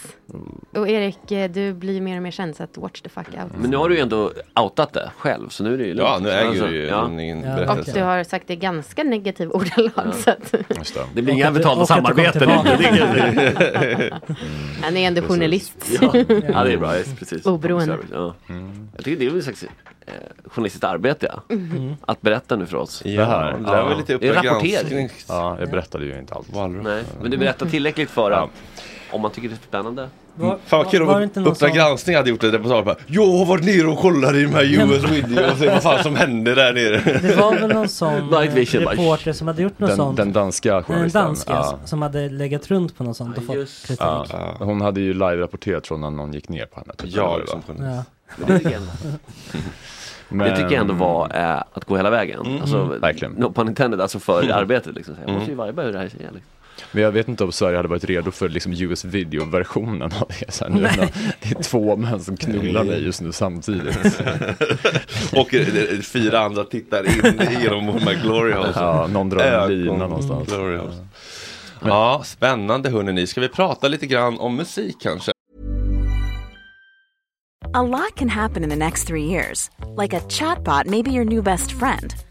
[SPEAKER 5] Och Erik, eh, du blir mer och mer känd så att watch the fuck out.
[SPEAKER 7] Men nu har du ju ändå outat det själv, så nu är det ju
[SPEAKER 2] Ja,
[SPEAKER 7] lugnt.
[SPEAKER 2] nu äger
[SPEAKER 7] Alltså,
[SPEAKER 2] du ju
[SPEAKER 7] ja.
[SPEAKER 2] ingen
[SPEAKER 4] Ja.
[SPEAKER 5] Och
[SPEAKER 2] berättelse.
[SPEAKER 5] du har sagt det ganska negativ ordalag så att
[SPEAKER 6] Just det.
[SPEAKER 7] Det blir
[SPEAKER 4] Och
[SPEAKER 7] inga betalda
[SPEAKER 4] och
[SPEAKER 7] samarbeten.
[SPEAKER 5] Han är ändå journalist.
[SPEAKER 7] Ja, ja, det är bra. just Precis.
[SPEAKER 5] Oberoende.
[SPEAKER 7] Ja. Jag tycker det är väl slags eh, journalistiskt arbete, ja.
[SPEAKER 5] Mhm.
[SPEAKER 7] Att berätta nu för oss.
[SPEAKER 2] Ja,
[SPEAKER 6] Det här.
[SPEAKER 2] det där var
[SPEAKER 6] Ja.
[SPEAKER 2] lite Uppdrag.
[SPEAKER 6] Ja, jag berättade ju inte allt.
[SPEAKER 7] Nej, men du berättar tillräckligt för
[SPEAKER 6] Ja.
[SPEAKER 7] att om man tycker det är spännande.
[SPEAKER 4] Var,
[SPEAKER 2] Fan vad kul om Uppdrag
[SPEAKER 4] sån-
[SPEAKER 2] granskning hade gjort ett reportage bara Jag har varit nere och kollat i de här US video och se vad fan som hände där nere.
[SPEAKER 4] Det var väl någon sån reporter som hade gjort något
[SPEAKER 6] Den,
[SPEAKER 4] sånt.
[SPEAKER 6] den danska
[SPEAKER 4] en
[SPEAKER 6] journalisten.
[SPEAKER 4] dansk
[SPEAKER 6] ja.
[SPEAKER 4] som hade legat runt på något sånt och
[SPEAKER 7] Ja,
[SPEAKER 4] fått kritik.
[SPEAKER 6] Ja.
[SPEAKER 2] Ja.
[SPEAKER 6] Hon hade ju live-rapporterat från när någon gick ner på henne. typ, eller
[SPEAKER 2] Ja,
[SPEAKER 6] det var.
[SPEAKER 4] Ja.
[SPEAKER 7] Men det, tycker jag ändå,
[SPEAKER 6] Men,
[SPEAKER 7] det tycker jag ändå var eh, att gå hela vägen. Alltså,
[SPEAKER 6] Verkligen.
[SPEAKER 7] No pun intended, alltså för arbetet. Liksom. Jag måste ju varje hur det här är. Liksom.
[SPEAKER 6] Men jag vet inte om Sverige hade varit redo för liksom US video-versionen av det. Så här, nu är det, är två män som knullar mig just nu samtidigt.
[SPEAKER 2] och eh, fyra andra tittar in genom de här glory holes.
[SPEAKER 6] Ja, någon drar en lina någonstans.
[SPEAKER 2] Glory holes. Ja, spännande hörni. Ska vi prata lite grann om musik kanske?
[SPEAKER 8] A lot can happen in the next three years. Like a chatbot may be your new best friend.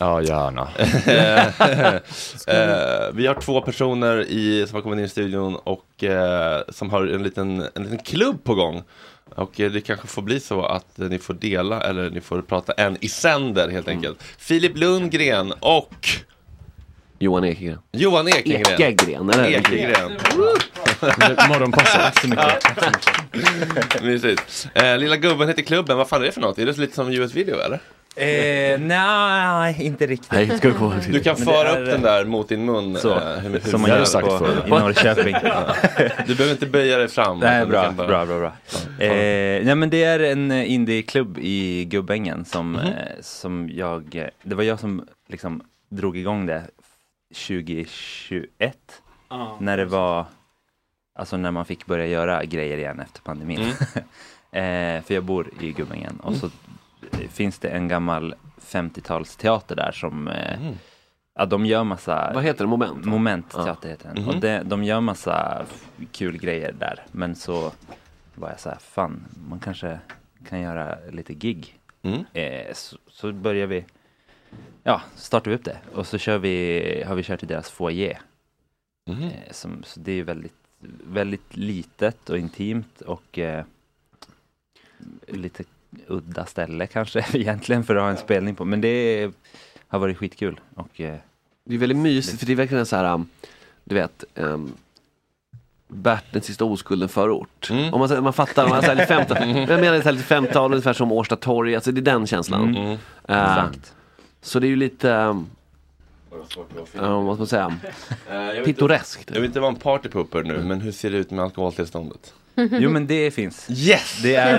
[SPEAKER 6] Ja, gärna.
[SPEAKER 2] Eh, vi har två personer i, som har kommit in i studion och eh, som har en liten, en liten klubb på gång. Och eh, det kanske får bli så att eh, ni får dela eller ni får prata en i sänder helt enkelt. Filip Lundgren och
[SPEAKER 7] Johan Ekegren.
[SPEAKER 2] Johan Ekegren.
[SPEAKER 7] Ekegren, eller?
[SPEAKER 2] Ekegren.
[SPEAKER 6] Morgonpasset.
[SPEAKER 2] Tack så mycket. Mysigt. Eh, lilla gubben heter klubben, vad fan är det för något? Är det lite som US-video eller?
[SPEAKER 9] Eh, nej, inte riktigt.
[SPEAKER 7] Nej, ska gå.
[SPEAKER 2] Du kan
[SPEAKER 9] Men
[SPEAKER 2] föra
[SPEAKER 9] är-
[SPEAKER 2] upp den där mot din mun.
[SPEAKER 9] Så,
[SPEAKER 2] eh, hur- hur-
[SPEAKER 9] som man gör på, i Norrköping.
[SPEAKER 2] Du behöver inte böja dig fram.
[SPEAKER 9] Nej, bra,
[SPEAKER 2] bara-
[SPEAKER 9] bra, bra, bra. Eh, nej men det är en eh, indieklubb i Gubbängen som,
[SPEAKER 2] Mhm.
[SPEAKER 9] eh, som jag, eh, det var jag som liksom drog igång det 2021.
[SPEAKER 10] Ja.
[SPEAKER 9] När det var, alltså när man fick börja göra grejer igen efter pandemin. eh, för jag bor i Gubbängen och så eh, finns det en gammal 50-talsteater där som eh, Ja, de gör massa...
[SPEAKER 7] Vad heter det? Moment?
[SPEAKER 9] Moment
[SPEAKER 7] Ja.
[SPEAKER 9] teater heter den.
[SPEAKER 7] Mhm.
[SPEAKER 9] Och det, de gör massa kul grejer där. Men så var jag så här, fan, man kanske kan göra lite gig.
[SPEAKER 2] Mm.
[SPEAKER 9] Eh, så, så börjar vi, ja, startar vi upp det. Och så kör vi, har vi kört i deras foyer.
[SPEAKER 2] Mhm.
[SPEAKER 9] Eh, som, så det är väldigt, väldigt litet och intimt och eh, lite udda ställe kanske egentligen för att ha en spelning på. Men det har varit skitkul. Och, eh,
[SPEAKER 7] Det är väldigt mysigt för det är verkligen så här, um, du vet, um, Bert, den sista oskulden förort.
[SPEAKER 2] Mm.
[SPEAKER 7] Om man, man fattar, man säger 50, jag menar så här lite 50-tal, ungefär som Årsta torg, alltså det är den känslan.
[SPEAKER 9] Mm. Exakt.
[SPEAKER 7] Så det är ju lite, um, ja, vad ska man säga,
[SPEAKER 2] Eh, jag vet
[SPEAKER 7] pittoreskt.
[SPEAKER 2] inte- Jag vill inte vara en partypooper nu, men hur ser det ut med alkoholtillståndet?
[SPEAKER 9] Jo men det finns.
[SPEAKER 2] Yes!
[SPEAKER 9] Det är,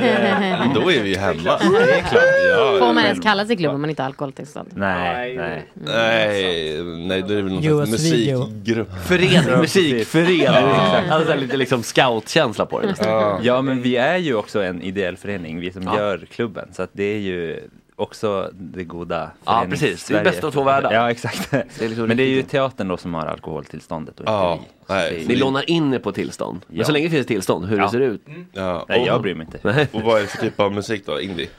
[SPEAKER 9] eh,
[SPEAKER 2] Då är vi ju hemma.
[SPEAKER 9] Det är klart.
[SPEAKER 2] Ja,
[SPEAKER 5] Får man ens kalla sig klubb om man inte har alkoholtillstånd?
[SPEAKER 9] Nej, nej.
[SPEAKER 2] Nej, nej, då är det väl någon
[SPEAKER 5] US
[SPEAKER 2] slags
[SPEAKER 5] video.
[SPEAKER 2] musikgrupp.
[SPEAKER 7] Förening, musik, förening.
[SPEAKER 2] Ja.
[SPEAKER 7] Alltså så här lite liksom scoutkänsla på det nästan.
[SPEAKER 2] Ja.
[SPEAKER 9] Ja men vi är ju också en ideell förening, vi som
[SPEAKER 7] Ja.
[SPEAKER 9] gör klubben. Så att det är ju också det goda
[SPEAKER 7] Ja, precis. Det är bäst av två världar.
[SPEAKER 9] Ja exakt.
[SPEAKER 7] Det liksom
[SPEAKER 9] men det är ju teatern då som har alkoholtillståndet och
[SPEAKER 2] Ja,
[SPEAKER 9] inte vi.
[SPEAKER 2] Nej.
[SPEAKER 7] Ni lånar in er på tillstånd. Men
[SPEAKER 9] Ja.
[SPEAKER 7] så länge det finns tillstånd, hur
[SPEAKER 9] Ja.
[SPEAKER 7] det ser ut.
[SPEAKER 2] Ja.
[SPEAKER 9] Nej
[SPEAKER 2] och,
[SPEAKER 9] jag bryr mig inte.
[SPEAKER 2] Och vad är det för typ av musik då? Indie?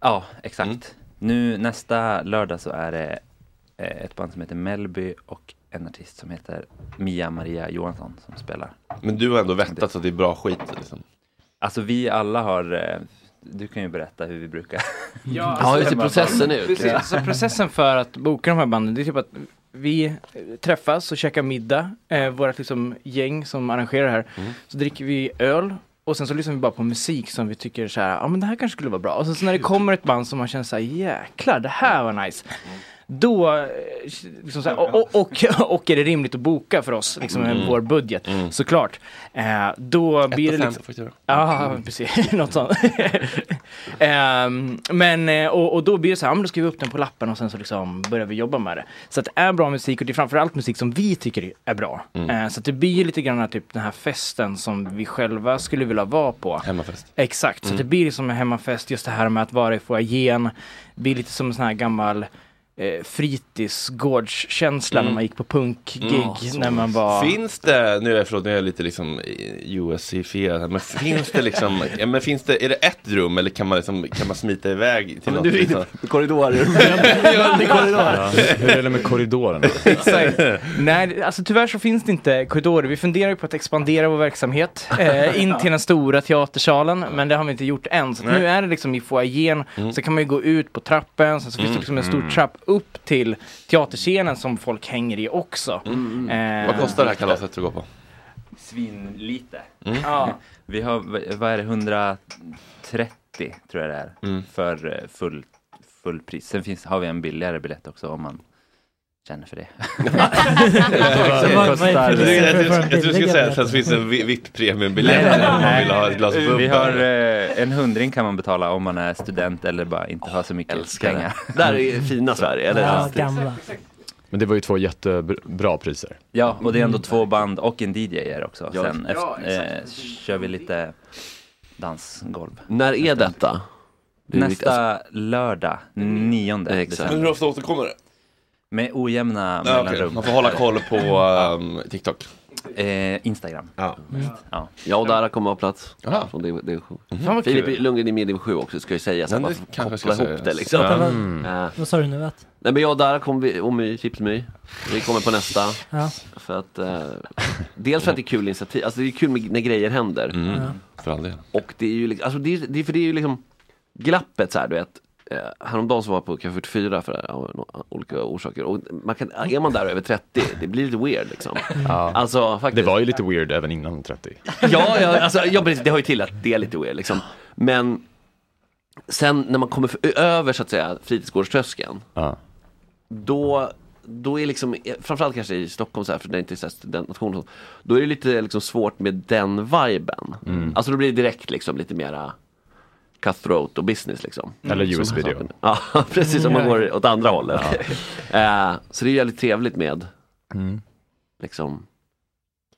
[SPEAKER 9] Ja, exakt.
[SPEAKER 2] Mm.
[SPEAKER 9] Nu nästa lördag så är det eh, ett band som heter Melby och en artist som heter Mia Maria Johansson som spelar.
[SPEAKER 2] Men du har ändå vettat så att det är bra skit liksom.
[SPEAKER 9] Alltså vi alla har, eh, du kan ju berätta hur vi brukar.
[SPEAKER 10] Ja,
[SPEAKER 7] Ja, hur ser processen ut?
[SPEAKER 10] Precis, alltså processen för att boka de här banden, det är typ att vi träffas och käkar middag, eh, vårt liksom gäng som arrangerar det här. Så dricker vi öl och sen så lyssnar vi bara på musik som vi tycker så här, ja men det här kanske skulle vara bra. Och sen så när det kommer ett band som man känner så här, jäklar det här var nice. Då, eh, liksom så här, och, och, och, och är det rimligt att boka för oss, liksom med
[SPEAKER 2] Mm.
[SPEAKER 10] vår budget, såklart. Eh, då blir det liksom...
[SPEAKER 2] faktura.
[SPEAKER 10] Ja, precis. Något sånt. Ehm, men, eh, och, och då blir det så här, ja, men då skriver vi upp den på lappen och sen så liksom börjar vi jobba med det. Så att det är bra musik och det är framförallt musik som vi tycker är bra.
[SPEAKER 2] Mm.
[SPEAKER 10] Eh, så att det blir lite grann typ den här festen som vi själva skulle vilja vara på.
[SPEAKER 2] Hemmafest.
[SPEAKER 10] Exakt, så
[SPEAKER 2] Mm.
[SPEAKER 10] att det blir som en hemmafest, just det här med att vara i foajén. Det blir lite som en sån här gammal eh, fritidsgårdskänsla
[SPEAKER 2] Mm.
[SPEAKER 10] när man gick på punkgig.
[SPEAKER 2] Ja, så.
[SPEAKER 10] när man var...
[SPEAKER 2] Finns det, nu är jag, förlåt, nu är jag lite liksom USC-fierad här, men finns det liksom, ja, men finns det, är det ett rum eller kan man liksom, kan man smita iväg till
[SPEAKER 7] men
[SPEAKER 2] något?
[SPEAKER 7] du är inne
[SPEAKER 2] liksom?
[SPEAKER 7] på korridorer.
[SPEAKER 2] Ja, det är korridorer.
[SPEAKER 6] Ja, hur är det med korridorerna?
[SPEAKER 10] Exakt. Nej, alltså tyvärr så finns det inte korridorer. Vi funderar ju på att expandera vår verksamhet eh, in till den stora teatersalen, men det har vi inte gjort än. Så nu är det liksom i foajén,
[SPEAKER 2] Mm.
[SPEAKER 10] så kan man ju gå ut på trappen, sen så finns det liksom en stor
[SPEAKER 2] Mm.
[SPEAKER 10] trapp upp till teaterscenen som folk hänger i också. Eh,
[SPEAKER 2] Vad kostar det här kalaset att gå på?
[SPEAKER 9] Svinlite.
[SPEAKER 2] Mm.
[SPEAKER 10] Ja.
[SPEAKER 9] Vi har, vad är det, 130 tror jag det är.
[SPEAKER 2] Mm.
[SPEAKER 9] För eh, full, full pris. Sen finns, har vi en billigare biljett också om man känner för det.
[SPEAKER 2] Jag trodde du skulle säga att det finns en vi- VIP-premiumbiljett om man vill ha ett glas bubbel.
[SPEAKER 9] Vi har eh, en hundring kan man betala om man är student eller bara inte har så mycket
[SPEAKER 7] älskar det.
[SPEAKER 9] pengar.
[SPEAKER 7] Där är fina Sverige, eller?
[SPEAKER 4] Ja, gamla.
[SPEAKER 6] Men det var ju två jättebra priser.
[SPEAKER 9] Ja, och det är ändå två band och en DJ är också.
[SPEAKER 7] Ja.
[SPEAKER 9] Sen
[SPEAKER 7] Ja,
[SPEAKER 9] efter, eh, kör vi lite dansgolv.
[SPEAKER 7] När är detta?
[SPEAKER 9] Nästa lördag, nionde december.
[SPEAKER 2] hur ofta återkommer det?
[SPEAKER 9] Med ojämna
[SPEAKER 2] Ja,
[SPEAKER 9] mellanrum.
[SPEAKER 2] Man får hålla koll på um, TikTok.
[SPEAKER 9] Eh, Instagram.
[SPEAKER 2] Ja.
[SPEAKER 9] Ja.
[SPEAKER 7] Jag och Dara kommer ha plats.
[SPEAKER 2] Jaha.
[SPEAKER 7] Från div- division.
[SPEAKER 10] Fan vad
[SPEAKER 7] Filip. Lundgren är med i division 7 också, ska jag säga. Så
[SPEAKER 2] Men
[SPEAKER 7] att
[SPEAKER 2] det
[SPEAKER 7] man får
[SPEAKER 2] kanske
[SPEAKER 7] koppla ihop
[SPEAKER 2] sägas.
[SPEAKER 7] det liksom.
[SPEAKER 2] Ja.
[SPEAKER 6] Mm.
[SPEAKER 7] Eh,
[SPEAKER 4] Vad sa du nu att?
[SPEAKER 7] Nej men jag och Dara kommer och My, Chipsmy, vi kommer på nästa.
[SPEAKER 4] Ja.
[SPEAKER 7] För att, eh, dels för att det är kul initiativ, alltså det är kul med, när grejer händer.
[SPEAKER 2] Mm. För all del.
[SPEAKER 7] Och det är ju liksom, alltså det är, det är, för det är ju liksom glappet så här du vet. Eh, häromdagen så var jag på Café 44 för ja, no- olika orsaker. Och man kan, är man där över 30, det blir lite weird liksom.
[SPEAKER 6] Ja.
[SPEAKER 7] Alltså faktiskt.
[SPEAKER 6] Det var ju lite weird även innan 30.
[SPEAKER 7] Ja, ja, alltså, ja precis, det har ju till att det är lite weird liksom. Men sen när man kommer för, över så att säga fritidsgårdströskeln.
[SPEAKER 6] Ja.
[SPEAKER 7] Då, då är liksom, framförallt kanske i Stockholm så här, för det är inte studentnation. Då är det lite liksom svårt med den viben.
[SPEAKER 6] Mm.
[SPEAKER 7] Alltså då blir det direkt liksom lite mera cutthroat och business liksom.
[SPEAKER 6] Eller
[SPEAKER 7] Som
[SPEAKER 6] US-video.
[SPEAKER 7] Ja, precis, om man går åt andra hållet. Eh, så det är jävligt trevligt med
[SPEAKER 6] Mm.
[SPEAKER 7] liksom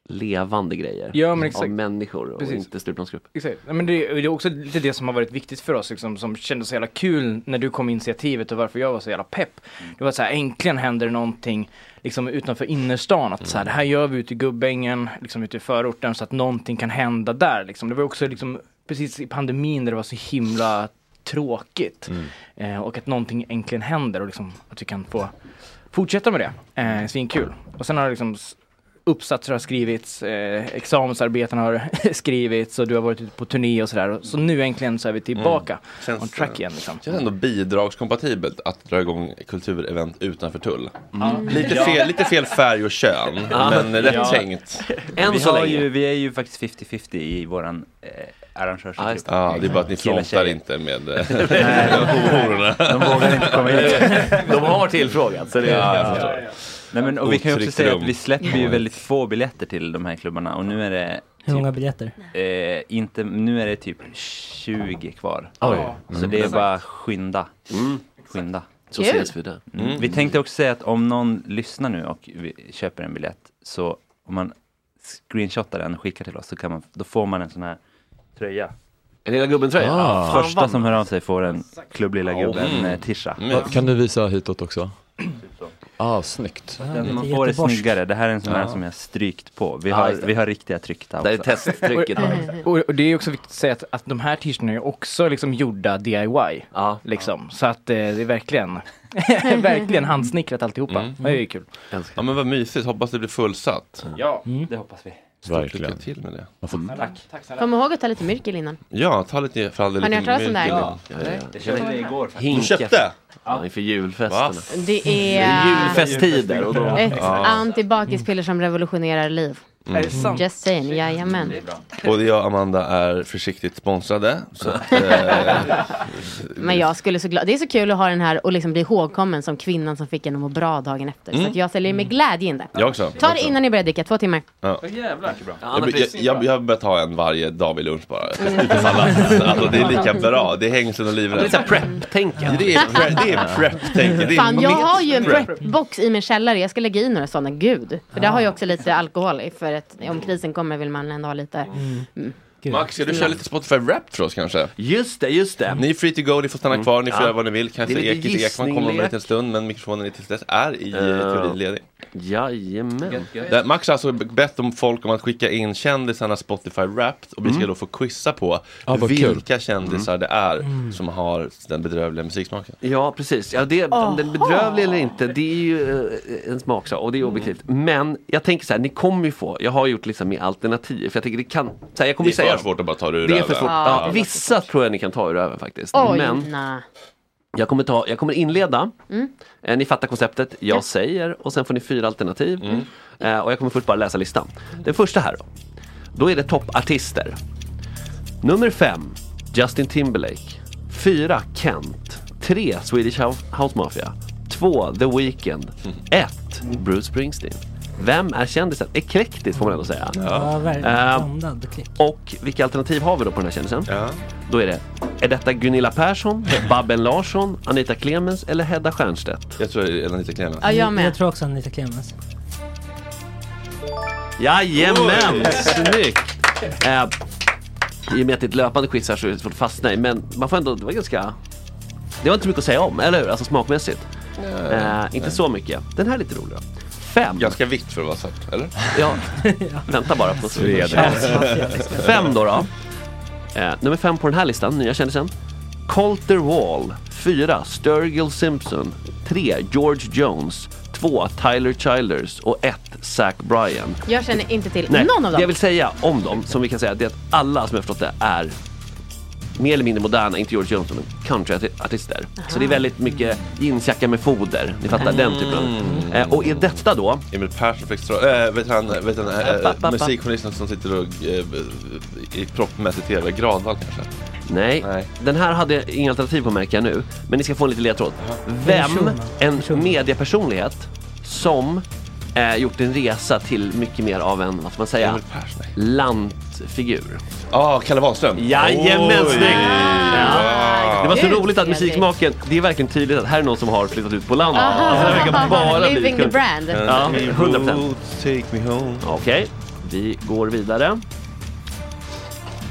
[SPEAKER 7] levande grejer.
[SPEAKER 10] Ja, men exakt.
[SPEAKER 7] Av människor och
[SPEAKER 10] Precis.
[SPEAKER 7] inte stupplansgrupp.
[SPEAKER 10] Exakt. Nej, Men det, det är också lite det som har varit viktigt för oss, liksom, som kändes så jävla kul när du kom med initiativet och varför jag var så jävla pepp. Det var så här, äntligen händer någonting liksom utanför innerstan. Att så här, det här gör vi ute i Gubbängen, liksom ute i förorten, så att någonting kan hända där. Liksom. Det var också liksom, precis i pandemin där det var så himla tråkigt. Eh, och att någonting äntligen händer och liksom, att vi kan få fortsätta med det. Eh, svinkul. Och sen har det liksom uppsatser har skrivits, eh, examensarbeten har skrivits och du har varit ute på turné och sådär. Så nu äntligen så är vi tillbaka
[SPEAKER 2] Känns,
[SPEAKER 10] on track igen. Liksom.
[SPEAKER 2] känns ändå bidragskompatibelt att dra igång kulturevent utanför tull.
[SPEAKER 9] Mm.
[SPEAKER 2] Lite, fel, lite fel färg och kön, men rätt
[SPEAKER 9] Ja.
[SPEAKER 2] tänkt.
[SPEAKER 7] Än
[SPEAKER 9] vi,
[SPEAKER 7] så
[SPEAKER 9] har
[SPEAKER 7] länge.
[SPEAKER 9] ju, vi är ju faktiskt 50-50 i våran eh,
[SPEAKER 7] Ja, just
[SPEAKER 2] Ja, det är bara att ni frontar inte med eh, hororna.
[SPEAKER 9] De vågar inte komma hit.
[SPEAKER 7] De har tillfrågat. Så det
[SPEAKER 2] Ja, jag förstår.
[SPEAKER 9] Nej, men, och vi kan ju också säga
[SPEAKER 2] rum.
[SPEAKER 9] att vi släpper ju väldigt få biljetter till de här klubbarna och nu är det
[SPEAKER 4] Hur många
[SPEAKER 9] typ,
[SPEAKER 4] biljetter?
[SPEAKER 9] eh, inte, nu är det typ 20 kvar.
[SPEAKER 6] Oj.
[SPEAKER 9] Så det är bara skynda.
[SPEAKER 7] Mm.
[SPEAKER 9] Skynda.
[SPEAKER 7] Så ses vi där.
[SPEAKER 9] Mm. Vi tänkte också säga att om någon lyssnar nu och vi köper en biljett så om man screenshotar den och skickar till oss så kan man, då får man en sån här tröja.
[SPEAKER 7] En lilla gubben-tröja?
[SPEAKER 6] Ah.
[SPEAKER 9] Första som hör av sig får en klubblilla gubben
[SPEAKER 2] Mm.
[SPEAKER 9] mm. tisha.
[SPEAKER 2] Mm.
[SPEAKER 6] Kan du visa hitåt också? Ah, snyggt.
[SPEAKER 9] Den man får är
[SPEAKER 4] göteborgsk.
[SPEAKER 9] snyggare. Det här är en sån här
[SPEAKER 2] Ja.
[SPEAKER 9] som jag strykt på. Vi har,
[SPEAKER 7] det.
[SPEAKER 9] vi har riktiga tryckta
[SPEAKER 7] Det är
[SPEAKER 9] också.
[SPEAKER 7] testtrycket.
[SPEAKER 10] Och, och det är också viktigt att säga att, att de här t-shirtarna är också liksom gjorda DIY.
[SPEAKER 7] Ja,
[SPEAKER 10] Liksom. Så att eh, det är verkligen, verkligen handsnickrat alltihopa.
[SPEAKER 2] Mm.
[SPEAKER 10] Det är ju kul.
[SPEAKER 2] Ja men vad mysigt, hoppas det blir fullsatt.
[SPEAKER 10] Ja,
[SPEAKER 4] Mm.
[SPEAKER 9] Det hoppas vi.
[SPEAKER 2] Stort
[SPEAKER 6] Verkligen.
[SPEAKER 2] lycka till med det.
[SPEAKER 6] Man får,
[SPEAKER 10] Tack. Tack snälla.
[SPEAKER 5] Kom ihåg att ta lite myrkel innan.
[SPEAKER 2] Ja, ta lite för all del
[SPEAKER 5] Har ni
[SPEAKER 2] lite
[SPEAKER 5] hört talas om det här?
[SPEAKER 7] ja, ja, ja.
[SPEAKER 9] Det köpte vi igår.
[SPEAKER 2] Du köpte?
[SPEAKER 7] Ja, inför julfesterna.
[SPEAKER 2] Va?
[SPEAKER 5] Det
[SPEAKER 7] Det
[SPEAKER 5] är
[SPEAKER 7] är julfesttider och då...
[SPEAKER 5] ett
[SPEAKER 2] Ja.
[SPEAKER 5] antibakispiller som revolutionerar liv.
[SPEAKER 2] Mm. Är det sant?
[SPEAKER 5] Just saying, jajamän.
[SPEAKER 2] Både jag och Amanda är försiktigt sponsrade. Så att, eh,
[SPEAKER 5] Men jag skulle så glad. Det är så kul att ha den här och liksom bli ihågkommen som kvinnan som fick en att må bra dagen efter. Så
[SPEAKER 2] Mm.
[SPEAKER 5] att jag ställer med glädje in det.
[SPEAKER 2] Jag också.
[SPEAKER 5] Ta det innan ni börjar dricka, två timmar.
[SPEAKER 2] Ja.
[SPEAKER 10] Jävlar.
[SPEAKER 2] Jag, jag, jag, jag har börjat ha en varje dag vid lunch bara. Sallad. Alltså, det är lika bra. Det är hängslen och livrem.
[SPEAKER 7] Det är så prep-tänk.
[SPEAKER 2] Det är prep- det är prep-tänk. Det är
[SPEAKER 5] Fan, jag har ju en
[SPEAKER 2] prep.
[SPEAKER 5] prep-box i min källare. Jag ska lägga i några sådana. Gud. För där har jag också lite alkohol i. För att om krisen kommer vill man ändå ha lite. Mm.
[SPEAKER 2] Max, ska du köra lite Spotify Rap för oss kanske?
[SPEAKER 7] Just det, just det.
[SPEAKER 2] Ni är free to go, ni får stanna kvar, ni får
[SPEAKER 7] Ja.
[SPEAKER 2] göra vad ni vill.
[SPEAKER 7] Det
[SPEAKER 2] Kanske
[SPEAKER 7] är
[SPEAKER 2] Ekis Ekman kommer om en liten stund, men mikrofonen tills dess är i uh, teorin ledig.
[SPEAKER 7] Jajamän.
[SPEAKER 2] Där Max har alltså bett om folk om att skicka in kändisarna Spotify Wrapped och vi ska
[SPEAKER 7] Mm.
[SPEAKER 2] då få quizza på
[SPEAKER 6] Ja, vad
[SPEAKER 2] vilka
[SPEAKER 6] kul.
[SPEAKER 2] kändisar det är som har den bedrövliga musiksmaken.
[SPEAKER 7] Ja, precis. Ja, det, om den är bedrövlig eller inte, det är ju eh, en smaksak och det är objektivt. Men jag tänker så här, ni kommer ju få, jag har gjort liksom med alternativ. För jag tänker det kan, så här, jag kommer
[SPEAKER 2] Det är
[SPEAKER 7] säga
[SPEAKER 2] för svårt att bara ta det ur
[SPEAKER 7] Det är för
[SPEAKER 2] röven.
[SPEAKER 7] svårt.
[SPEAKER 5] Ja,
[SPEAKER 7] vissa tror jag ni kan ta ur röven faktiskt.
[SPEAKER 5] Oj,
[SPEAKER 7] Men
[SPEAKER 5] nej.
[SPEAKER 7] Jag kommer, ta, jag kommer inleda.
[SPEAKER 5] Mm.
[SPEAKER 7] Eh, Ni fattar konceptet. Jag säger och sen får ni fyra alternativ. Eh, och jag kommer först bara läsa listan. Den första här då. Då är det toppartister. Nummer fem, Justin Timberlake. Fyra, Kent. Tre, Swedish House House Mafia. Två, The Weeknd. Ett, Bruce Springsteen. Vem är kändisen? Eklektiskt får man ändå säga.
[SPEAKER 4] Ja, verkligen. Klick.
[SPEAKER 7] och vilka alternativ har vi då på den här kändisen? Då är det, är detta Gunilla Persson, Babben Larsson, Anita Clemens eller Hedda Stiernstedt?
[SPEAKER 2] Jag tror det är Anita Clemens.
[SPEAKER 5] Ja, jag med.
[SPEAKER 4] Jag tror också Anita Clemens.
[SPEAKER 7] Jajamän, snyggt! Eh, I och med att det är ett löpande quiz här så är det svårt att fastna i, men man får ändå, det var ganska Det var inte mycket att säga om, eller hur? Alltså smakmässigt. Eh, inte så mycket. Den här är lite rolig då. Fem.
[SPEAKER 2] Ganska vitt för att vara sött, eller?
[SPEAKER 7] Ja, vänta bara på
[SPEAKER 2] Fredrik.
[SPEAKER 7] Fem då då. Eh, nummer fem på den här listan, nya kändisen. Colter Wall. Fyra, Sturgill Simpson. Tre, George Jones. Två, Tyler Childers. Och ett, Zac Bryan.
[SPEAKER 5] Jag känner inte till
[SPEAKER 7] Nej,
[SPEAKER 5] någon av
[SPEAKER 7] det
[SPEAKER 5] dem.
[SPEAKER 7] jag vill säga om dem, som vi kan säga, det är att alla som jag förstått det är mer eller mindre moderna, inte George Jones, men countryartister. Så det är väldigt mycket jeansjacka med foder, ni fattar den typen av... Eh, och är detta då...
[SPEAKER 2] Emil Persson fick strå... Äh, vet han, vet han äh, musikjournalisten som sitter och äh, i proppmässig tv, Gradvall kanske?
[SPEAKER 7] Nej. den här hade jag inga alternativ på märker jag nu. Men ni ska få en liten ledtråd. Vem, en mediepersonlighet som eh, gjort en resa till mycket mer av en, vad ska man säga,
[SPEAKER 2] Persson, nej.
[SPEAKER 7] Lantfigur.
[SPEAKER 2] Ja, ah, Kalle Wahlström.
[SPEAKER 7] Jajamän, snyggt! Ja. Det var så
[SPEAKER 5] Gud,
[SPEAKER 7] roligt att musiksmaken, det är verkligen tydligt att här är någon som har flyttat ut på landet.
[SPEAKER 5] Aha.
[SPEAKER 7] Alltså, det verkar bara bli
[SPEAKER 5] Living the brand.
[SPEAKER 7] Ja,
[SPEAKER 2] Take me
[SPEAKER 7] 100
[SPEAKER 2] road, Take me home.
[SPEAKER 7] Okej, vi går vidare.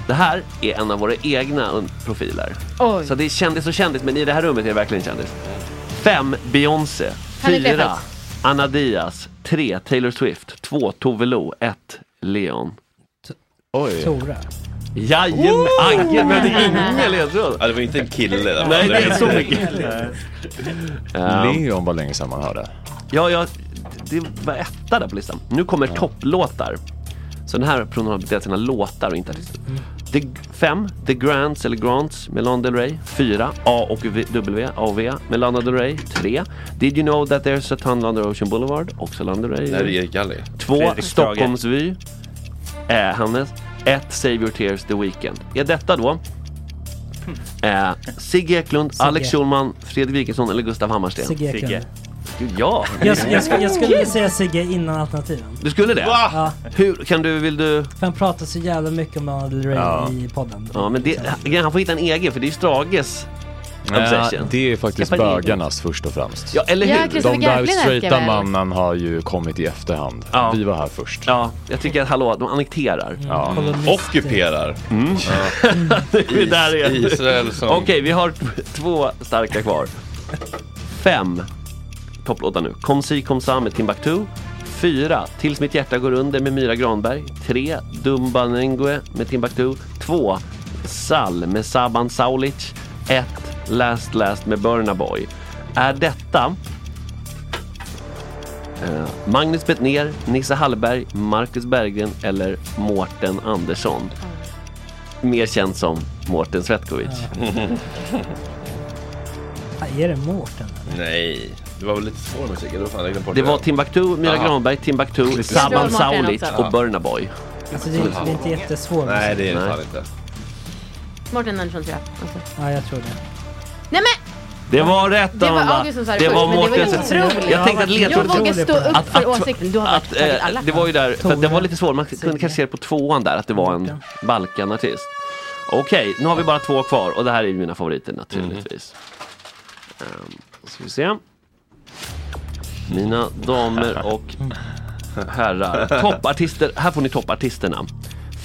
[SPEAKER 7] Det här är en av våra egna profiler.
[SPEAKER 5] Oj.
[SPEAKER 7] Så det är kändis och kändis, men i det här rummet är det verkligen kändis. Fem, Beyoncé. Fyra. Anna Diaz. Tre, Taylor Swift. Två, Tove Lo. Ett, Leon.
[SPEAKER 6] Oj.
[SPEAKER 4] Tora.
[SPEAKER 7] Jajamän, Agge behövde ingen ledtråd.
[SPEAKER 2] Ja, det var inte en kille. där.
[SPEAKER 7] Nej, det är så mycket.
[SPEAKER 6] Leon var länge sedan man hörde.
[SPEAKER 7] Ja, ja, det var etta där på listan. Nu kommer topplåtar. Så den här personen har delat sina låtar och inte artister. The, fem, The Grants eller Grants med Lana Del Rey. Fyra, A och v, W, A och V med Lana Del Rey. Tre, Did you know that there's a tunnel under Ocean Boulevard? Också Lana Del Rey.
[SPEAKER 2] Det här är Erik Galli.
[SPEAKER 7] Två. Stockholmsvy. Eh, Hannes. Ett, Save Your Tears The Weeknd. Är detta då eh, Sigge Eklund,
[SPEAKER 4] Sigge.
[SPEAKER 7] Alex Schulman, Fredrik Wikingsson eller Gustav Hammarsten?
[SPEAKER 4] Sigge Eklund.
[SPEAKER 9] Sigge.
[SPEAKER 7] Gud, ja!
[SPEAKER 4] Jag, jag, skulle- jag skulle säga Sigge innan alternativen.
[SPEAKER 7] Du skulle det?
[SPEAKER 4] Ja,
[SPEAKER 7] Hur kan du, vill du?
[SPEAKER 4] för han pratar så jävla mycket om Lana Del Rey
[SPEAKER 6] Ja.
[SPEAKER 4] i podden.
[SPEAKER 7] Ja men det, han får hitta en egen för det är Strages obsession.
[SPEAKER 6] det är faktiskt
[SPEAKER 7] Skaffa
[SPEAKER 6] bögarnas först och främst.
[SPEAKER 7] Ja eller
[SPEAKER 5] Ja,
[SPEAKER 7] hur?
[SPEAKER 5] Christopher
[SPEAKER 6] De där straighta mannen har ju kommit i efterhand.
[SPEAKER 7] Ja.
[SPEAKER 6] Vi var här först.
[SPEAKER 7] Ja, jag tycker att hallå, de annekterar.
[SPEAKER 6] Ja.
[SPEAKER 2] Ockuperar.
[SPEAKER 7] Mm. det är där.
[SPEAKER 2] Israel som...
[SPEAKER 7] Okej, vi har två starka kvar. Fem topplåtar nu. Kom si kom sa med Timbuktu. Fyra, Tills mitt hjärta går under med Myra Granberg. Tre, Dumbanengue med Timbuktu. Två, Sall med Saban Saulic. Ett, Last Last med Burna Boy. Är detta eh, Magnus Bettner, Nisse Hallberg, Marcus Berggren eller Mårten Andersson? Mer känd som Mårten Svetkovic.
[SPEAKER 4] Ja, Är det Mårten?
[SPEAKER 2] Nej, det var väl lite svår musik. Eller vad fan, jag glömde bort
[SPEAKER 7] Det var Timbuktu, Mira
[SPEAKER 2] Aha.
[SPEAKER 7] Granberg, Timbuktu,
[SPEAKER 4] Det var Martin
[SPEAKER 7] Saulic och Burna Boy.
[SPEAKER 4] Alltså det är, det är inte jättesvårt.
[SPEAKER 2] Nej, det är det fan inte.
[SPEAKER 5] Mårten Andersson tror jag. Alltså.
[SPEAKER 4] Ja, jag tror det.
[SPEAKER 5] Nej men!
[SPEAKER 7] Det var rätt
[SPEAKER 5] Det var
[SPEAKER 7] Amanda.
[SPEAKER 5] August som sa det
[SPEAKER 7] Det
[SPEAKER 5] först,
[SPEAKER 7] var
[SPEAKER 5] men det var
[SPEAKER 7] Mårten.
[SPEAKER 5] otroligt.
[SPEAKER 7] Jag tänkte att
[SPEAKER 5] Jag
[SPEAKER 7] ledtråden...
[SPEAKER 5] vågar stå upp för åsikten. Du har varit-
[SPEAKER 7] att,
[SPEAKER 5] tagit
[SPEAKER 7] eh,
[SPEAKER 5] alla
[SPEAKER 7] Det var ju där, för det var lite svårt. Man kunde kanske se det på tvåan där, att det var en Balkan-artist. Okej, nu har vi bara två kvar och det här är ju mina favoriter naturligtvis. Um, ska vi se. Mina damer och herrar. Toppartister, här får ni toppartisterna.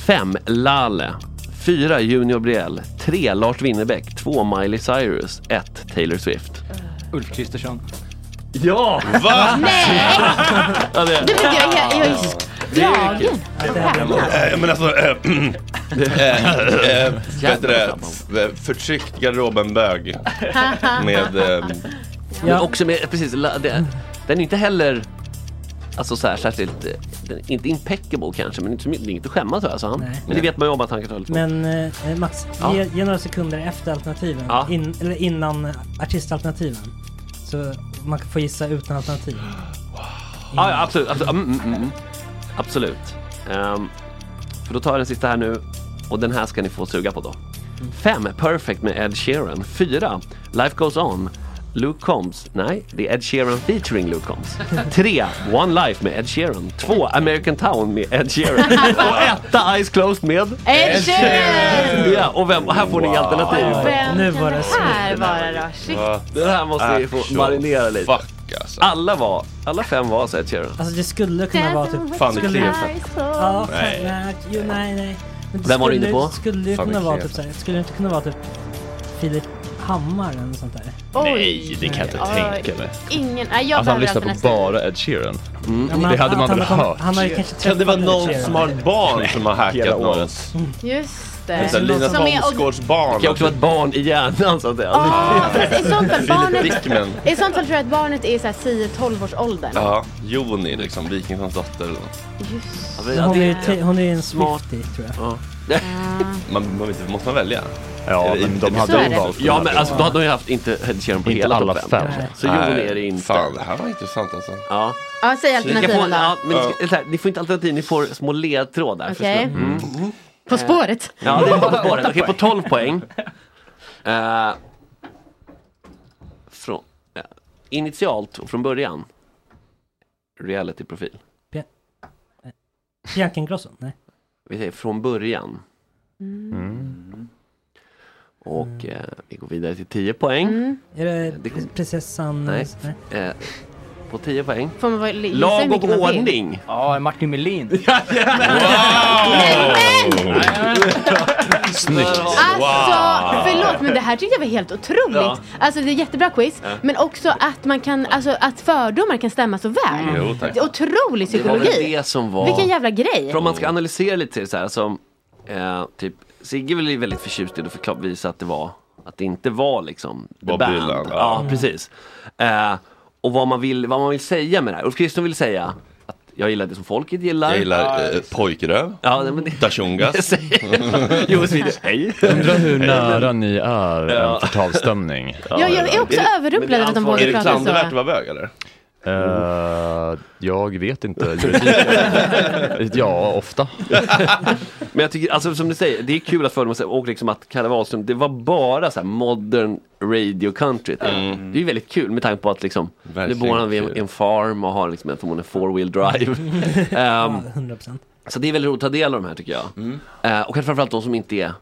[SPEAKER 7] 5. Lale. 4. Junior Brielle. 3. Lars Winnerbäck. 2. Miley Cyrus. 1. Taylor Swift.
[SPEAKER 10] Ulf Kristersson.
[SPEAKER 7] Ja!
[SPEAKER 2] Va?
[SPEAKER 5] Nej!
[SPEAKER 7] Ja, det,
[SPEAKER 5] Du jag, jag, jag är slagen.
[SPEAKER 2] Eh, Men alltså, äh, äh, äh? F- Förtryckt garderobenbög. Med... Eh,
[SPEAKER 7] Men också med, precis, la- det, den är inte heller Alltså så här, särskilt, eh, inte impeccable kanske men inte så mycket, det är inget att skämmas över. Alltså han,
[SPEAKER 4] Nej.
[SPEAKER 7] men det vet man ju om att han kan ta lite
[SPEAKER 4] Men eh, Max,
[SPEAKER 7] Ja.
[SPEAKER 4] ge, ge några sekunder efter alternativen.
[SPEAKER 7] Ja.
[SPEAKER 4] In, eller innan artistalternativen. Så man kan få gissa utan alternativ.
[SPEAKER 7] Ja, ja absolut. Absolut. Mm, mm, mm. absolut. Ehm, för då tar jag den sista här nu och den här ska ni få suga på då. 5. Perfect med Ed Sheeran. 4. Life Goes On. Luke Combs. Nej, det är Ed Sheeran featuring Luke Combs. 3. One Life med Ed Sheeran. 2. American Town med Ed Sheeran. och etta Eyes Closed med
[SPEAKER 5] Ed Sheeran!
[SPEAKER 7] Ja, och, vem, här får ni alternativ.
[SPEAKER 5] Vem
[SPEAKER 4] Nu var det
[SPEAKER 5] det här vara då? Shit.
[SPEAKER 7] Det här måste ni få marinera lite.
[SPEAKER 2] Fuck alltså.
[SPEAKER 7] Alla var, alla fem var så Ed Sheeran.
[SPEAKER 4] Alltså det skulle kunna vara typ...
[SPEAKER 2] Fan, det
[SPEAKER 4] skulle,
[SPEAKER 2] klev.
[SPEAKER 4] Ja,
[SPEAKER 2] Nej.
[SPEAKER 4] nej. Nej, jo, nej, nej. Men det
[SPEAKER 7] Vem var du inne på?
[SPEAKER 4] Skulle
[SPEAKER 2] Fan,
[SPEAKER 4] kunna
[SPEAKER 2] det
[SPEAKER 4] vara typ såhär, skulle det inte kunna vara typ Filip Hammar eller sånt där?
[SPEAKER 6] Nej, det kan jag inte
[SPEAKER 5] Oj.
[SPEAKER 6] tänka mig.
[SPEAKER 5] Ingen, nej jag
[SPEAKER 6] Alltså han
[SPEAKER 5] behöver
[SPEAKER 6] lyssnar på
[SPEAKER 5] alternativ.
[SPEAKER 6] bara Ed Sheeran.
[SPEAKER 7] Mm.
[SPEAKER 4] Ja, men
[SPEAKER 6] Det hade
[SPEAKER 4] att
[SPEAKER 6] man
[SPEAKER 4] han
[SPEAKER 6] väl
[SPEAKER 4] kommit-
[SPEAKER 6] hört?
[SPEAKER 4] Han har ju kanske
[SPEAKER 2] Kan det vara
[SPEAKER 4] träffat
[SPEAKER 2] någon som har ett barn som har hackat någon?
[SPEAKER 5] Just
[SPEAKER 2] Det här Lina
[SPEAKER 5] Som är- och-
[SPEAKER 2] Thomsgårds barn.
[SPEAKER 7] Det kan också vara ett barn i hjärnan så att säga.
[SPEAKER 5] Ja, fast i sånt fall barnet,
[SPEAKER 2] Dickman.
[SPEAKER 5] i sånt fall tror jag att barnet är såhär 10-12 års åldern.
[SPEAKER 2] Ja, Joni liksom, Wikingtons dotter eller något.
[SPEAKER 5] Just
[SPEAKER 4] Men Hon är ju te- hon är ju en
[SPEAKER 7] Smart.
[SPEAKER 4] Swiftie tror jag.
[SPEAKER 7] Ja.
[SPEAKER 2] Man, man vet inte, måste man välja?
[SPEAKER 6] Ja,
[SPEAKER 2] det
[SPEAKER 6] men
[SPEAKER 2] inte-
[SPEAKER 6] de
[SPEAKER 5] Så
[SPEAKER 6] hade ju
[SPEAKER 5] det.
[SPEAKER 6] valt
[SPEAKER 7] Ja men alltså då hade de ju haft inte Ed Sheeran på
[SPEAKER 6] Inte
[SPEAKER 7] hela
[SPEAKER 6] alla
[SPEAKER 7] topp
[SPEAKER 6] fem.
[SPEAKER 7] Så Jon är det inte.
[SPEAKER 2] Fan, det här var intressant alltså.
[SPEAKER 7] Ja.
[SPEAKER 5] Ja, säg alternativen då.
[SPEAKER 7] ja, men ni, ska, så här, ni får inte alternativ, ni får små ledtrådar.
[SPEAKER 5] Okej.
[SPEAKER 7] förstår du? Mm.
[SPEAKER 5] På spåret.
[SPEAKER 7] Ja, det är på spåret. Okej, på 12 poäng. Eh, från, ja, initialt och från början. Reality-profil.
[SPEAKER 4] Bianca Ingrosso? Nej.
[SPEAKER 7] Vi säger från början.
[SPEAKER 6] Mm.
[SPEAKER 7] Och eh, vi går vidare till 10 poäng.
[SPEAKER 5] Mm.
[SPEAKER 4] Är det
[SPEAKER 7] Det kom-
[SPEAKER 4] prinsessan?
[SPEAKER 7] Nej. Eh, på 10 poäng.
[SPEAKER 5] Får man vara,
[SPEAKER 7] Lag och ordning.
[SPEAKER 10] Ja, Martin Melin.
[SPEAKER 6] Snyggt.
[SPEAKER 5] Alltså, förlåt men det här tyckte jag var helt otroligt.
[SPEAKER 7] Ja.
[SPEAKER 5] Alltså det är jättebra quiz, men också att man kan, alltså att fördomar kan stämma så väl.
[SPEAKER 2] Jo, tack.
[SPEAKER 5] Det är otrolig
[SPEAKER 7] Det var väl
[SPEAKER 5] psykologi.
[SPEAKER 7] det som var...
[SPEAKER 5] Vilken jävla grej.
[SPEAKER 7] För om man ska analysera lite så här som eh, typ Sigge var väldigt förtjust i att förklara, visa att det var att det inte var liksom the
[SPEAKER 2] Bob
[SPEAKER 7] band.
[SPEAKER 2] Dylan,
[SPEAKER 7] Ja,
[SPEAKER 2] ja.
[SPEAKER 7] precis. Eh, och vad man, vill, vad man vill säga med det här. Ulf Kristersson vill säga att jag gillar det som folket gillar.
[SPEAKER 2] Jag gillar eh, pojkröv.
[SPEAKER 7] Ja, men det...
[SPEAKER 2] Dashungas.
[SPEAKER 7] Jonas hej!
[SPEAKER 6] Undrar hur nära ni är
[SPEAKER 7] Ja.
[SPEAKER 6] en förtalsstämning.
[SPEAKER 5] Ja, jag är också överrumplad över att de
[SPEAKER 7] är
[SPEAKER 5] vågar
[SPEAKER 2] Är det
[SPEAKER 5] prata
[SPEAKER 2] klandervärt att
[SPEAKER 5] så.
[SPEAKER 2] vara bög eller?
[SPEAKER 6] Eh, jag vet inte. ja, ofta.
[SPEAKER 7] Men jag tycker, alltså som du säger, det är kul att fördomar och liksom att Kalle Wahlström, det var bara så här modern radio country. Det är ju väldigt kul med tanke på att liksom, nu bor han vid en, farm och har liksom en förmodligen four wheel drive. Ehm,
[SPEAKER 4] Ja, 100 procent.
[SPEAKER 7] Så det är väldigt roligt att ta del av de här tycker jag. Eh, och kanske framförallt de som inte är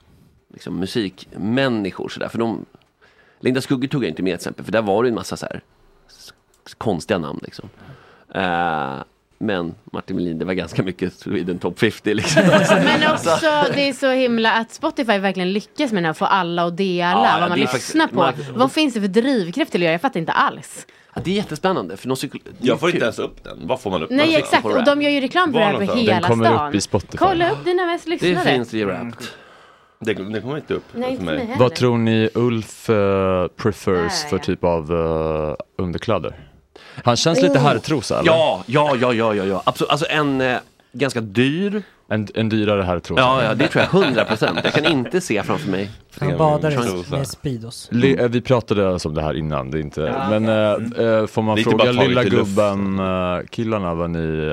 [SPEAKER 7] liksom, musikmänniskor sådär. För de, Linda Skugge tog jag inte med till exempel, för där var det en massa så här konstiga namn liksom. Eh, men Martin Melin, det var ganska mycket Sweden Top 50 liksom.
[SPEAKER 5] Men också, det är så himla att Spotify verkligen lyckas med det här, få alla att dela
[SPEAKER 7] Ja,
[SPEAKER 5] vad man
[SPEAKER 7] det
[SPEAKER 5] lyssnar på.
[SPEAKER 7] man-
[SPEAKER 5] Vad finns det för drivkraft till att göra? Jag fattar inte alls.
[SPEAKER 7] Ja, det är jättespännande. För någon psyko-
[SPEAKER 2] Jag får inte ens upp den. Vad får man upp?
[SPEAKER 5] Nej
[SPEAKER 2] Vad-
[SPEAKER 5] exakt, och de gör ju reklam för det här på hela
[SPEAKER 6] Den kommer
[SPEAKER 5] stan.
[SPEAKER 6] upp i Spotify.
[SPEAKER 5] Kolla upp dina mest
[SPEAKER 7] Det
[SPEAKER 5] lyssnade.
[SPEAKER 7] finns i Wrapped.
[SPEAKER 2] Det, det kommer inte upp
[SPEAKER 5] Nej,
[SPEAKER 2] för
[SPEAKER 5] mig.
[SPEAKER 6] Vad tror ni Ulf eh, prefers
[SPEAKER 5] Där,
[SPEAKER 6] för
[SPEAKER 5] ja.
[SPEAKER 6] typ av eh, underkläder? Han känns lite herrtrosa eller?
[SPEAKER 7] Ja, ja, ja, ja, ja, ja. Absolut. Alltså en eh, ganska dyr
[SPEAKER 6] En, en dyrare herrtrosa.
[SPEAKER 7] Ja, ja, det tror jag 100 procent. Jag kan inte se framför mig.
[SPEAKER 4] Han badar i- med Speedos.
[SPEAKER 6] Le, eh, vi pratade alltså om det här innan, det är inte, men eh, eh, får man fråga
[SPEAKER 2] taget
[SPEAKER 6] lilla
[SPEAKER 2] i luften.
[SPEAKER 6] gubben, eh, killarna vad ni,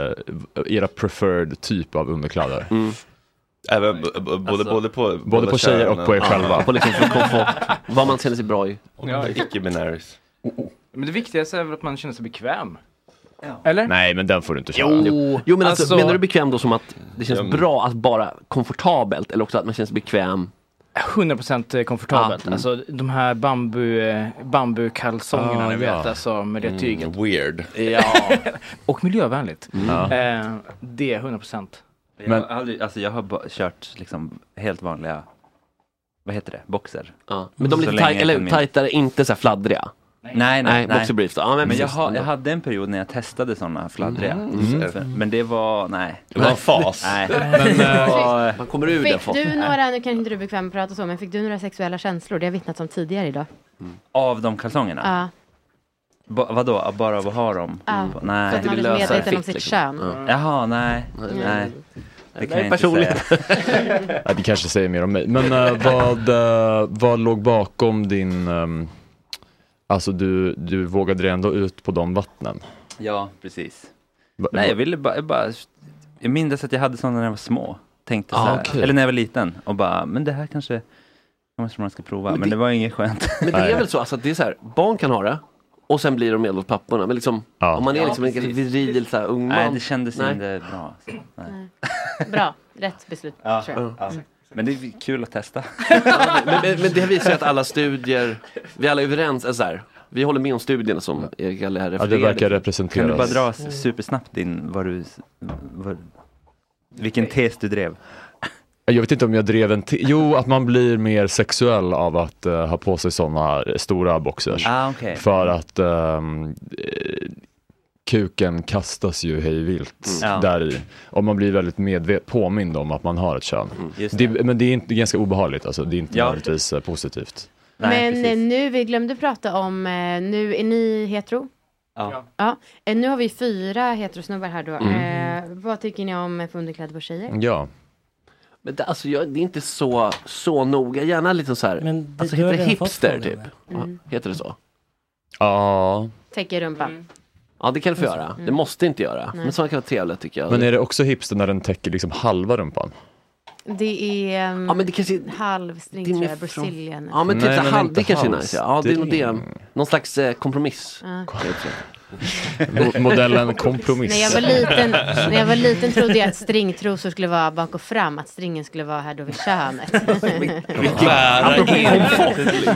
[SPEAKER 6] eh, era preferred typ av underkläder?
[SPEAKER 2] Även b- b- både, både på,
[SPEAKER 6] Både på tjejer och på er själva.
[SPEAKER 7] På liksom för komfort, vad man känner sig bra i.
[SPEAKER 10] Ja.
[SPEAKER 2] Icke-binaries.
[SPEAKER 10] Men det viktigaste är väl att man känner sig bekväm. Eller?
[SPEAKER 6] Nej, men den får du inte köra.
[SPEAKER 7] Jo, jo men alltså,
[SPEAKER 10] Alltså-
[SPEAKER 7] menar du bekväm då som att det känns
[SPEAKER 2] Ja, men-
[SPEAKER 7] bra att bara komfortabelt eller också att man känner sig bekväm?
[SPEAKER 10] 100% komfortabelt.
[SPEAKER 7] Ja, mm.
[SPEAKER 10] Alltså de här bambu, eh, bambukalsongerna
[SPEAKER 6] Ah,
[SPEAKER 10] ni vet,
[SPEAKER 6] ja.
[SPEAKER 10] alltså med det tyget.
[SPEAKER 2] Mm, weird.
[SPEAKER 10] Ja. Och miljövänligt.
[SPEAKER 6] Ja.
[SPEAKER 10] Eh, det är 100%.
[SPEAKER 9] Jag
[SPEAKER 6] Men-
[SPEAKER 9] har aldrig, alltså jag har bara kört liksom helt vanliga, vad heter det, boxer.
[SPEAKER 7] Ja. Men de är
[SPEAKER 9] Så
[SPEAKER 7] lite
[SPEAKER 9] länge
[SPEAKER 7] taj-
[SPEAKER 9] jag
[SPEAKER 7] eller
[SPEAKER 9] kan minnas.
[SPEAKER 7] tajtare, inte så här fladdriga.
[SPEAKER 9] Nej, nej,
[SPEAKER 7] Nej,
[SPEAKER 9] nej.
[SPEAKER 7] boxer briefs då. Ja, men
[SPEAKER 9] men jag,
[SPEAKER 7] precis.
[SPEAKER 9] har, jag hade en period när jag testade sådana fladdriga.
[SPEAKER 7] Mm.
[SPEAKER 9] För- Men det var, nej.
[SPEAKER 2] Det var en fas.
[SPEAKER 9] Nej.
[SPEAKER 6] Men,
[SPEAKER 9] Det
[SPEAKER 6] eh,
[SPEAKER 9] var,
[SPEAKER 7] Man kommer ur den
[SPEAKER 5] Fick
[SPEAKER 7] fasen.
[SPEAKER 5] du några, nu kan inte du bekväm prata så, men fick du några sexuella känslor? Det har vittnats om tidigare idag.
[SPEAKER 9] av de kalsongerna?
[SPEAKER 5] Ja,
[SPEAKER 9] Ba, vadå, bara av att ha dem?
[SPEAKER 5] Ja. För
[SPEAKER 9] Nej.
[SPEAKER 5] att man är
[SPEAKER 7] lösa
[SPEAKER 5] medveten om sitt
[SPEAKER 7] liksom.
[SPEAKER 5] kön.
[SPEAKER 9] Jaha, nej. nej. Det kan
[SPEAKER 7] är
[SPEAKER 9] jag inte
[SPEAKER 7] personligt.
[SPEAKER 9] säga.
[SPEAKER 6] Det kanske säger mer om mig. Men eh, vad, eh, vad låg bakom din, ehm, alltså du, du vågade dig ändå ut på de vattnen?
[SPEAKER 9] Ja, precis.
[SPEAKER 6] Va-
[SPEAKER 9] Nej, jag ville bara, jag bara, jag minns att jag hade sådana när jag var små. Tänkte så
[SPEAKER 6] Ah,
[SPEAKER 9] här,
[SPEAKER 6] okej.
[SPEAKER 9] eller när jag var liten och bara, men det här kanske, kanske man ska prova.
[SPEAKER 7] Men
[SPEAKER 9] Men,
[SPEAKER 7] det-
[SPEAKER 9] det var inget skönt.
[SPEAKER 7] Men det är
[SPEAKER 6] Nej.
[SPEAKER 7] väl så alltså, att det är så här, barn kan ha det och sen blir de med hos papporna. Men liksom,
[SPEAKER 6] Ja.
[SPEAKER 7] om man är
[SPEAKER 9] Ja,
[SPEAKER 7] liksom en
[SPEAKER 9] precis.
[SPEAKER 7] viril så här, ung
[SPEAKER 9] Nej,
[SPEAKER 7] man.
[SPEAKER 9] det kändes
[SPEAKER 7] Nej.
[SPEAKER 9] inte bra. Så, nej.
[SPEAKER 5] Bra, rätt beslut.
[SPEAKER 9] Ja,
[SPEAKER 5] Sure.
[SPEAKER 9] ja. Men det är kul att testa.
[SPEAKER 7] men, men, men det visar ju att alla studier, vi alla är överens, är så här, vi håller med om studierna som Erik här
[SPEAKER 6] Ja, det
[SPEAKER 7] refererade
[SPEAKER 6] verkar representeras.
[SPEAKER 9] Kan du bara dra supersnabbt din, vad du, vad, vilken tes du drev?
[SPEAKER 6] Jag vet inte om jag drev en te- Jo, att man blir mer sexuell av att eh, ha på sig sådana stora boxers.
[SPEAKER 9] Ah, okej.
[SPEAKER 6] För att eh, kuken kastas ju hejvilt
[SPEAKER 9] Ja.
[SPEAKER 6] där i. Och man blir väldigt medvet- påmind om att man har ett kön.
[SPEAKER 9] Just
[SPEAKER 6] Det, men det är inte det är ganska obehagligt, alltså. det är inte
[SPEAKER 9] Ja.
[SPEAKER 6] nödvändigtvis eh, positivt.
[SPEAKER 9] Nej,
[SPEAKER 5] men
[SPEAKER 9] precis.
[SPEAKER 5] eh, nu, vi glömde prata om, eh, nu är ni hetero?
[SPEAKER 9] Ja.
[SPEAKER 5] Ja, nu har vi fyra heterosnubbar här då.
[SPEAKER 7] Mm.
[SPEAKER 5] Eh, vad tycker ni om underkläder på tjejer?
[SPEAKER 6] Ja.
[SPEAKER 7] Men det, alltså, jag, det är inte så, så noga, gärna lite så här,
[SPEAKER 4] Men det-
[SPEAKER 7] alltså heter det hipster typ? Ja, heter det så?
[SPEAKER 6] Ja.
[SPEAKER 5] Täcker rumpan.
[SPEAKER 7] Ja det kan du få göra, det måste inte göra. Men sådana kan vara trevligt tycker jag.
[SPEAKER 6] Men är det också hipster när den täcker liksom halva rumpan?
[SPEAKER 5] Det är um,
[SPEAKER 7] Ja men det kanske
[SPEAKER 5] halvstring tror jag, Brazilian.
[SPEAKER 7] Ja men typ
[SPEAKER 6] Nej,
[SPEAKER 7] så
[SPEAKER 6] men
[SPEAKER 7] halv, det kanske är nice. Ja, det är nog det. Någon slags eh, kompromiss.
[SPEAKER 5] Ja.
[SPEAKER 6] Modellen kompromiss.
[SPEAKER 5] När jag, var liten, när jag var liten trodde jag att stringtrosor skulle vara bak och fram, att stringen skulle vara här då vid könet.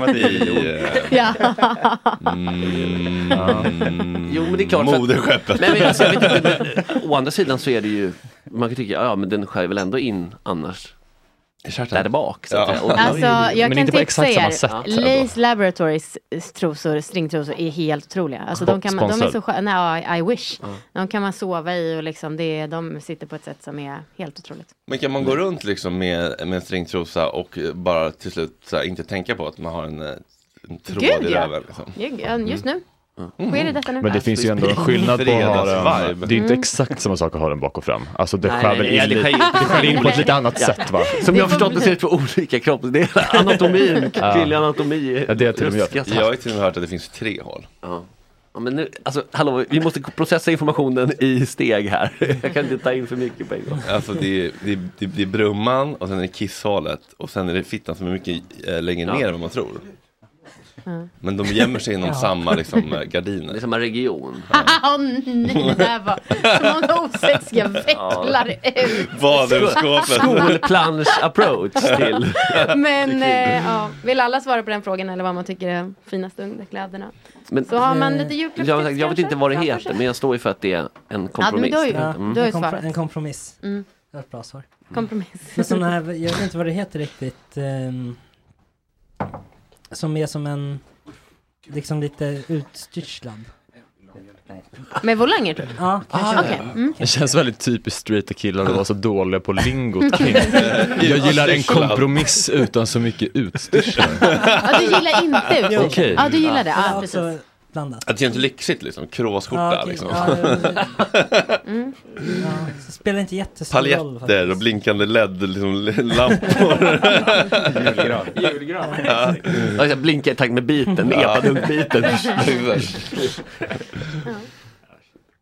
[SPEAKER 2] Eh,
[SPEAKER 5] ja.
[SPEAKER 2] mm,
[SPEAKER 7] Jo men det är klart.
[SPEAKER 2] moderskeppet.
[SPEAKER 7] Men, men, alltså, jag vet inte, men, å andra sidan så är det ju, man kan tycka, ja men den skär väl ändå in annars. Där bak. Så att
[SPEAKER 2] Ja.
[SPEAKER 5] Alltså jag
[SPEAKER 6] Men
[SPEAKER 5] kan
[SPEAKER 6] inte på
[SPEAKER 5] tipsa
[SPEAKER 6] exakt samma
[SPEAKER 5] er. Lace Laboratories trosor, stringtrosor är helt otroliga. Alltså de, kan man, de är så sköna, nej, I wish. De kan man sova i och liksom det, de sitter på ett sätt som är helt otroligt.
[SPEAKER 2] Men kan man gå runt liksom med, med en stringtrosa och bara till slut så här, inte tänka på att man har en, eh, en tråd i
[SPEAKER 5] Gud, ja.
[SPEAKER 2] röven? Liksom?
[SPEAKER 5] Just nu. Sker det detta nu?
[SPEAKER 6] Men det finns ju ändå en skillnad på att ha den. Det är inte
[SPEAKER 5] Mm.
[SPEAKER 6] exakt samma sak att ha den bak och fram. Alltså det skär väl in,
[SPEAKER 7] det skär
[SPEAKER 6] lite-
[SPEAKER 7] ju-
[SPEAKER 6] det skär in på ett lite annat
[SPEAKER 7] Ja.
[SPEAKER 6] sätt va?
[SPEAKER 7] Som jag har förstått det så är det två olika kroppsdelar. Anatomin,
[SPEAKER 6] Ja.
[SPEAKER 7] kvinnlig anatomi.
[SPEAKER 6] Ja, det är till och med jag.
[SPEAKER 2] Jag har ju till och med hört att det finns tre hål.
[SPEAKER 7] Ja. Ja, men nu, alltså, hallå, vi måste processa informationen i steg här. Jag kan inte ta in för mycket på en gång.
[SPEAKER 2] Alltså det är, det, är, det, är, brumman och sen är det kisshålet och sen är det fittan som är mycket eh, längre
[SPEAKER 7] Ja.
[SPEAKER 2] ner än vad man tror.
[SPEAKER 5] Ja.
[SPEAKER 2] Men de gömmer sig inom
[SPEAKER 5] Ja.
[SPEAKER 2] samma liksom, eh,
[SPEAKER 7] Det är
[SPEAKER 2] gardiner.
[SPEAKER 7] samma region.
[SPEAKER 5] Åh nej, det där var så många osexiga vecklar ut.
[SPEAKER 2] Badrumsskåpet.
[SPEAKER 7] Skolplansch approach till.
[SPEAKER 5] Men eh, ja, vill alla svara på den frågan eller vad man tycker är finaste underkläderna?
[SPEAKER 7] Men,
[SPEAKER 5] Så har man lite
[SPEAKER 7] jag,
[SPEAKER 5] julklappstips
[SPEAKER 7] jag vet
[SPEAKER 5] kanske
[SPEAKER 7] inte vad det heter, men jag står ju för att det är en
[SPEAKER 5] Ja, men
[SPEAKER 7] kompromiss.
[SPEAKER 5] då är ju-
[SPEAKER 7] Mm.
[SPEAKER 5] är
[SPEAKER 4] En, kompro-
[SPEAKER 5] svaret.
[SPEAKER 4] en kompromiss.
[SPEAKER 5] Mm.
[SPEAKER 4] Det var ett bra svar.
[SPEAKER 5] Kompromiss.
[SPEAKER 4] Men sådana här, jag vet inte vad det heter riktigt. ehm, som är som en, liksom lite utstyrslad.
[SPEAKER 5] Med volanger typ?
[SPEAKER 4] Ja, kanske
[SPEAKER 5] Okej.
[SPEAKER 4] det.
[SPEAKER 5] Mm.
[SPEAKER 6] Det känns väldigt typiskt straighta killar att vara så dåliga på lingot. Jag gillar en kompromiss utan så mycket utstyrsel.
[SPEAKER 5] Ja, du gillar inte utsikt.
[SPEAKER 6] Okej.
[SPEAKER 5] Ja, du gillar det. Ja, precis.
[SPEAKER 4] Blandat.
[SPEAKER 2] Det känns lyxigt liksom, kråsskjorta
[SPEAKER 4] Ja, okej.
[SPEAKER 2] liksom.
[SPEAKER 4] Ja, Mm. Ja, så spelar inte jättestor roll.
[SPEAKER 2] Paljetter och blinkande LED liksom, lampor.
[SPEAKER 7] Julgran. Julgran.
[SPEAKER 2] Ja.
[SPEAKER 7] Ja, blinkar i takt med biten, med
[SPEAKER 2] Ja.
[SPEAKER 7] epadunkbiten.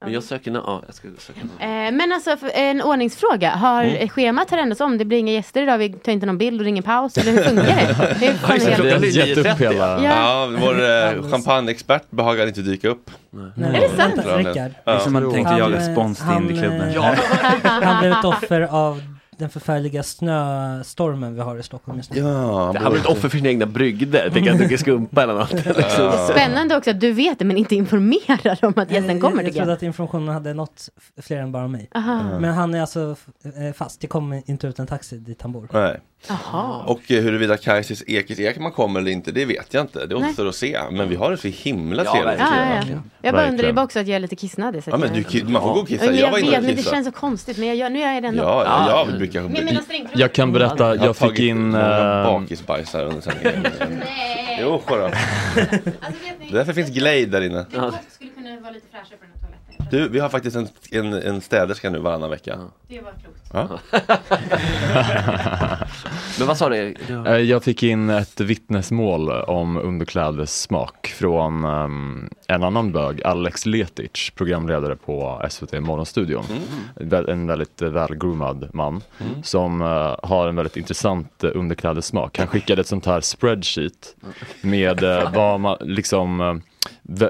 [SPEAKER 7] Men jag söker, nå- ja, jag ska söka. nå-
[SPEAKER 5] Eh, men alltså för- en ordningsfråga. Har
[SPEAKER 7] Mm.
[SPEAKER 5] schemat har ändrats om? Det blir inga gäster idag, vi tar inte någon bild och det är ingen paus. Eller hur funkar det? Hur fan är det?
[SPEAKER 2] gett upp hela...
[SPEAKER 5] Ja.
[SPEAKER 2] Ja, vår eh, champagneexpert behagade inte dyka upp.
[SPEAKER 4] Nej. Är det sant? Rickard?
[SPEAKER 9] Det är som man tänkte jaga
[SPEAKER 4] eh,
[SPEAKER 9] spons till
[SPEAKER 4] han,
[SPEAKER 9] Indieklubben.
[SPEAKER 4] eh. Han blev ett offer av den förfärliga snöstormen vi har i Stockholm just nu.
[SPEAKER 2] Ja,
[SPEAKER 7] Han blev ett offer för sina egna brygder. Tänker att druckit skumpa eller något. Liksom.
[SPEAKER 5] Spännande också att du vet det men inte informerar om att gästen kommer
[SPEAKER 4] jag
[SPEAKER 5] tycker
[SPEAKER 4] trodde
[SPEAKER 5] jag.
[SPEAKER 4] att informationen hade nått fler än bara mig.
[SPEAKER 5] Aha.
[SPEAKER 4] Men han är alltså eh, fast, det kommer inte ut en taxi dit han bor.
[SPEAKER 2] Nej.
[SPEAKER 5] Jaha.
[SPEAKER 2] Och eh, huruvida Kajsis Ekis Ekman kommer eller inte, det vet jag inte. Det
[SPEAKER 5] Nej.
[SPEAKER 2] återstår att se. Men vi har det så himla
[SPEAKER 7] Ja,
[SPEAKER 2] trevligt.
[SPEAKER 5] Ja, ja, ja. Jag bara undrar bara också att jag är lite kissnödig. så
[SPEAKER 2] Ja,
[SPEAKER 5] att
[SPEAKER 2] men
[SPEAKER 5] jag...
[SPEAKER 2] du, man får gå och kissa.
[SPEAKER 5] Jag,
[SPEAKER 2] Jag var
[SPEAKER 5] vet,
[SPEAKER 2] och
[SPEAKER 5] men det känns så konstigt. Men jag gör, nu gör jag det ändå.
[SPEAKER 2] Ja, ja, jag brukar...
[SPEAKER 5] Stringtrosor.
[SPEAKER 6] Jag kan berätta,
[SPEAKER 2] har
[SPEAKER 6] jag fick
[SPEAKER 2] tagit
[SPEAKER 6] in...
[SPEAKER 2] många
[SPEAKER 6] eh,
[SPEAKER 2] bakisbajsar under sändningen. Jo, då. Därför finns Glade där inne.
[SPEAKER 5] skulle kunna vara lite fräschare på den här.
[SPEAKER 2] Du, vi har faktiskt en, en, en städerska nu varannan vecka.
[SPEAKER 5] Det var klokt.
[SPEAKER 2] Ja.
[SPEAKER 7] Men vad sa du?
[SPEAKER 6] Eh, Jag fick in ett vittnesmål om underklädessmak från ehm, en annan bög, Alex Letic, programledare på SVT Morgonstudion. Vä- En väldigt välgroomad man
[SPEAKER 2] Mm.
[SPEAKER 6] som eh, har en väldigt intressant uh, underklädessmak. Han skickade ett sånt här spreadsheet med uh, vad man, liksom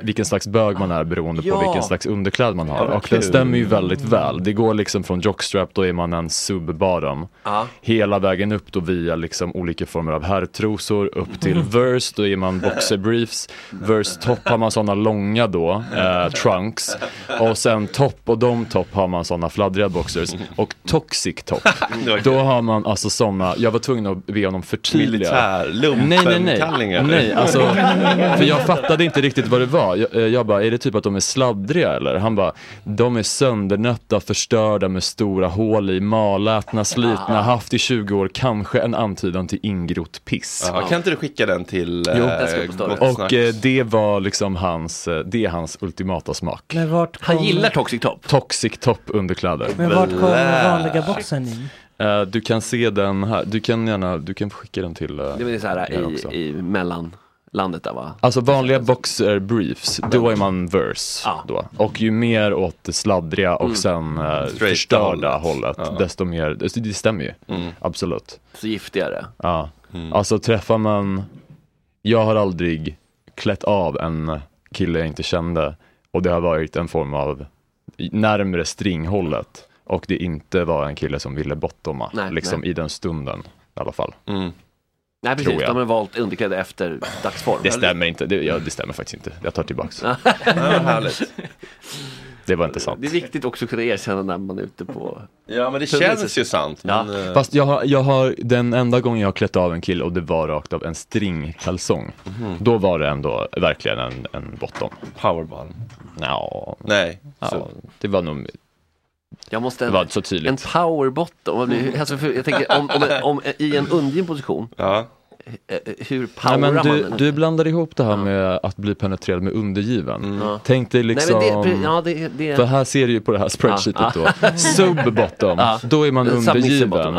[SPEAKER 6] vilken slags bög man är beroende på
[SPEAKER 7] Ja.
[SPEAKER 6] vilken slags underkläd man har.
[SPEAKER 7] Ja,
[SPEAKER 6] Och den stämmer ju väldigt väl. Det går liksom från jockstrap, då är man en sub-bottom.
[SPEAKER 7] Ja.
[SPEAKER 6] Hela vägen upp då via liksom olika former av herrtrosor upp till verse, då är man boxer briefs. Verse topp har man sådana långa då, eh, trunks. Och sen topp och de topp har man sådana fladdriga boxers. Och toxic topp, då har man alltså sådana, jag var tvungen att be honom förtydliga.
[SPEAKER 2] Militär, lumpen,
[SPEAKER 6] Nej, nej, nej. nej alltså, för jag fattade inte riktigt vad det var. Jag, eh, jag bara, är det typ att de är sladdriga eller? Han bara, de är söndernötta, förstörda med stora hål i, malätna, slitna, haft i 20 år, kanske en antydan till ingrott piss.
[SPEAKER 2] Ja, kan inte du skicka den till
[SPEAKER 6] Jo.
[SPEAKER 2] eh, Gott
[SPEAKER 6] Och eh, det var liksom hans, eh, det är hans ultimata smak.
[SPEAKER 4] Men vart kom...
[SPEAKER 7] Toxic Top?
[SPEAKER 6] Toxic Top underkläder.
[SPEAKER 4] Men vart kom vanliga boxen in?
[SPEAKER 6] Eh, du kan se den här, du kan gärna, du kan skicka den till uh,
[SPEAKER 7] Det är så här i, i mellanlandet där va?
[SPEAKER 6] Alltså vanliga boxer briefs, då är man verse
[SPEAKER 7] Ja.
[SPEAKER 6] då. Och ju mer åt det sladdriga och
[SPEAKER 7] Mm.
[SPEAKER 6] sen eh, förstörda
[SPEAKER 2] hållet.
[SPEAKER 6] hållet,
[SPEAKER 2] Ja.
[SPEAKER 6] desto mer, det, det stämmer ju.
[SPEAKER 2] Mm.
[SPEAKER 6] Absolut.
[SPEAKER 7] Så giftigare.
[SPEAKER 6] Ja. Alltså träffar man, jag har aldrig klätt av en kille jag inte kände och det har varit en form av närmre stringhållet och det inte var en kille som ville bottomma,
[SPEAKER 7] Nej,
[SPEAKER 6] liksom
[SPEAKER 7] nej.
[SPEAKER 6] i den stunden i alla fall.
[SPEAKER 2] Mm.
[SPEAKER 7] Nej precis,
[SPEAKER 6] Tror jag.
[SPEAKER 7] de har valt underkläder efter dagsform.
[SPEAKER 6] Det stämmer inte, det, ja, det stämmer faktiskt inte. Jag tar tillbaks.
[SPEAKER 7] Ja,
[SPEAKER 2] härligt.
[SPEAKER 6] Det var inte sant.
[SPEAKER 7] Det är viktigt också att kunna erkänna när man är ute på
[SPEAKER 2] Ja men det
[SPEAKER 7] Tunneln.
[SPEAKER 2] känns ju sant. Men, eh,
[SPEAKER 6] Fast jag har, jag har, den enda gången jag har klätt av en kille och det var rakt av en stringkalsong.
[SPEAKER 2] Mhm.
[SPEAKER 6] Då var det ändå verkligen en, en bottom.
[SPEAKER 2] Powerball?
[SPEAKER 6] Ja.
[SPEAKER 2] Nej.
[SPEAKER 6] Ja,
[SPEAKER 2] Så-
[SPEAKER 6] det var nog,
[SPEAKER 7] Jag måste
[SPEAKER 6] det var så tydligt.
[SPEAKER 7] En powerbottom, vad blir- alltså för, jag tänker om, om, om, i en undgiven position,
[SPEAKER 2] ja.
[SPEAKER 7] eh, hur
[SPEAKER 6] Nej,
[SPEAKER 7] powerar
[SPEAKER 6] men
[SPEAKER 7] man
[SPEAKER 6] du,
[SPEAKER 7] den?
[SPEAKER 6] du blandar ihop det här med att bli penetrerad med undergiven.
[SPEAKER 7] Ja.
[SPEAKER 6] Tänk dig
[SPEAKER 7] Nej,
[SPEAKER 6] liksom,
[SPEAKER 7] men det, ja, det, det,
[SPEAKER 6] för här ser du ju på det här spreadsheetet
[SPEAKER 7] Ja,
[SPEAKER 6] då, sub-bottom,
[SPEAKER 7] Ja.
[SPEAKER 6] då är man undergiven.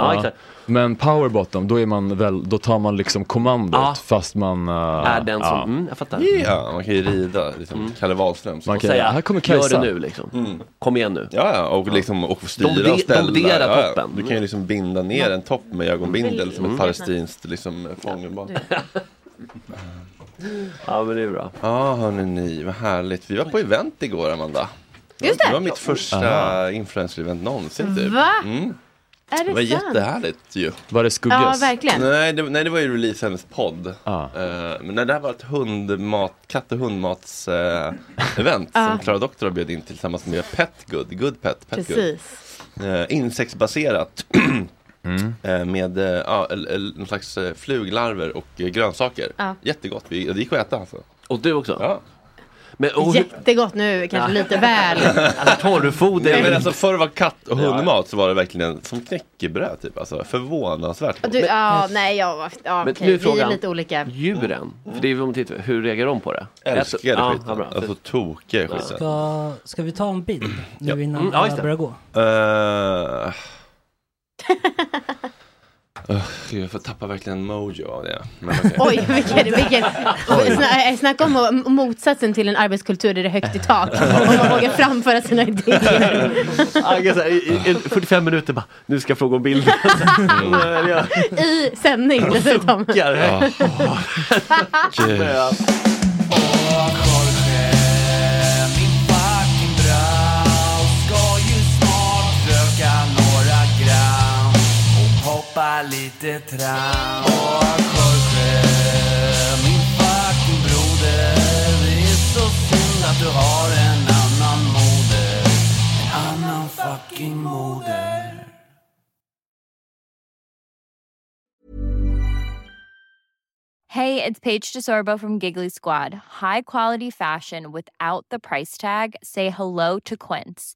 [SPEAKER 7] Bottom.
[SPEAKER 6] Men power-bottom, då, är man väl, då tar man liksom kommandot
[SPEAKER 7] Ja.
[SPEAKER 6] fast man... eh,
[SPEAKER 7] är den som,
[SPEAKER 6] ja.
[SPEAKER 7] mm, jag fattar.
[SPEAKER 2] Ja, man kan ju rida, liksom, Kalle Wahlström.
[SPEAKER 6] Man kan-
[SPEAKER 7] säga,
[SPEAKER 6] här kommer
[SPEAKER 7] gör
[SPEAKER 6] Kajsa.
[SPEAKER 7] det nu liksom.
[SPEAKER 2] Mm.
[SPEAKER 7] Kom igen nu.
[SPEAKER 2] Ja, ja, och liksom och styra och ställa.
[SPEAKER 7] domdera
[SPEAKER 2] ja, ja.
[SPEAKER 7] toppen.
[SPEAKER 2] Du kan ju liksom binda ner en topp med ögonbindel som ett
[SPEAKER 7] Mm.
[SPEAKER 2] palestinskt liksom, fångenbarn.
[SPEAKER 7] Ja men det är bra.
[SPEAKER 2] Ja, hörni ni, vad härligt. Vi var på event igår, Amanda.
[SPEAKER 5] Just det.
[SPEAKER 2] Det var mitt första influencer-event någonsin typ.
[SPEAKER 5] Va?
[SPEAKER 2] Mm.
[SPEAKER 5] Är
[SPEAKER 2] Det var
[SPEAKER 5] det sant?
[SPEAKER 2] jättehärligt ju.
[SPEAKER 6] Var det skugges?
[SPEAKER 5] Ja, verkligen.
[SPEAKER 2] Nej det, nej, det var ju release hennes podd.
[SPEAKER 6] Ah.
[SPEAKER 2] Eh, men det här var ett hundmat, katt och hundmats eh, event
[SPEAKER 5] Ja.
[SPEAKER 2] som Klara Doktor har bjöd in tillsammans med Petgood, Good Pet, Petgood.
[SPEAKER 5] Precis.
[SPEAKER 2] Eh, insektsbaserat.
[SPEAKER 6] Mm.
[SPEAKER 2] Med ja, någon slags fluglarver och grönsaker.
[SPEAKER 5] Ja.
[SPEAKER 2] Jättegott, vi, det gick att äta alltså.
[SPEAKER 7] Och du också?
[SPEAKER 2] Ja.
[SPEAKER 7] Men, och,
[SPEAKER 5] Jättegott nu, kanske lite väl.
[SPEAKER 7] alltså torrfoder.
[SPEAKER 2] Nej, men alltså förr det var katt och hundmat så var det verkligen som knäckebröd typ. Alltså, förvånansvärt.
[SPEAKER 5] Du, ja, nej, ja, ja
[SPEAKER 7] Men
[SPEAKER 5] okej.
[SPEAKER 7] nu är
[SPEAKER 5] Vi är
[SPEAKER 7] frågan.
[SPEAKER 5] lite olika.
[SPEAKER 7] Djuren, för det är om tittar, hur reagerar de på det?
[SPEAKER 2] Älskar det
[SPEAKER 7] ja,
[SPEAKER 2] skiten.
[SPEAKER 7] ja, bra.
[SPEAKER 2] Alltså tokiga i skiten.
[SPEAKER 4] Ska, ska vi ta en bild nu innan
[SPEAKER 7] Mm, ja, just det.
[SPEAKER 4] börjar gå?
[SPEAKER 2] Uh... Uh, jag får tappa verkligen mojo av det. Men okej.
[SPEAKER 5] Oj, vilken, vilken sna- snacka om motsatsen till en arbetskultur där det är högt i tak. Och man vågar framföra sina idéer.
[SPEAKER 7] I, i, i 45 minuter bara, nu ska jag fråga om bilden. Mm.
[SPEAKER 5] I sändning dessutom.
[SPEAKER 7] Ja.
[SPEAKER 2] Gud.
[SPEAKER 3] Lite tram Och Jorge, min fucking broder Det är så synd att du har en annan moder En annan fucking moder
[SPEAKER 11] Hey, it's Paige DeSorbo from Giggly Squad. High quality fashion without the price tag. Say hello to Quince.